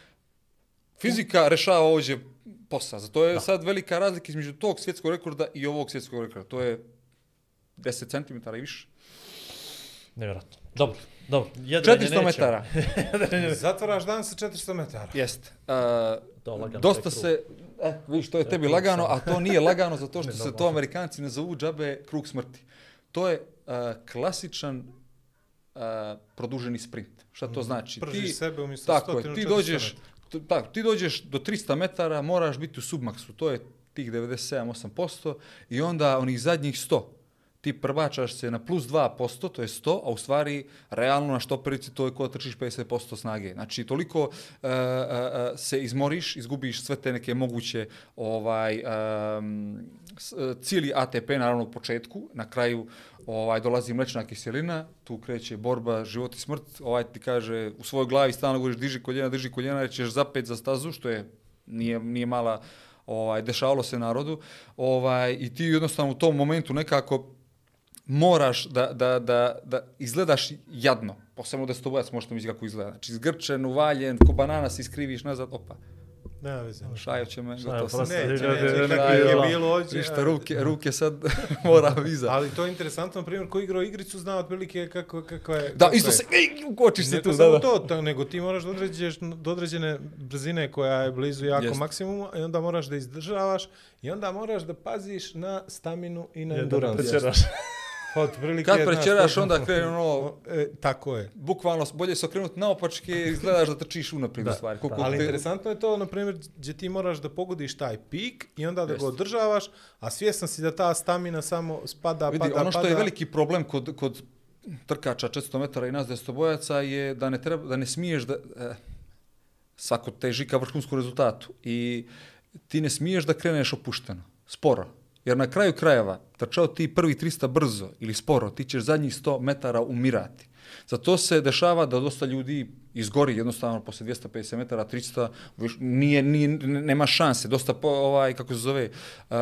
Fizika rešava ovdje posao. Zato je sad velika razlika između tog svjetskog rekorda i ovog svjetskog rekorda. To je 10 cm i više. Nevjerojatno. Dobro, dobro. Jedrenje 400 nećemo. metara. Zatvaraš dan sa 400 metara. Jeste. Uh, To lagano dosta se, e, vidiš, to je tebi krug lagano, a to nije lagano zato što se to. Amerikanci ne zovu džabe krug smrti. To je uh, klasičan uh, produženi sprint. Šta to znači? Pržiš sebe umjesto Tako je, 100, ti 400 dođeš, metara tak, pa, tako, ti dođeš do 300 metara, moraš biti u submaksu, to je tih 97-8% i onda onih zadnjih 100 ti prvačaš se na plus 2%, to je 100, a u stvari realno na štoperici to je ko da trčiš 50% snage. Znači toliko uh, uh, se izmoriš, izgubiš sve te neke moguće ovaj um, cijeli ATP naravno u početku, na kraju ovaj dolazi mlečna kiselina, tu kreće borba život i smrt, ovaj ti kaže u svojoj glavi stalno govoriš diži koljena, diži koljena, jer ćeš zapet za stazu, što je nije, nije mala ovaj dešavalo se narodu. Ovaj i ti jednostavno u tom momentu nekako moraš da, da, da, da izgledaš jadno. Posebno da stobojac možete mi kako izgleda. Znači, zgrčen, uvaljen, ko banana se iskriviš nazad, opa, Nema veze. šajo će me, Šajo, gotovo sam. prosto. Neće, Ljudi, neće, ljudi, kako ljudi, je ljudi. bilo ovdje. Ništa, ruke, ruke sad mora viza. Ali to je interesantno, na primjer, ko igrao igricu zna otprilike kako, kako je... Da, isto se, ej, ukočiš se Ne tu, to da, samo da. to, to, nego ti moraš da određeš do određene brzine koja je blizu jako Jest. maksimuma i onda moraš da izdržavaš i onda moraš da paziš na staminu i na endurance. prečeraš. Otprilike, Kad to- onda krene ono, E, tako je. bukvalno bolje se okrenuti naopačke i izgledaš da trčiš unaprijed u stvari. Koliko Ali te- interesantno je to, na primjer, gdje ti moraš da pogodiš taj pik i onda da Jeste. ga održavaš, a svjestan si da ta stamina samo spada, Vidi, pada, ono što pada. je veliki problem kod, kod trkača 400 metara i nas destobojaca je da ne, treba, da ne smiješ da... Eh, svako teži ka vrhunskom rezultatu i ti ne smiješ da kreneš opušteno, sporo. Jer na kraju krajeva, trčao ti prvi 300 brzo ili sporo, ti ćeš zadnjih 100 metara umirati. Zato se dešava da dosta ljudi izgori jednostavno posle 250 metara, 300, viš, nije, nije, nema šanse, dosta, po, ovaj, kako se zove, uh,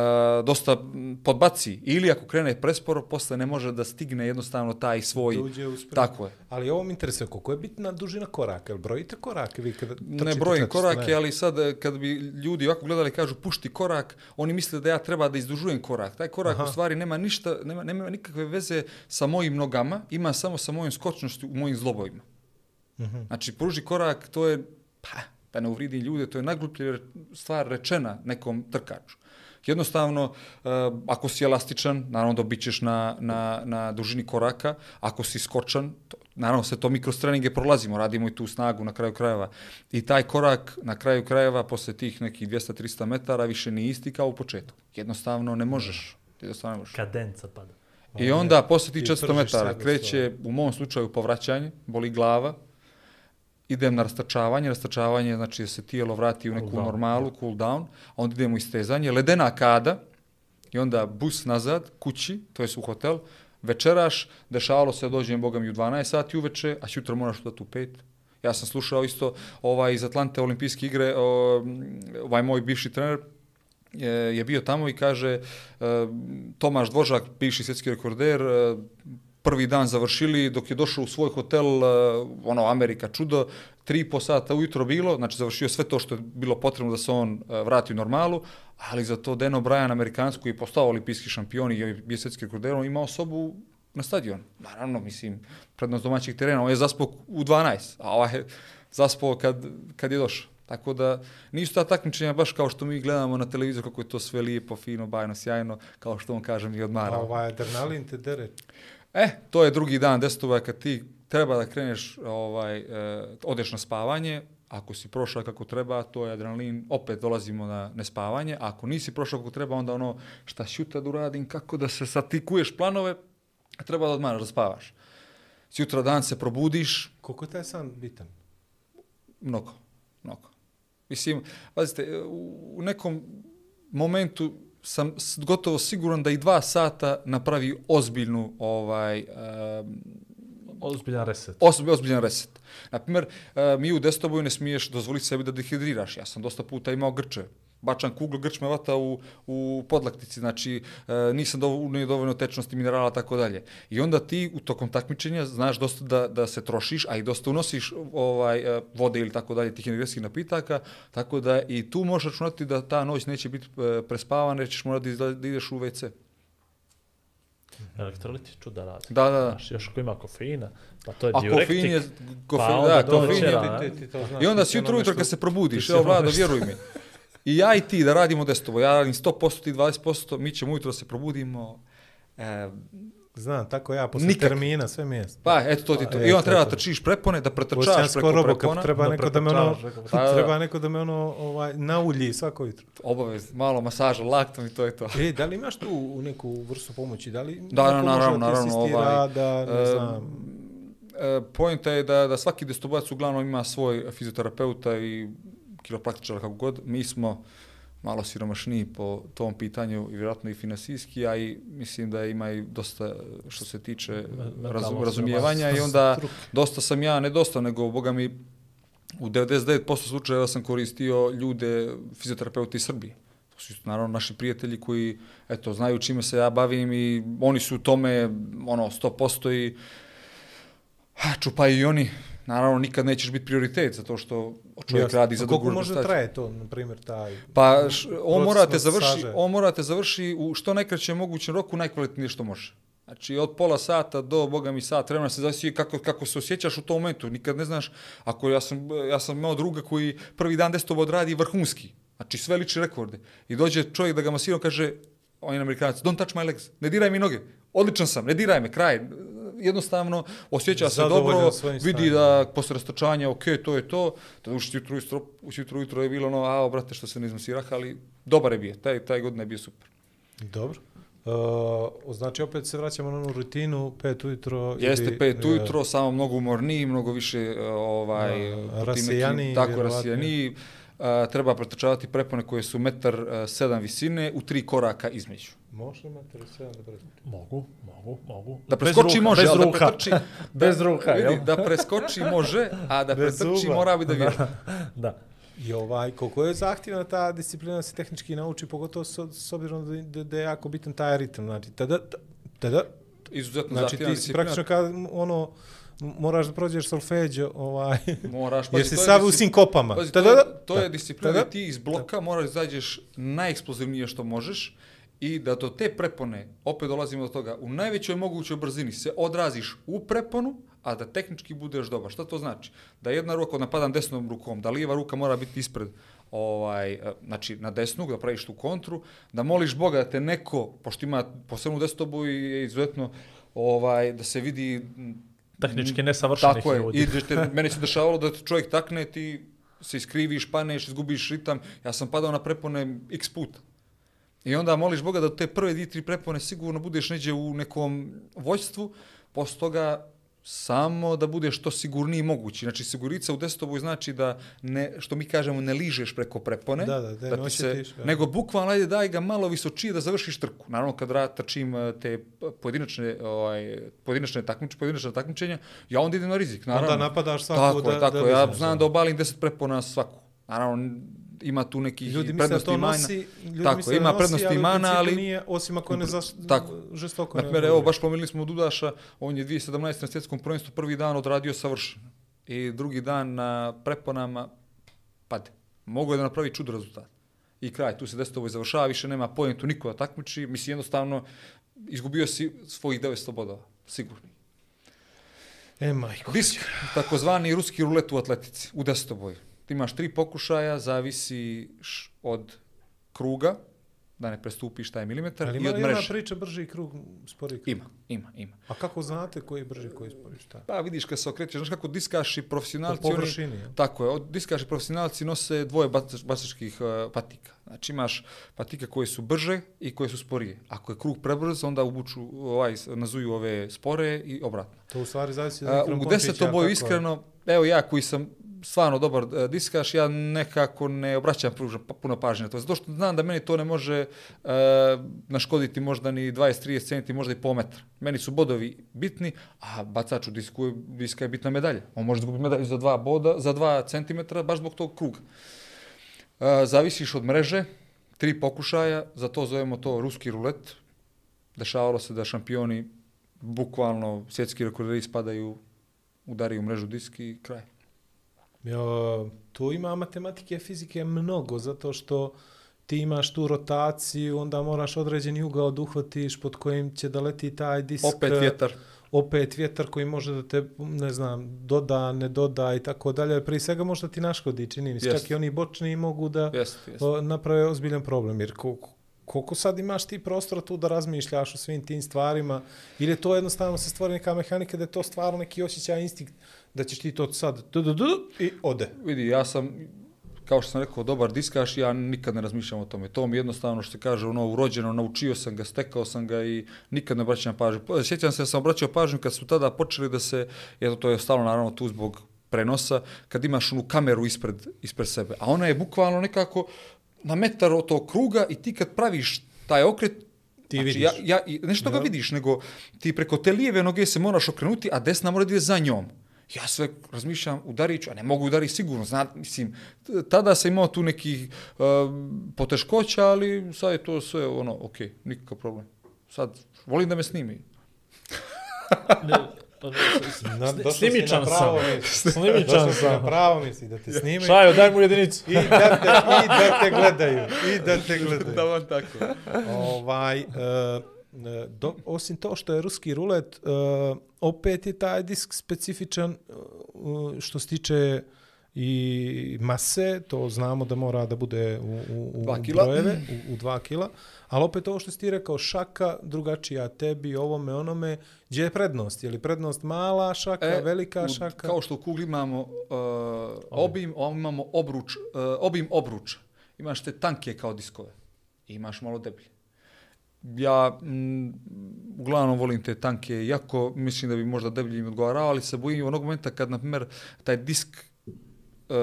dosta podbaci. Ili ako krene presporo, posle ne može da stigne jednostavno taj svoj... Tako je. Ali ovo mi interesuje, koliko je bitna dužina koraka? Jel brojite korake vi kada Ne trčite brojim 400 korake, metara? ali sad e, kad bi ljudi ovako gledali kažu pušti korak, oni misle da ja treba da izdužujem korak. Taj korak Aha. u stvari nema ništa, nema, nema nikakve veze sa mojim nogama, ima samo sa mojom skočnošću u mojim zlobovima. Mhm. Znači, pruži korak, to je, pa, da ne uvridim ljude, to je najgluplja stvar rečena nekom trkaču. Jednostavno, e, ako si elastičan, naravno dobit ćeš na, na, na dužini koraka, ako si skočan, to, naravno sve to mikrostreninge prolazimo, radimo i tu snagu na kraju krajeva. I taj korak na kraju krajeva, posle tih nekih 200-300 metara, više nije isti kao u početku. Jednostavno ne možeš. Jednostavno ne možeš. Kadenca pada. I onda posle tih ti 400 pržiš metara kreće, u mom slučaju, povraćanje, boli glava idem na rastačavanje, rastačavanje znači da se tijelo vrati u neku Cool down, normalu, cool down, a onda idemo u istezanje, ledena kada, i onda bus nazad, kući, to je u hotel, večeraš, dešavalo se da dođem, boga mi, u 12 sati uveče, a sutra moraš dati u 5. Ja sam slušao isto ovaj, iz Atlante olimpijske igre, ovaj moj bivši trener, je, je bio tamo i kaže e, Tomaš Dvožak, bivši svjetski rekorder, e, prvi dan završili, dok je došao u svoj hotel, e, ono, Amerika čudo, tri i po sata ujutro bilo, znači završio sve to što je bilo potrebno da se on e, vrati u normalu, ali za to Dan O'Brien, amerikansku, je postao olimpijski šampion i je bio svjetski rekorder, on imao sobu na stadion. Naravno, mislim, prednost domaćih terena, on je zaspao u 12, a ovaj je zaspao kad, kad je došao. Tako da nisu ta takmičenja baš kao što mi gledamo na televizor kako je to sve lijepo, fino, bajno, sjajno, kao što on kaže mi A ovaj adrenalin te dere. E, to je drugi dan desetova kad ti treba da kreneš, ovaj, e, odeš na spavanje, ako si prošao kako treba, to je adrenalin, opet dolazimo na nespavanje, a ako nisi prošao kako treba, onda ono šta sutra da uradim, kako da se satikuješ planove, treba da odmaraš, da spavaš. Sutra dan se probudiš, Koliko je taj san bitan? Mnogo, mnogo. Mislim, pazite, u u nekom momentu sam gotovo siguran da i dva sata napravi ozbiljnu ovaj um, Ozbiljan reset. osobi ozbiljan reset. Naprimjer, e, mi u destoboju ne smiješ dozvoliti sebi da dehidriraš. Ja sam dosta puta imao grče. Bačan kugl, grč me vata u, u podlaktici, znači e, nisam dovoljno, dovoljno tečnosti minerala, tako dalje. I onda ti u tokom takmičenja znaš dosta da, da se trošiš, a i dosta unosiš ovaj, e, vode ili tako dalje, tih energetskih napitaka, tako da i tu možeš računati da ta noć neće biti e, prespavana, jer ćeš morati da, da ideš u WC. Elektroliti čuda radi. Da, da, da. Znaš, još ako ima kofeina, pa to je A diurektik. kofein je... Kofein, pa da, kofein je... Ti, ti, ti to znaš, I onda si ono ujutro kad se probudiš, evo ono nešto- vjeruj mi. I ja i ti da radimo destovo, ja radim 100%, ti 20%, mi ćemo ujutro se probudimo. E, Znam, tako ja, posle Nikak. termina, sve mjesto. pa, eto to ti to. E, I on treba da trčiš prepone, da pretrčaš preko prepona. treba da neko da me ono, Da, treba neko da me ono, ovaj, naulji svako jutro. Obavez, malo masaža, laktom i to je to. E, da li imaš tu neku vrstu pomoći? Da li Da, da, naravno, naravno, ovaj, da, ne znam, E, Poenta je da, da svaki destobojac uglavnom ima svoj fizioterapeuta i kiropraktičara kako god. Mi smo malo siromašniji po tom pitanju i vjerojatno i finansijski, a i mislim da ima i dosta što se tiče razum, razumijevanja i onda dosta sam ja, ne dosta, nego boga mi u 99% slučajeva sam koristio ljude, fizioterapeuti iz Srbije. To su naravno naši prijatelji koji eto, znaju čime se ja bavim i oni su u tome ono 100% i Ha, čupa i oni. Naravno, nikad nećeš biti prioritet, zato što čovjek jasno. radi za A drugu Koliko može traje to, na primjer, taj... Pa š, on morate završi, on morate završi u što najkraćem mogućem roku najkvalitetnije što može. Znači od pola sata do boga mi sat vremena se zavisi kako, kako se osjećaš u tom momentu. Nikad ne znaš, ako ja sam, ja sam imao druga koji prvi dan destovo odradi vrhunski. Znači sve liči rekorde. I dođe čovjek da ga masira, on kaže, on je amerikanac, don't touch my legs, ne diraj mi noge. Odličan sam, ne diraj me, kraj. Jednostavno, osjeća se dobro, vidi da posle rastočanja, ok, to je to. Da uši jutro, ujutro, jutro, ujutro je bilo ono, a, brate, što se ne izmasirah, ali dobar je bio, taj, taj godin je bio super. Dobro. Uh, znači, opet se vraćamo na onu rutinu, pet ujutro. Jeste ili, pet e, ujutro, samo mnogo umorniji, mnogo više e, ovaj, tim rasijaniji, Tako, vjerovatno. A, treba pretrčavati prepone koje su metar sedam visine u tri koraka između. Može li sve da preskoči? Mogu, mogu, mogu. Da Bez preskoči ruka, može, bez ali da ruka. pretrči... Bez ruka, vidi, jel? Da preskoči može, a da Bez pretrči zuba. mora biti da vježba. Da. I ovaj, koliko je zahtjevna ta disciplina da se tehnički nauči, pogotovo s, s obzirom da, da, da je jako bitan taj ritam. Znači, tada, tada, Izuzetno znači zahtjevna ti si disciplina. praktično kad ono, moraš da prođeš solfeđo, ovaj, Moraš, jer pazi, si sav u disci- sinkopama. Pazi, to, Tada, je, to je disciplina Tada- ti iz bloka moraš da izađeš najeksplozivnije što možeš i da do te prepone, opet dolazimo do toga, u najvećoj mogućoj brzini se odraziš u preponu, a da tehnički budeš dobar. Šta to znači? Da jedna ruka, ako napadam desnom rukom, da lijeva ruka mora biti ispred ovaj, e, znači na desnu, da praviš tu kontru, da moliš Boga da te neko, pošto ima posebnu destobu i je izuzetno ovaj, da se vidi Tehnički nesavršenih tako je. ljudi. I da te, meni se dešavalo da te čovjek takne, ti se iskriviš, paneš, izgubiš ritam. Ja sam padao na prepone x puta. I onda moliš Boga da te prve dvije, tri prepone sigurno budeš neđe u nekom vođstvu, posle toga samo da bude što sigurniji mogući. Znači, sigurica u desetoboj znači da, ne, što mi kažemo, ne ližeš preko prepone, Da, da, da ne ti se, da. nego bukvalno ajde daj ga malo visočije da završiš trku. Naravno, kad ra- trčim eh, te pojedinačne, ovaj, pojedinačne, takmič, pojedinačne takmičenja, ja onda idem na rizik. Naravno. Onda napadaš svaku tako da- je, tako da je. Ja znam da. da obalim 10 prepona svaku. Naravno, ima tu nekih Ljudi misle da prednosti to i mana. nosi, ljudi Tako, da ima nosi, prednosti ali i u mana, principu ali- nije, osim ako ne zaš, Tako. žestoko Na ne primjer, evo, baš pomenuli smo Dudaša, on je 2017. na svjetskom prvenstvu prvi dan odradio savršeno. I drugi dan na preponama pade. Mogu je da napravi čudo rezultat. I kraj, tu se desetovoj završava, više nema pojentu niko da takmiči, mislim jednostavno izgubio si svojih 900 bodova, sigurni. E, majko. Disk, takozvani ruski rulet u atletici, u desetoboju. Ti imaš tri pokušaja, zavisi od kruga, da ne prestupiš taj milimetar, Ali i ima od mreže. priča brži krug, spori krug? Ima, ima, ima. A kako znate koji je brži, koji je spori? Šta? Pa vidiš kad se okrećeš, znaš kako diskaši profesionalci... Po oni- površini, jel? Tako je, od diskaši profesionalci nose dvoje bacač- bacačkih uh, patika. Znači imaš patike koje su brže i koje su sporije. Ako je krug prebrz, onda ubuču, ovaj, nazuju ove spore i obratno. To u stvari zavisi od A, Vikram u desetoboju kako- iskreno, evo ja koji sam stvarno dobar e, diskaš, ja nekako ne obraćam pa, puno pažnje na to. Zato što znam da meni to ne može e, naškoditi možda ni 20-30 centi, možda i po metar. Meni su bodovi bitni, a bacaču disku, je- diska je bitna medalja. On može izgubiti medalju za dva boda, za 2 centimetra, baš zbog tog kruga. E, zavisiš od mreže, tri pokušaja, za to zovemo to ruski rulet. Dešavalo se da šampioni bukvalno svjetski rekorderi spadaju, udaraju mrežu disk i kraj. Tu ima matematike i fizike mnogo, zato što ti imaš tu rotaciju, onda moraš određeni ugao da uhvatiš pod kojim će da leti taj disk. Opet vjetar. Opet vjetar koji može da te, ne znam, doda, ne doda i tako dalje. Prije svega možda ti naškodi, čini mi se. Jest. Čak i oni bočni mogu da Jeste, jeste. o, naprave ozbiljan problem. Jer koliko, koliko sad imaš ti prostora tu da razmišljaš o svim tim stvarima ili je to jednostavno se stvori neka mehanika da je to stvarno neki osjećaj, instinkt da ćeš ti to sad du, du, du, i ode. Vidi, ja sam, kao što sam rekao, dobar diskaš, ja nikad ne razmišljam o tome. To mi jednostavno, što se kaže, ono, urođeno, naučio sam ga, stekao sam ga i nikad ne obraćam pažnju. Pa, Sjećam se da sam obraćao pažnju kad su tada počeli da se, eto, to je stalo naravno tu zbog prenosa, kad imaš onu kameru ispred, ispred sebe. A ona je bukvalno nekako na metar od tog kruga i ti kad praviš taj okret, Ti znači, vidiš. Ja, ja, nešto ga Ja. vidiš, nego ti preko te lijeve noge se moraš okrenuti, a desna mora da ide za njom. Ja sve razmišljam, udarit ću, a ne mogu udariti sigurno. Zna, mislim, tada sam imao tu nekih uh, poteškoća, ali sad je to sve ono, ok, nikakav problem. Sad, volim da me snimi. Ne, Na, došao Snimičan sam. Snimičan si na sam. pravo mjesto i da te snime. Šajo, daj mu jedinicu. I da, te, I da te gledaju. I da te gledaju. vam tako. ovaj, e, do, osim to što je ruski rulet, e, opet je taj disk specifičan e, što se tiče i mase, to znamo da mora da bude u, u, u Dva kila. brojeve, u, u dva kila, ali opet ovo što si ti rekao, šaka drugačija tebi, ovome, onome, gdje je prednost? Je li prednost mala šaka, e, velika u- šaka? Kao što u kugli imamo uh, obim, ovamo imamo obruč, uh, obim obruča. Imaš te tanke kao diskove. Imaš malo deblje. Ja mm, uglavnom volim te tanke, jako mislim da bi možda deblji im odgovarao, ali se bojim onog momenta kad, na primjer, taj disk e,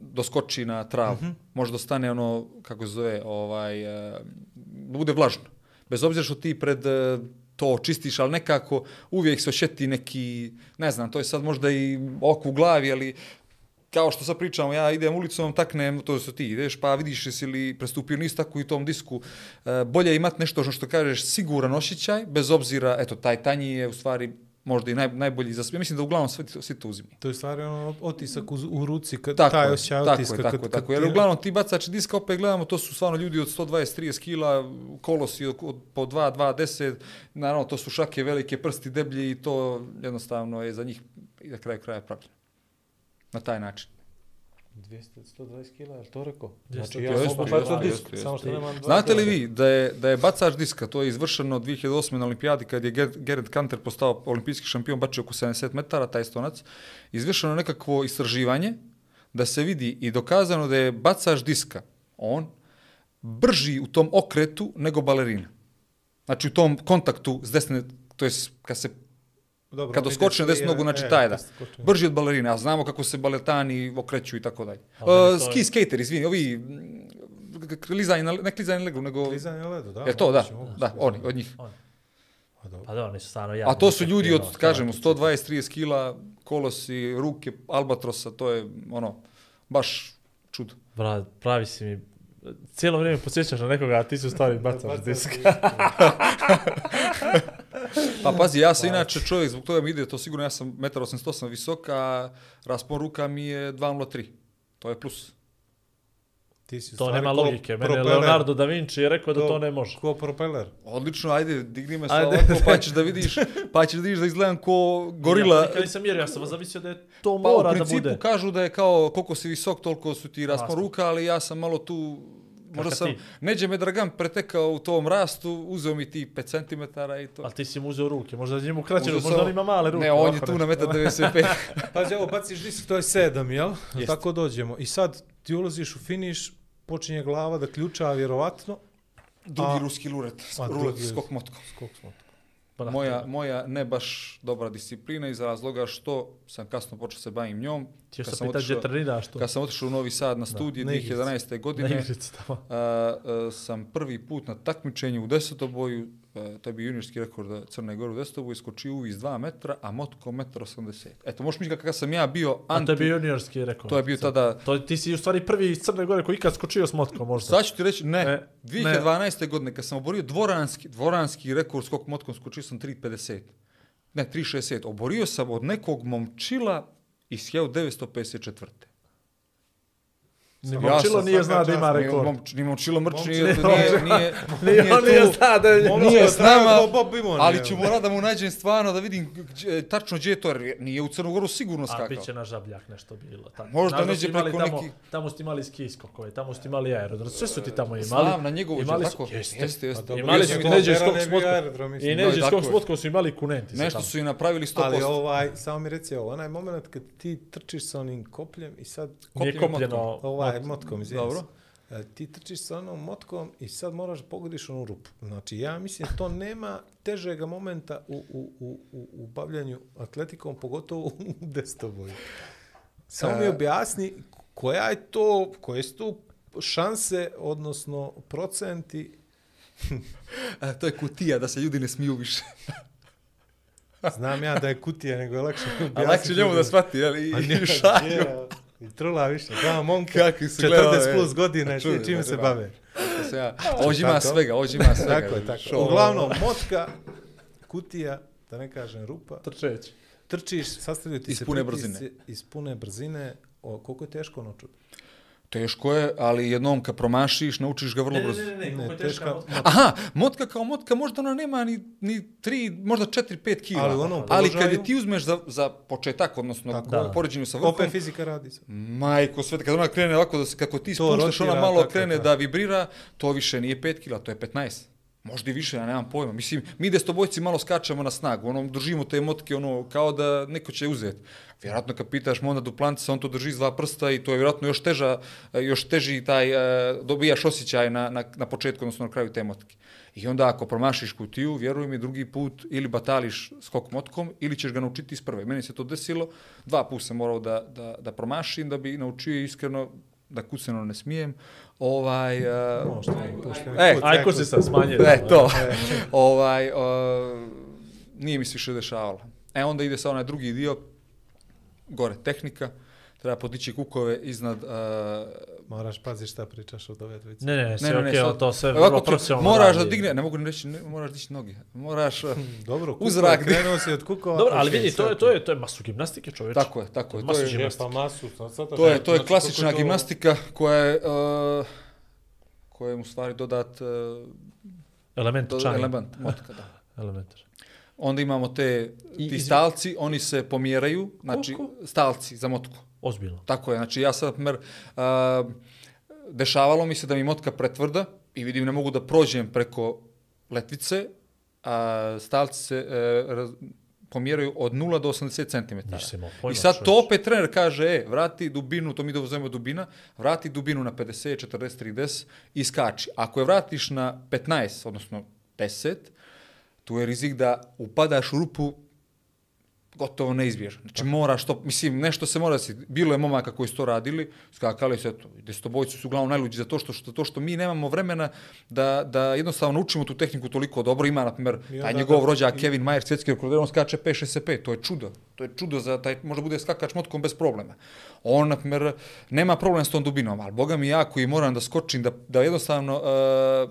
doskoči na travu. Mm -hmm. Možda stane ono, kako se zove, ovaj, e, da bude vlažno. Bez obzira što ti pred e, to čistiš, ali nekako uvijek se ošeti neki, ne znam, to je sad možda i oko u glavi, ali kao što sad pričamo, ja idem ulicom, taknem, to su ti ideš, pa vidiš jesi li prestupio nisi tako i tom disku. E, bolje je imati nešto što kažeš siguran osjećaj, bez obzira, eto, taj tanji je u stvari možda i naj, najbolji za sve. Mislim da uglavnom svi, svi to uzimi. To je stvari ono otisak u, u ruci, kad, Tako taj je, osjećaj tako otiska. je, tako, kad, je, tako. je. kad Jer ti- uglavnom ti bacači diska, opet gledamo, to su stvarno ljudi od 120-30 kila, kolosi od, od, po 2, 2, 10, naravno to su šake velike, prsti deblji i to jednostavno je za njih i na kraju kraja pravljeno. Na taj način. 200, 120 kila, je li to rekao? Znači, ja jeste, mogu jeste, bacati jeste, disk, jeste. samo što nemam dva Znate li vi da je, da je bacač diska, to je izvršeno 2008. na olimpijadi kad je Ger- Gerrit Kanter postao olimpijski šampion, bačio oko 70 metara, taj stonac, izvršeno nekakvo istraživanje da se vidi i dokazano da je bacač diska, on, brži u tom okretu nego balerina. Znači u tom kontaktu s desne, to je kad se Dobro, Kad mi doskoči na desnu nogu, znači e, taj da. Brži od balerine, a znamo kako se baletani okreću i tako dalje. Uh, ski je- skater, izvini, ovi mm, klizanje na, ne klizanje na leglu, nego... Klizanje na ledu, da. Je to, da, moguće, da, oni, od njih. Pa dobro. Pa da, oni su stvarno ja. A to su ljudi od, kažemo, 120-30 kila, kolosi, ruke, albatrosa, to je, ono, baš čudo. Brat, pravi si mi... Cijelo vrijeme podsjećaš na nekoga, a ti su stvari bacaš disk. disk. Pa pazi, ja sam inače čovjek, zbog toga mi ide to sigurno, ja sam 1,88 m visok, a raspon ruka mi je 2,03. To je plus. Ti si u To nema logike. Mene propeler. Leonardo da Vinci je rekao da Ko- to ne može. Ko propeler. Odlično, ajde, digni me sa ovako, pa ćeš da vidiš, pa ćeš da vidiš da izgledam ko gorila. Ja nikad nisam mjerio, ja sam zamislio da je to Pa mora u da principu bude. kažu da je kao koliko si visok, toliko su ti raspon ruka, ali ja sam malo tu Možda sam, ti? neđe me Dragan pretekao u tom rastu, uzeo mi ti 5 cm i to. Ali ti si mu uzeo ruke, možda je njemu kraće, Uzeo možda on ima male ruke. Ne, on je tu na 1,95 Pazi, evo, baciš disk, to je sedam, jel? Jeste. Tako dođemo. I sad ti ulaziš u finiš, počinje glava da ključa, vjerovatno. Dugi A- ruski luret, A, rulet skok motkom. Skok smo. Pa da, Moja, moja ne baš dobra disciplina iz razloga što sam kasno počeo se bavim njom. Ti još Kad se sam pitaš gdje treniraš to. Kad sam otišao u Novi Sad na studije igrici. 2011. Na godine, a, a, sam prvi put na takmičenju u desetoboju, to je bio juniorski rekord Crne Gore u desetoboju, skočio uvis 2 metra, a motko 1,80 m. Eto, možeš misliti kakav sam ja bio A anti... to je bio juniorski rekord. To je bio tada... To, ti si u stvari prvi iz Crne Gore koji ikad skočio s motkom, možda. Sad ću ti reći, ne, E, 2012. godine kad sam oborio dvoranski, dvoranski rekord skok motkom, skočio sam 3,50. Ne, 3,60. Oborio sam od nekog momčila iz 1954. Ni Ja Momčilo nije zna da ima rekord. momč- Ni momčilo mrč, nije, nije, nije, Nije, on nije zna da je... Nije s nama, ali ću morat da mu nađem stvarno da vidim tačno gdje je to, jer nije u Crnogoru sigurno A skakao. bit će na žabljak nešto bilo. Tamo. Možda neđe preko neki- Tamo ste imali ski skokove, tamo ste imali aerodrom, sve su ti tamo imali. Znam, na njegovu će tako. Jeste, Jeste. Pa Imali su neđe skok ne s bi motkom. aerodrom, mislim. I neđe tako skok s je. motkom su imali kunenti. Nešto su i napravili 100%. Ali ovaj, samo mi reci ovo, onaj moment kad ti trčiš sa onim kopljem i sad... Nije kopljem kopljeno. Ovaj, motkom, izvijem Dobro. se. E, Ti trčiš sa onom motkom i sad moraš da pogodiš onu rupu. Znači, ja mislim to nema težega momenta u, u, u, u, u bavljanju atletikom, pogotovo u destoboju. Samo mi E. objasni koja je to, koje su tu šanse, odnosno procenti A, to je kutija da se ljudi ne smiju više. Znam ja da je kutija, nego je lakše objasniti. A lakše njemu da shvati, jel? I, A šalju. Trula više. Dva momka, Kakvi su gledali, 40 e. plus godina, i Čuj, ti čime se da. bave. Kako se ja- Ovdje ima Tako. svega, ovdje ima svega. Tako je, tako. Šo- Uglavnom, motka, kutija, da ne kažem rupa, Trčeći. trčiš, sastavljaju ti Iz se pune pritisci brzine. Iz pune brzine. O, koliko je teško ono čuti? Teško je, ali jednom kad promašiš, naučiš ga vrlo Ne, ne, brzo. ne, ne, Ne, je teška- teška motka. Aha, motka kao motka, možda ona nema ni, ni tri, možda četiri, pet kila. Ali u onom ali kad položaju- je ti uzmeš za, za početak, odnosno Tako. u Da. poređenju sa vrhom, Opet fizika radi se. majko sve, kad ona krene ovako, da se, kako ti To spuštaš, ona malo tako, krene tako. da vibrira, to više nije 5 kila, to je 15. Možda i više, ja nemam pojma. Mislim, mi destobojci malo skačemo na snagu, ono, držimo te motke, ono, kao da neko će uzeti. Vjerojatno kad pitaš Monda Duplantica, on to drži iz dva prsta i to je vjerojatno još teža, još teži taj, e, dobijaš osjećaj na, na, na početku, odnosno na kraju te motke. I onda ako promašiš kutiju, vjeruj mi, drugi put ili batališ skok motkom ili ćeš ga naučiti iz prve. Meni se to desilo, dva puta sam morao da, da, da promašim, da bi naučio iskreno da kuceno ne smijem. Ovaj, uh, Možda, E, put, Aj, tako ko se sad smanjuje? E, to. ovaj, uh, nije mi se više dešavalo. E, onda ide sa onaj drugi dio, gore tehnika, treba podići kukove iznad... Uh, Moraš paziti šta pričaš od ove dvojice. Ne, ne, ne, sve ne, okej, ne, okay, sad- to sve vrlo profesionalno Moraš da radi. digne, ne mogu ni reći, ne, moraš dići noge. Moraš... uh, Dobro, kukova, Uzrak. krenuo si od kukova. Dobro, ali vidi, to je, to je, to je masu gimnastike, čovječe. tako je, tako je. To je. Je, pa masu, sad, sad, to je, to je znači, klasična to- gimnastika koja je... Uh, koja je u stvari dodat... Uh, Element dodat čanja. element, motka, da. Elementar. Onda imamo te, ti stalci, oni se pomjeraju, znači Koliko? stalci za motku. Ozbiljno. Tako je, znači ja sad, na primjer, a, dešavalo mi se da mi motka pretvrda i vidim ne mogu da prođem preko letvice, a stalci se e, raz, pomjeraju od 0 do 80 cm. I sad to opet trener kaže, e, vrati dubinu, to mi dozovemo dubina, vrati dubinu na 50, 40, 30 i skači. Ako je vratiš na 15, odnosno 10, tu je rizik da upadaš u rupu gotovo neizbježan. Znači mora što, mislim, nešto se mora desiti. Bilo je momaka koji su to radili, skakali se, eto, desetobojci su uglavnom najluđi za to što, što, to što mi nemamo vremena da, da jednostavno učimo tu tehniku toliko dobro. Ima, na primjer, taj njegov da- rođak i- Kevin Mayer, svjetski rekorder, on skače 5-6-5, to je čudo. To je čudo za taj, možda bude skakač motkom bez problema. On, na primjer, nema problem s tom dubinom, ali boga mi ja koji moram da skočim, da, da jednostavno, uh,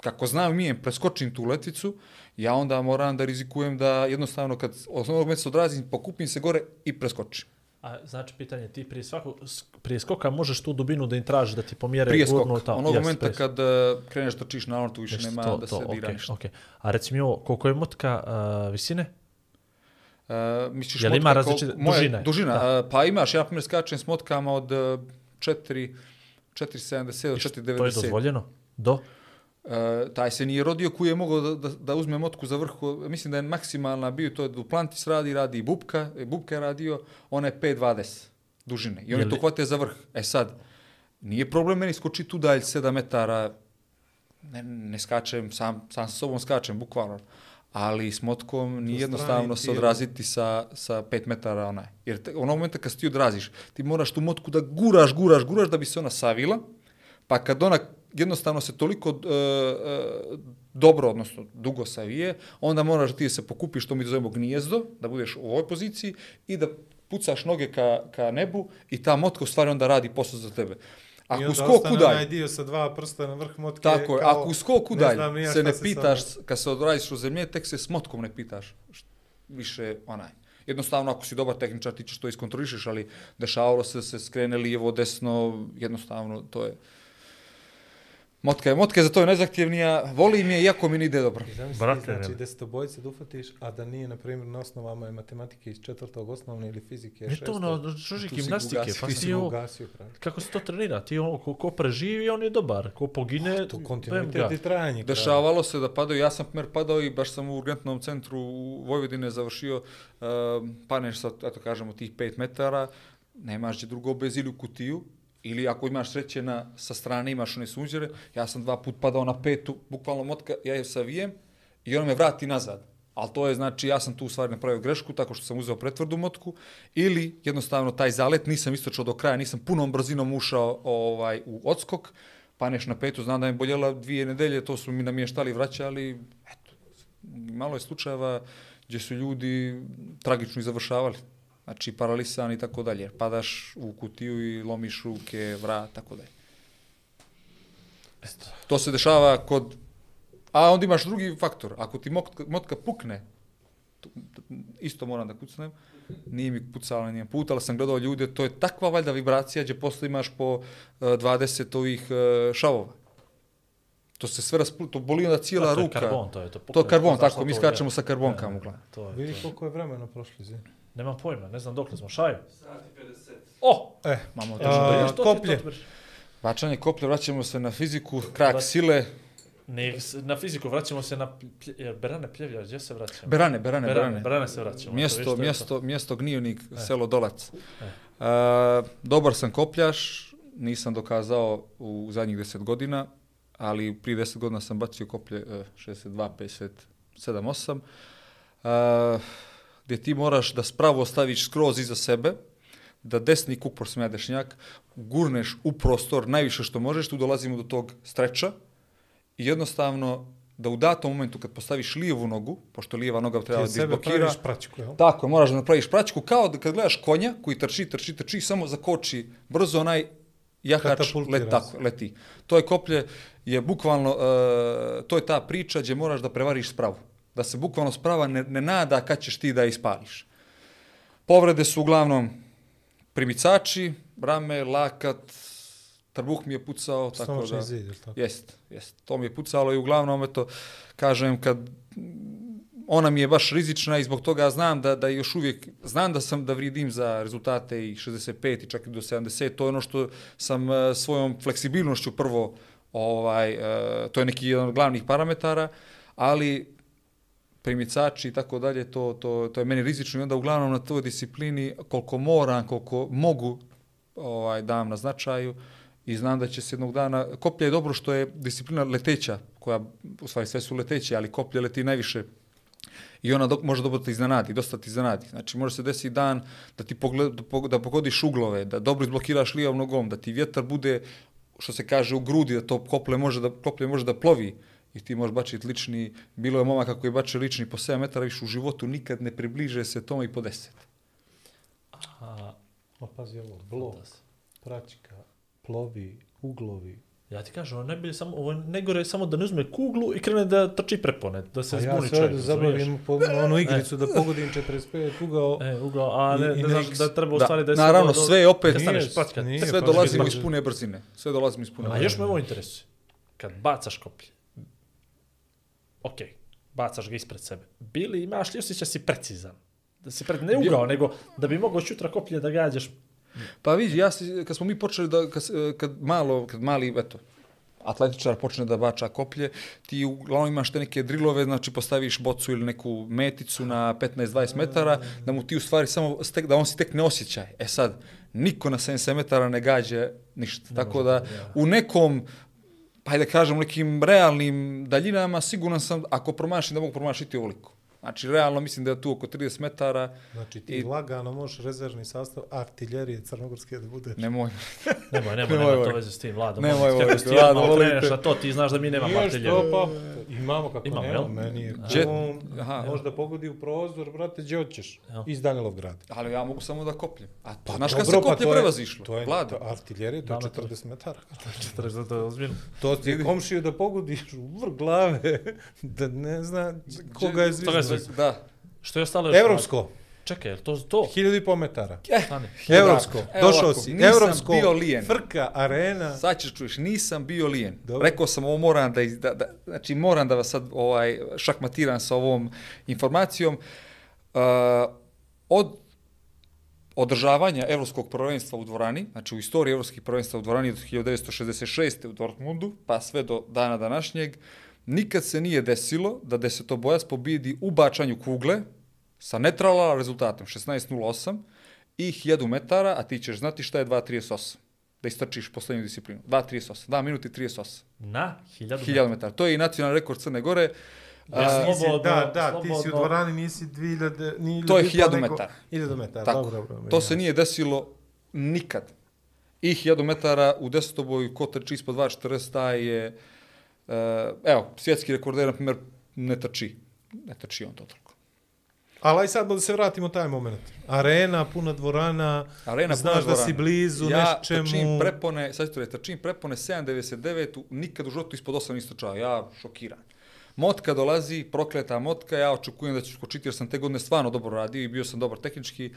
kako znam mijem, preskočim tu letvicu, ja onda moram da rizikujem da jednostavno kad od onog mjeseca odrazim, pokupim se gore i preskočim. A znači pitanje, ti prije svakog, s- prije skoka možeš tu dubinu da im tražiš da ti pomjere Prije gurnu tamo. onog Jes, momenta prije kad uh, kreneš da čiš, naravno tu više nema to, da to, se dira okej, ništa. okej. A reci mi ovo, koliko je motka uh, visine? Uh, misliš Jel ima motka različite- koliko- moja dužine? Dužina, Da. uh, pa imaš, ja primjer skačem s motkama od uh, 4, 4,70 do To je 4,90. dozvoljeno? Do? Uh, taj se nije rodio koji je mogao da, da, da uzme motku za vrh. Mislim da je maksimalna bio, to je Duplantis radi, radi i Bubka, e, Bubka je radio, ona je 5,20 dužine. I oni Je to hvate za vrh. E sad, nije problem meni skoči tu dalje 7 metara, ne, ne skačem, sam, sam sa sobom skačem, bukvalno. Ali s motkom nije jednostavno se odraziti sa, sa 5 metara onaj. Jer te, onog momenta kad se ti odraziš, ti moraš tu motku da guraš, guraš, guraš da bi se ona savila, pa kad ona jednostavno se toliko e, e, dobro, odnosno dugo savije, onda moraš ti se pokupiš, to mi zovemo gnijezdo, da budeš u ovoj poziciji i da pucaš noge ka, ka nebu i ta motka u stvari onda radi posao za tebe. I Ako u onda skoku ostane dalje, onaj dio sa dva prsta na vrh motke. tako je, ako u skoku ne dalje znam ni ja se ne se pitaš, sad- kad se odradiš u zemlje, tek se s motkom ne pitaš više onaj. Jednostavno, ako si dobar tehničar, ti ćeš to iskontrolišeš, ali dešavalo se da se skrene lijevo, desno, jednostavno, to je... Motka je, motka je za to je najzahtjevnija, volim je, iako mi ne ide dobro. Brate, znači, ne. desetobojce da ufatiš, a da nije, na primjer, na osnovama je matematike iz četvrtog osnovne ili fizike Ne to šestog. na žuži Tu si gimnastike, pa si ovo, ugasio, kako se to trenira, ti ono, ko, ko preživi, on je dobar, ko pogine, To bem kontinuitet i trajanje. Dešavalo se da padaju, ja sam primjer padao i baš sam u urgentnom centru u Vojvodine završio, uh, paneš sa, eto kažemo, tih 5 metara, nemaš gdje drugo bez ili u kutiju, ili ako imaš sreće na, sa strane imaš one sunđere, ja sam dva put padao na petu, bukvalno motka, ja je savijem i ona me vrati nazad. Ali to je znači, ja sam tu u stvari napravio grešku tako što sam uzeo pretvrdu motku ili jednostavno taj zalet nisam istočao do kraja, nisam punom brzinom ušao ovaj, u odskok, paneš na petu, znam da me boljela dvije nedelje, to su mi namještali, vraćali, eto, malo je slučajeva gdje su ljudi tragično i završavali. Znači, paralisan i tako dalje. Padaš u kutiju i lomiš ruke, vrat, tako dalje. Eto. To se dešava kod... A onda imaš drugi faktor. Ako ti motka, motka pukne, isto moram da kucnem, nije mi pucala nijem put, ali sam gledao ljude, to je takva valjda vibracija gdje posle imaš po e, 20 ovih e, šavova. To se sve rasplu, to boli onda cijela Da, to je ruka. karbon, to je to. To je karbon, tako, mi to skačemo je? sa. To je, Vidi to koliko je vremena prošlo, zim. Nemam pojma, ne znam dok li smo, šaju. O! E, Mamo, da Što ti koplje. to? Bačanje koplje, vraćamo se na fiziku, krak Vrat- sile, Ne, na fiziku vraćamo se na plje, Berane Pljevljač, gdje se vraćamo? berane, berane, Berane, berane. Berane se vraćamo. Mjesto, to, viš, to je mjesto, mjesto Gnijevnik, E. selo Dolac. E. E, dobar sam kopljaš, nisam dokazao u zadnjih 10 godina, ali prije 10 godina sam bacio koplje e, 62, 57, 8. E, gdje ti moraš da spravo staviš skroz iza sebe, da desni kupor sam ja dešnjak, gurneš u prostor najviše što možeš, tu dolazimo do tog streča i jednostavno da u datom momentu kad postaviš lijevu nogu, pošto lijeva noga treba da izblokira, praviš praćku, jel? tako, je, moraš da napraviš praćku, kao da kad gledaš konja koji trči, trči, trči, samo zakoči brzo onaj jahač let, tako, leti. To je koplje, je bukvalno, uh, to je ta priča gdje moraš da prevariš spravu. Da se bukvalno sprava ne, ne nada kad ćeš ti da ispališ. Povrede su uglavnom primicači, rame, lakat, trbuh mi je pucao, tako Stomačni da... zid, tako? Jest, jest. To mi je pucalo i uglavnom, eto, kažem, kad ona mi je baš rizična i zbog toga znam da, da još uvijek, znam da sam da vrijedim za rezultate i 65 i čak i do 70, to je ono što sam e, svojom fleksibilnošću prvo, ovaj, e, to je neki jedan od glavnih parametara, ali primicači i tako dalje, to, to, to je meni rizično i onda uglavnom na toj disciplini koliko moram, koliko mogu ovaj, dam na značaju i znam da će se jednog dana, koplje je dobro što je disciplina leteća, koja, u stvari sve su leteće, ali koplje leti najviše I ona dok, može dobro te iznenadi, dosta ti iznenadi. Znači, može se desiti dan da ti pogled, da da pogodiš uglove, da dobro izblokiraš lijevom nogom, da ti vjetar bude, što se kaže, u grudi, da to koplje može da, koplje može da plovi i ti možeš bačiti lični, bilo je momaka koji bače lični po 7 metara, više u životu nikad ne približe se tome i po 10. A, Ma pazi ovo, blok, pračka, plovi, uglovi. ja ti kažem, ne bi samo, ovo ne gore samo da ne uzme kuglu i krene da trči prepone, da se A ja zbuni čovjek. ovdje razumiješ? zabavim po onu igricu da pogodim 45 ugao. E, ugao, a ne, I- ne znaš nek- da treba u Da, stvari da je naravno, do- sve je opet- staneš Nije, nije. Sve dolazimo baš- iz pune brzine. Sve dolazimo iz pune A brzine. još me ovo interesuje. Kad bacaš koplje, ok, bacaš ga ispred sebe. Bili imaš li osjećaj si precizan? Da si pred, ne ugao, nego da bi mogao šutra koplje da gađaš. Pa vidi, ja si, kad smo mi počeli da, kad, kad malo, kad mali, eto, atletičar počne da bača koplje, ti uglavnom imaš te neke drilove, znači postaviš bocu ili neku meticu na 15-20 metara, da mu ti u stvari samo, stek, da on si tek ne osjećaj. E sad, niko na 70 metara ne gađe ništa. Tako da, u nekom, pa da kažem, u nekim realnim daljinama, siguran sam, ako promašim, da mogu promašiti ovoliko. Znači, realno mislim da je tu oko 30 metara, Znači ti I- lagano možeš rezervni sastav artiljerije crnogorske da bude. nemoj. Nemoj, nemoj, Nemoj, nemoj, to veze s tim, Vlado. Nemoj, ti molim okreneš te. na to, ti znaš da mi nemamo Nije artiljeriju. što pa, imamo kako Imamo, nema, meni je Jet- kum, aha. možda pogodi u prozor, brate, gdje hoćeš? Iz Danilovgrada. Ali ja mogu samo da kopljem. A Pa znaš kad se pa koplje to je- prevazišlo? To je to artiljerija, to je ma to- 40 metara. 40, to je ozbiljno. To ti je komšiju da pogodiš u vrh glave, da ne zna koga je je zvizno. Sve- Da. Što je ostalo još? Evropsko, Čekaj, je li to to? hiljadu i pol metara. Stani. Evropsko, Evo došao ovako, si. nisam Evropsko, bio lijen. frka, arena. Sad ćeš čuješ, nisam bio lijen. Dobro. Rekao sam ovo moram da, iz- da, da, znači moram da vas sad ovaj šakmatiram sa ovom informacijom. Uh, od održavanja evropskog prvenstva u dvorani, znači u istoriji evropskih prvenstva u dvorani od 1966. u Dortmundu, pa sve do dana današnjeg, nikad se nije desilo da desetobojac pobijedi u bačanju kugle sa neutrala rezultatom 16.08 i 1000 metara, a ti ćeš znati šta je 2.38 da istrčiš poslednju disciplinu. 2.38, 2 minuti 38. Na 1000 1000 metara. To je i nacionalni rekord Crne Gore. Ja A, sam- Slobodno, da, da, ti si u slobodno. dvorani, nisi 2000, ni To je i po, 1000 nego- metara. 1000 metara, Tako, dobro, dobro. to se nije desilo nikad. I 1000 metara u desetoboju, ko trči ispod 2.40, taj je, uh, evo, svjetski rekorder, na primjer, ne trči. Ne trči on to toliko. Ali aj sad da se vratimo taj moment. Arena, puna dvorana, Arena znaš puna da si dvorana. blizu ja nečemu. trčim prepone, sad ću to reći, trčim prepone 7.99, u- nikad u životu ispod 8 nisam trčao, ja šokiran. Motka dolazi, prokleta motka, ja očekujem da ću skočiti jer sam te godine stvarno dobro radio i bio sam dobar tehnički.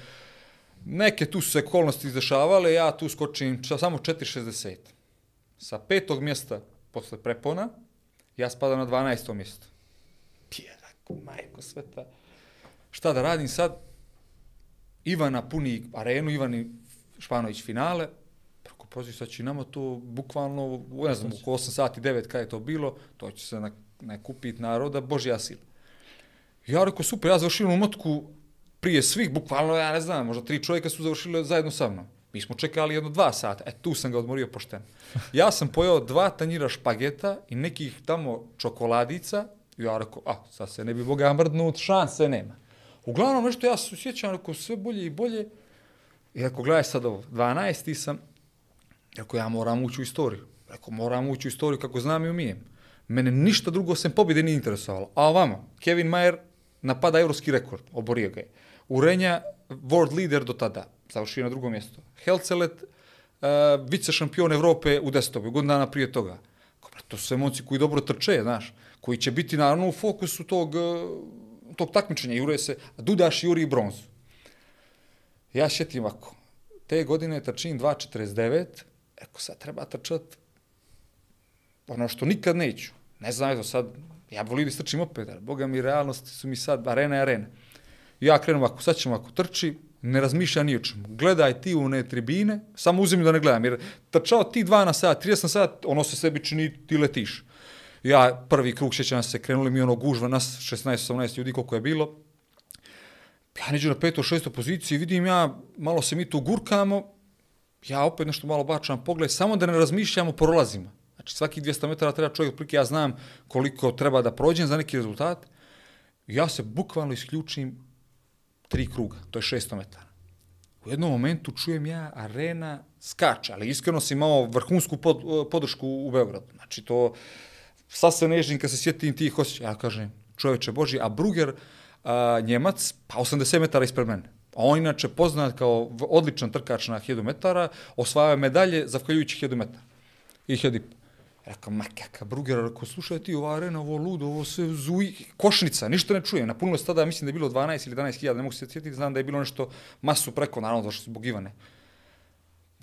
Neke tu su se okolnosti izdešavale, ja tu skočim ča- samo 4.60. Sa petog mjesta posle prepona, ja spadam na 12. mjesto. Pjerako, majko sveta. Šta da radim sad? Ivana puni arenu, Ivani Španović finale, preko poziv sad će nama to bukvalno, ne znam, oko 8 sati, 9 kada je to bilo, to će se na, nakupiti naroda, Božja sila. Ja rekao, super, ja završio onu motku prije svih, bukvalno, ja ne znam, možda tri čovjeka su završili zajedno sa mnom. Mi smo čekali jedno dva sata, e tu sam ga odmorio pošteno. Ja sam pojeo dva tanjira špageta i nekih tamo čokoladica, i ja rekao, a, sad se ne bi boga mrdnut, šanse nema. Uglavnom, nešto ja se sjećam, rekao, sve bolje i bolje. I rekao, gledaj sad ovo, 12. sam, rekao, ja moram ući u istoriju. Rekao, moram ući u istoriju kako znam i umijem. Mene ništa drugo sem pobjede nije interesovalo. A ovamo, Kevin Mayer napada evropski rekord, oborio ga je. Urenja, world leader do tada, završio na drugom mjestu. Helcelet, eh, uh, vice šampion Evrope u destobu, godin dana prije toga. Ko, To su sve momci koji dobro trče, znaš, koji će biti naravno u fokusu tog, eh, tog takmičenja. Jure se, Dudaš juri bronzu. Ja šetim ovako, te godine trčim 2.49, eko sad treba trčat ono što nikad neću. Ne znam, eto sad, ja volim da trčim opet, ali boga mi realnosti su mi sad, arena je arena. Ja krenem ovako, sad ćemo ovako, trči, ne razmišlja ni o čemu. Gledaj ti u one tribine, samo uzim da ne gledam, jer trčao ti 2 na sat, 30 na sat, ono se sebi čini, ti letiš. Ja prvi krug sjećam se, krenuli mi ono gužva, nas 16-18 ljudi koliko je bilo. Ja neđu na peto, šesto poziciji, vidim ja, malo se mi tu gurkamo, ja opet nešto malo bačam pogled, samo da ne razmišljamo o prolazima. Znači svaki 200 metara treba čovjek, otprilike ja znam koliko treba da prođem za neki rezultat. Ja se bukvalno isključim tri kruga, to je 600 metara. U jednom momentu čujem ja arena skače, ali iskreno sam imao vrhunsku pod, eh, podršku u Beogradu. Znači to, sad se nežim kad se sjetim tih osjećaja. Ja kažem, čoveče Boži, a Bruger, a, Njemac, pa 80 metara ispred mene. A on inače poznat kao odličan trkač na 1000 metara, osvajao medalje zahvaljujući 1000 metara. I 1000 Rekao, ma kakav Bruger, rekao, slušaj ti, ova arena, ovo ludo, ovo sve zuj, košnica, ništa ne čujem. Napunilo se tada, mislim da je bilo 12 ili 11 hiljada, ne mogu se sjetiti, znam da je bilo nešto masu preko, naravno, zašto zbog Ivane.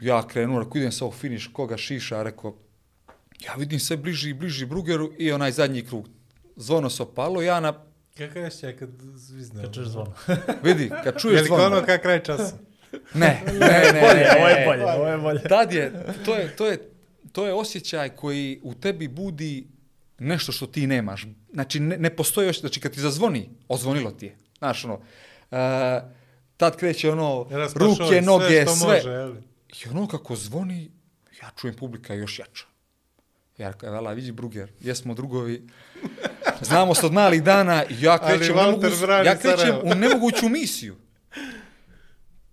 Ja krenuo, rekao, idem sa ovog finiš, koga šiša, rekao, ja vidim sve bliži i bliži Brugeru i onaj zadnji krug. Zvono se opalo, ja na, Kakav je še kad zvizne? Kad čuješ zvono. vidi, kad čuješ Veliko zvono, ono kak kraj časa. ne, ne, ne, ne, ne, ovo je bolje, ovo je bolje. Tad je, to je, to je, to je osjećaj koji u tebi budi nešto što ti nemaš. Znači, ne, ne postoji još, znači kad ti zazvoni, ozvonilo ti je. Znaš, ono, uh, tad kreće ono, ruke, noge, sve. sve. Može? I ono kako zvoni, ja čujem publika još jača. Ja rekao, vela, vidi Bruger, jesmo drugovi, znamo se od malih dana, i ja krećem, u Walter nemoguću, brani ja krećem u nemoguću misiju.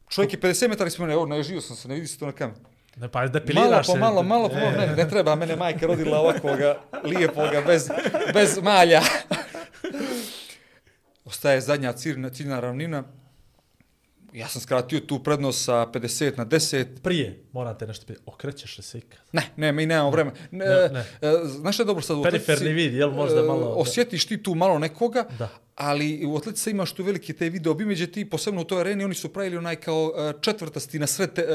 Čovjek je 50 metara ispred mene, evo, naježio sam se, ne vidi se to na kameru. Ne, pa Malo depiliraš po se. malo, malo po malo, ne, ne treba, mene majka rodila ovakvoga, lijepoga, bez, bez malja. Ostaje zadnja ciljna, ciljna ravnina. Ja sam skratio tu prednost sa 50 na 10. Prije, morate nešto pitati. Okrećeš li se ikad? Ne, ne, mi nemamo vremena. Ne, Ne, ne. e, Znaš što je dobro sad Periferni vid, jel, možda E, malo- Osjetiš ti tu malo nekoga, Da. ali u atletici imaš tu velike te video bimeđe ti, posebno u toj areni, oni su pravili onaj kao e, četvrtasti na sred te, e,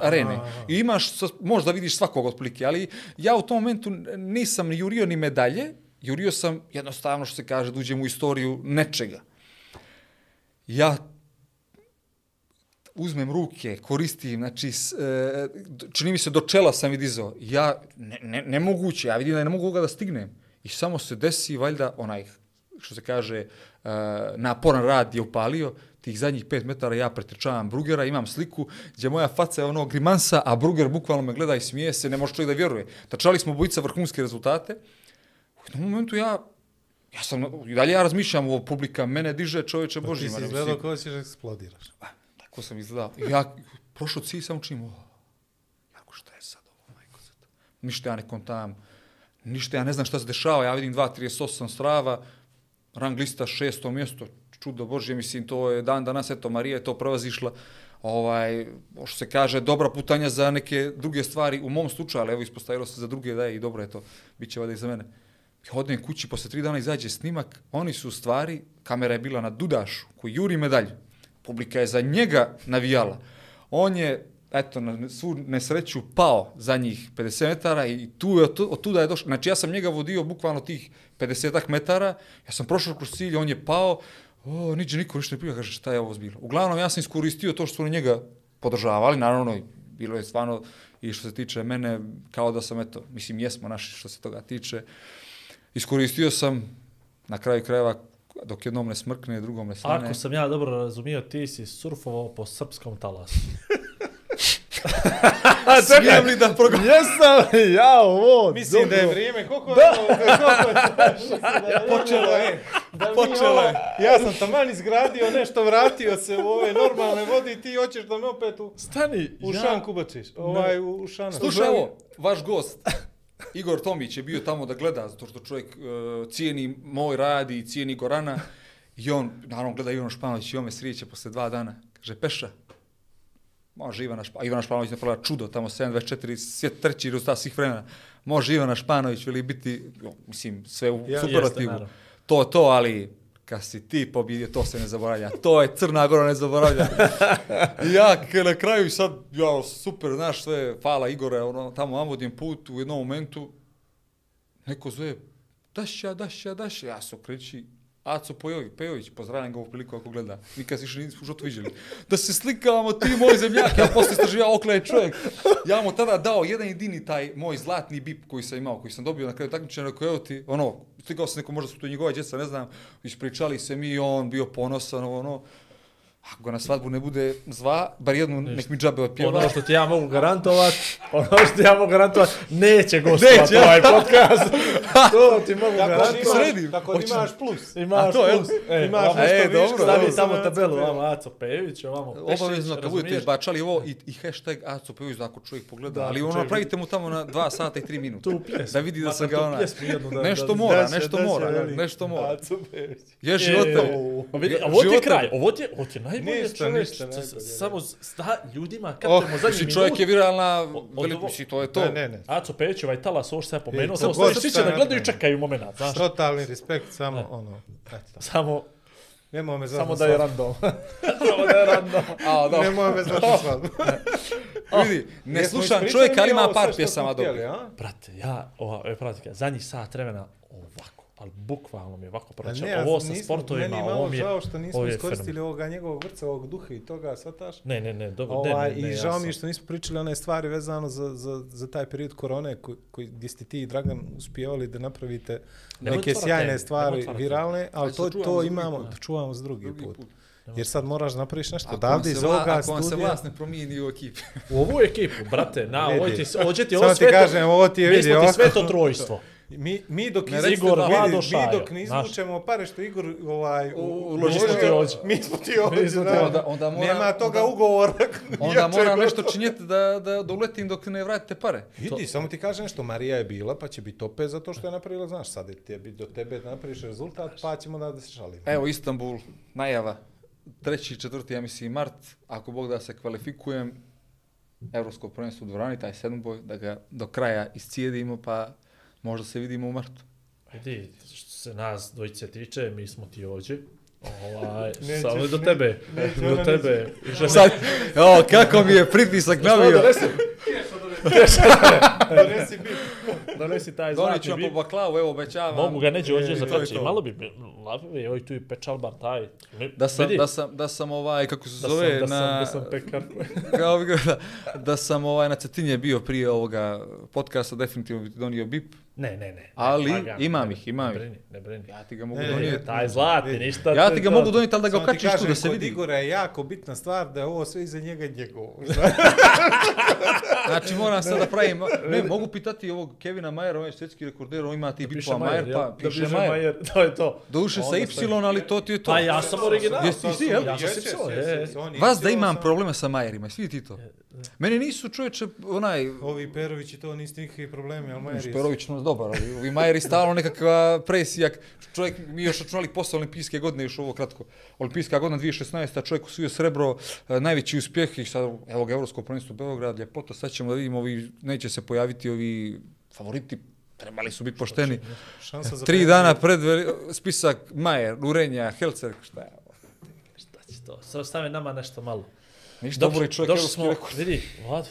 arene. I imaš, možda vidiš svakog otprilike, ali ja u tom momentu nisam ni jurio ni medalje, jurio sam jednostavno što se kaže da uđem u istoriju nečega. Ja uzmem ruke, koristim, znači, e, čini mi se do čela sam i dizao. Ja, ne, ne, nemoguće, ja vidim da ne mogu ga da stignem. I samo se desi, valjda, onaj, što se kaže, e, naporan rad je upalio, tih zadnjih pet metara ja pretrčavam Brugera, imam sliku gdje moja faca je ono grimansa, a Bruger bukvalno me gleda i smije se, ne može čovjek da vjeruje. Trčali smo bojica vrhunske rezultate. U jednom momentu ja, ja sam, i dalje ja razmišljam, ovo publika mene diže čovječe Ti Božji. si ma, ne, izgledao kao da ćeš eksplodiraš kako sam izgledao. Ja prošao cilj samo činim ovo. jako šta je sad ovo, majko sad. Ništa ja ne kontam, ništa ja ne znam šta se dešava, ja vidim 2.38 strava, rang lista šesto mjesto, čudo Božje, mislim, to je dan danas, eto, Marija je to prevazišla, ovaj, što se kaže, dobra putanja za neke druge stvari, u mom slučaju, ali evo ispostavilo se za druge da je i dobro je to, bit će valjda i za mene. Ja odem kući, posle tri dana izađe snimak, oni su u stvari, kamera je bila na Dudašu, koji juri medalju, publika je za njega navijala. On je, eto, na svu nesreću pao za njih 50 metara i tu je, od, od tuda je došao. Znači, ja sam njega vodio bukvalno tih 50 metara, ja sam prošao kroz cilj, on je pao, o, niđe niko ništa ne pija, kaže, šta je ovo zbilo. Uglavnom, ja sam iskoristio to što su oni njega podržavali, naravno, bilo je stvarno, i što se tiče mene, kao da sam, eto, mislim, jesmo naši što se toga tiče, iskoristio sam, na kraju krajeva, dok jednom ne smrkne, drugom ne stane. Ako sam ja dobro razumio, ti si surfovao po srpskom talasu. Smijem li da program... Jesam, ja ovo, Mislim da je vrijeme, koliko je ovo, koliko je Počelo je. Da Počelo je. ovo- Ja sam taman izgradio nešto, vratio se u ove normalne vodi i ti hoćeš da me opet u, Stani, u ja... šanku baciš. Ovaj, u, u. Slušaj ovo, vaš gost, Igor Tomić je bio tamo da gleda, zato što čovjek uh, cijeni moj rad i cijeni Gorana. I on, naravno, gleda Ivana Španović i on me srijeće posle dva dana. Kaže, Peša, može Ivana Španović, Ivana Španović napravila čudo, tamo 7.24, svijet treći rezultat svih vremena. Može Ivana Španović veli biti, mislim, sve u Ja- jeste, superlativu. naravno. to, to, ali kad si ti pobjedio, to se ne zaboravlja. To je Crna Gora ne zaboravlja. I ja na kraju sad, ja, super, znaš sve, fala Igore, ono, tamo Amodin put, u jednom momentu, neko zove, Dašća, Dašća, Dašća, ja se okreći, Aco Pojović, Pejović, pozdravljam ga ovu priliku ako gleda, nikad se više nismo što viđeli. Da se slikavamo ti moj zemljak, ja posle istraživao okle je čovjek. Ja mu tada dao jedan jedini taj moj zlatni bip koji sam imao, koji sam dobio na kraju takmičenja, rekao, evo ti, ono, slikao se neko, možda su to njegova djeca, ne znam, ispričali se mi, on bio ponosan, ono, ako ga na svadbu ne bude zva, bar jednu nek mi džabe otpjeva. Ono što ti ja mogu garantovat, ono što ti ja mogu garantovat, neće gostovati Neće. ovaj podcast. to ti mogu Kako garantirati. ti sredim? Tako Hoću- imaš plus. Imaš to, plus. E, Imaš ovamo- nešto e, dobro, Stavi dobro. tamo Samo tabelu, Aco ovamo Aco Pejević, ovamo Pešić, Obavezno kad budete bačali ovo i, i hashtag Aco Pejović da ako čovjek pogleda, Da, ali ono čovjek- napravite mu tamo na 2 sata i 3 minuta. Tu pjesmu. Da vidi da sam Makar ga ona... da- Nešto da- mora, Da se- nešto da se mora, nešto mora. Aco Pejović. Je života. E, a vidi, a ovo ti je kraj, ovo ti je, ti najbolje najbolje, samo sta, ljudima Oh, kaptemo zadnji minut. čovjek je viralna, mislim, to je to. Ne, ne, ne. Aco Pejić, ovaj talas, ovo što sam ja pomenuo, samo će da gledaju i čekaju moment, znaš. Totalni respekt, samo ono. Eto. Samo, Nemoj me zvati samo da je random. samo da je random. A, da. Nemoj me zvati na svadbu. Vidi, ne Jesmo slušam čovjeka, ali ima par pjesama dobro. Brate, ja, ova, evo pratite, zadnjih sat vremena, ali bukvalno mi je ovako proći. ne, Ovo sa nismo- sportovima, meni je ovo malo mi je... žao što nismo ovo iskoristili ovoga njegovog vrca, ovog duha i toga, shvataš? Ne, ne, ne, dobro, Ovaj, ne, ne, ne, I ja žao mi sam- je što nismo pričali one stvari vezano za, za, za taj period korone koji, koji, gdje ste ti i Dragan uspjevali da napravite Nemoj neke sjajne stvari otvarat viralne, ali to, to imamo, da čuvamo za drugi, Drugi put. put. Jer sad moraš napraviš nešto Ako odavde se iz ovoga Ako vam se studija. vlast ne promijeni u ekipi. U ovu ekipu, brate, na, ovo ti, ovdje ti Samo ovo ti sveto... kažem, ovo ti je mi vidi smo ti sveto trojstvo. Mi, mi dok Ne iz- Igor, da- Vlado, mi dok ne izvučemo pare što Igor ovaj, u, uloži smo ti ovdje. Mi smo ti Mi ovdje. smo ti da. Onda, onda mora, Nema toga onda, ugovora. onda mora nešto činjeti da, da, da uletim dok ne vratite pare. Vidi, samo ti kažem nešto, Marija je bila, pa će biti opet zato što je napravila, znaš, sad je tebi, do tebe napraviš rezultat, pa ćemo da, da se šalimo. Evo Istanbul, najava. Treći, četvrti, ja mislim, mart. Ako Bog da se kvalifikujem, Evropsko prvenstvo u dvorani, taj sedmboj, da ga do kraja iscijedimo, pa možda se vidimo u martu. Vidi, što se nas dvojice tiče, mi smo ti ovdje. Ovaj, Nećeš, samo do ne- tebe, neće do tebe. Žena- Sad, o, kako mi je pritisak Što navio. donesi? Donesi bit. Donesi taj Donit zlatni ću vam bib. po baklavu, evo obećavam. Mogu ga neđe ovdje E, za je to. Malo bi lapive, evo i tu i pečalbar taj. Ne, Da sam, vidi, da sam, da sam ovaj, kako se da zove, sam, da sam, na... da sam pekar. Kao bi da, da sam ovaj na Cetinje bio prije ovoga podcasta, definitivno bi ti donio bip. Ne, ne, ne. Ali lagano, imam ne- ih, imam ne ih. brini, Ne brini. Ja ti ga mogu Ne, ne, donijeti. Taj zlatni, vidi. ništa. Ja ti ga to. mogu donijeti, ali da ga Samo okačiš tu da se kod vidi. Igora je jako bitna stvar da je ovo sve iza njega njegovo. Znači moram sad da pravim, ne, mogu pitati ovog Kevina Majera, on je svjetski rekorder, on ima ti Piše bipova Majer, pa ja, piše da piše Majer. Majer, to je to. Duše sa Y, ali to ti je to. Pa ja sam original. Jesi ti si, jel? Ja sam je. Vas da imam problema sa Majerima, svi ti to. Meni nisu čovječe, onaj, Ovi Perovići to nisu nikakvi problemi, ali Majer je... Šperović nas dobar, ali ovi Majeri stalno nekakva presijak. Čovjek, mi još računali posle olimpijske godine, još ovo kratko. Olimpijska godina 2016. čovjek usvojio srebro, e, najveći uspjeh i sad, evo ga, Evropsko prvenstvo Beograd, ljepota, sad ćemo da vidimo, ovi, neće se pojaviti ovi favoriti, trebali su biti pošteni. Šansa za Tri dana pred spisak Majer, Urenja, Helcer, šta je ovo? Šta će to? Sad stavi nama nešto malo. Ništa, Dobro, je čovjek evropski smo, rekord. vidi, Vlado,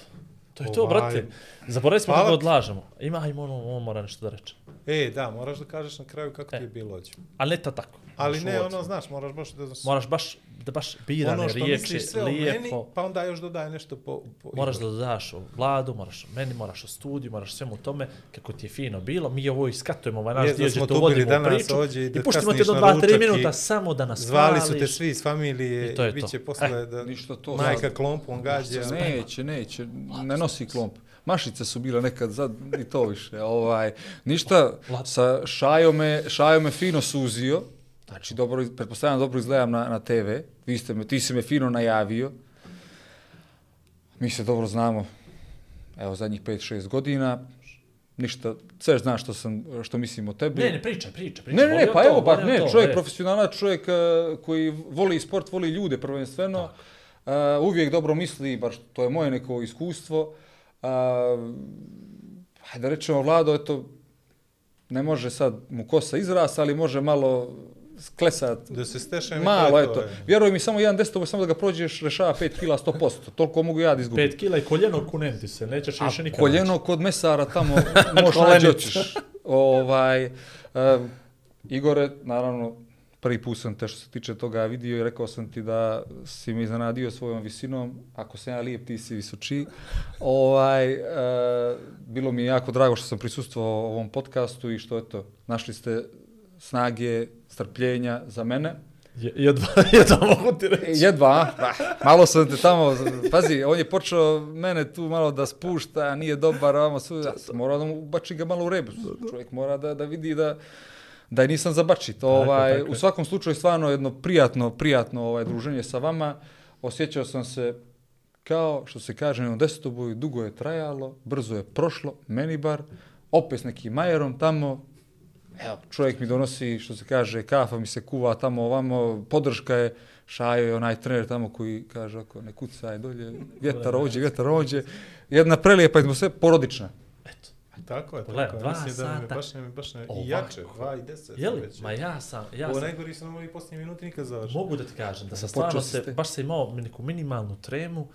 to je to, Ovaj. brate. Zaboravili smo Hvala kako odlažemo. Ima, ajmo, on, on mora nešto da reče. E, da, moraš da kažeš na kraju kako E. ti je bilo ođe. Ali ne ta tako. Ali Znaš, ne, ono, znaš, moraš baš da... Moraš baš, da baš birane ono što riječi, misliš sve o meni, lijepo. pa onda još dodaj nešto po... po Moraš da dodaš o vladu, moraš o meni, moraš o studiju, moraš svemu tome, kako ti je fino bilo. Mi ovo iskatujemo, ovaj naš dio, gdje to vodimo u danas priču. ovdje i da I puštimo te do 2-3 ručak minuta samo da nas Zvali su te svi iz familije I to je bit to. će posle da ništa to majka klompom gađa. Neće, neće, ne nosi klomp. Mašice su bile nekad, sad i to više. Ovaj, ništa, sa Šajo me, Šajo me fino suzio, znači dobro, pretpostavljam dobro izgledam na, na TV, Vi ste me, ti si me fino najavio, mi se dobro znamo, evo zadnjih 5-6 godina, ništa, sve znaš što, sam, što mislim o tebi. Ne, ne, pričaj, pričaj, pričaj. Ne, ne, ne, pa to, evo, volim ne, to, čovjek e. profesionalac, čovjek uh, koji voli sport, voli ljude prvenstveno, uh, uvijek dobro misli, baš to je moje neko iskustvo. Uh, hajde da rečemo, Vlado, eto, ne može sad mu kosa izrast, ali može malo sklesat, Da se stešem malo, eto. Vjeruj mi, samo jedan deset, samo da ga prođeš, rešava 5 kila 100%, toliko mogu ja da izgubim. 5 kila i koljeno kunenti se, nećeš više nikad. Koljeno kod mesara tamo možeš hoćeš. Ovaj, uh, Igore, naravno, prvi put sam te što se tiče toga vidio i rekao sam ti da si me iznenadio svojom visinom. Ako sam ja lijep, ti si visoči. Ovaj, uh, bilo mi je jako drago što sam prisustvovao ovom podcastu i što, eto, našli ste snage, strpljenja za mene. Je- Jedva, jedva mogu ti reći. Jedva, a? Bah, malo sam te tamo, pazi, on je počeo mene tu malo da spušta, nije dobar, vamo sve, ja sam morao da mu bači ga malo u rebu. Čovjek mora da, da vidi da, da nisam zabačit. Ovaj, tako u je. svakom slučaju stvarno jedno prijatno, prijatno ovaj, druženje sa vama. Osjećao sam se kao što se kaže na desetoboju, dugo je trajalo, brzo je prošlo, meni bar, opet s nekim majerom tamo, evo, čovjek mi donosi, što se kaže, kafa mi se kuva tamo ovamo, podrška je, Šajo je onaj trener tamo koji kaže ako ne kucaj dolje, vjetar ođe, vjetar ođe. Jedna prelijepa atmosfera, porodična. Tako je, Pogledaj, tako je. dva Mislim da mi sata. baš ne, baš ne, Ovako. i jače, 2 i 10. Je li? već. Ma ja sam, ja Ovo sam, najgori su nam ovi posljednji minuti nikad završili. mogu da ti kažem da sam stvarno se, baš sam imao neku minimalnu tremu,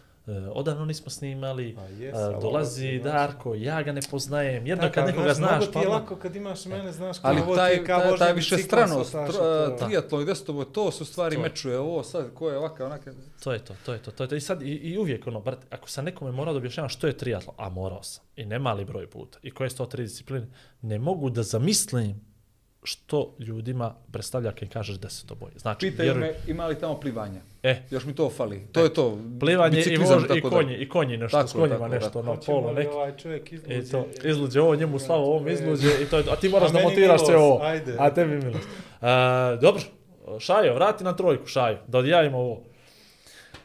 odavno nismo snimali, Pa jes, e, ali ovo dolazi ti, znaš. Darko, ja ga ne poznajem, jedno kad nekoga znaš, mnogo ti je pa lako kad imaš mene, znaš, kao Ali ovo ti taj, je kao taj, taj više stranost, to. triatlon i desetoboj, to se u stvari To je. mečuje, ovo sad, ko je ovakav, onakav. To je to, to je to, to je to. I sad i, i uvijek ono, brate, ako sam nekome morao da objašnjavam što je triatlon, a morao sam, i ne mali broj puta, i koje su to tri discipline, ne mogu da zamislim što ljudima predstavlja kad kažeš desetoboj. Znači, Pitaju vjeruj- me ima li tamo plivanja. E, Još mi to fali. To je to. plivanje i, vož, i tako da. konji, i konji nešto Tako, s konjima, tako, nešto, tako. ono, polo neki. ovaj čovjek izluđe? I to, izluđe ovo, njemu slavo, ovom E. izluđe i to je. A ti moraš A da montiraš sve ovo. ajde. A tebi milost. Uh, dobro, Šajo, vrati na trojku, Šajo, da odjavimo ovo.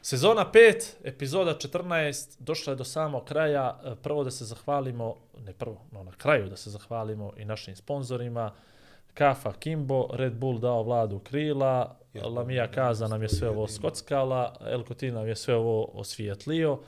Sezona 5, epizoda 14, došla je do samog kraja. E, Prvo da se zahvalimo, ne prvo, no na kraju da se zahvalimo i našim sponzorima. Kafa Kimbo, Red Bull dao vladu krila, Lamija Kaza nam je sve ovo skockala, El Cotin nam je sve ovo osvijetlio.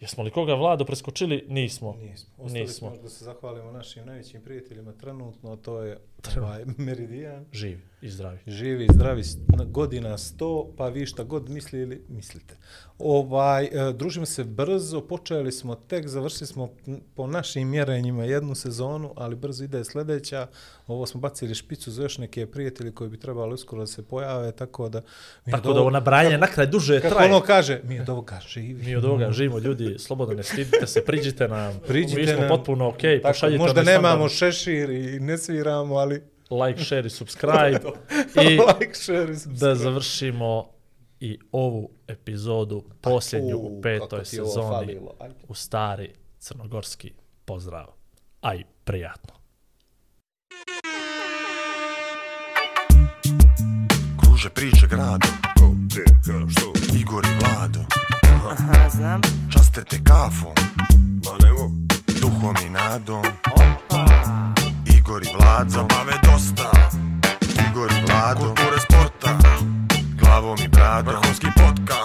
Jesmo li koga vlado preskočili? Nismo. Nismo. Ostali Nismo. smo da se zahvalimo našim najvećim prijateljima trenutno, to je ovaj, Meridian. Živi i zdravi. Živi, zdravi, s- na- godina 100, pa vi šta god mislili, mislite. Ovaj, e, družimo se brzo, počeli smo tek, završili smo po našim mjerenjima jednu sezonu, ali brzo ide sljedeća. Ovo smo bacili špicu za još neke prijatelji koji bi trebali uskoro da se pojave, tako da... mi Tako da ovo nabrajanje na kraj duže Kako traje. ono kaže, mi od ovoga živi. Mi od ovoga živimo, ljudi, slobodno ne stidite se, priđite nam, Priđite mi smo nam. potpuno ok, Tako, pošaljite možda mi nemamo standard, šešir i ne sviramo, ali like, share i subscribe i like, share i da subscribe. završimo i ovu epizodu, posljednju u U, petoj sezoni, u stari crnogorski pozdrav. Aj, prijatno. Kruže priče grado Ko, gdje, ka, što Igor i Vlado Aha, znam. Časte te kafom Ma nemo. Duhom i nadom Opa. Igor i Vlado. Zabave dosta. Igor i Vlado. Kulture sporta. Glavom i bradom. Vrhovski podcast.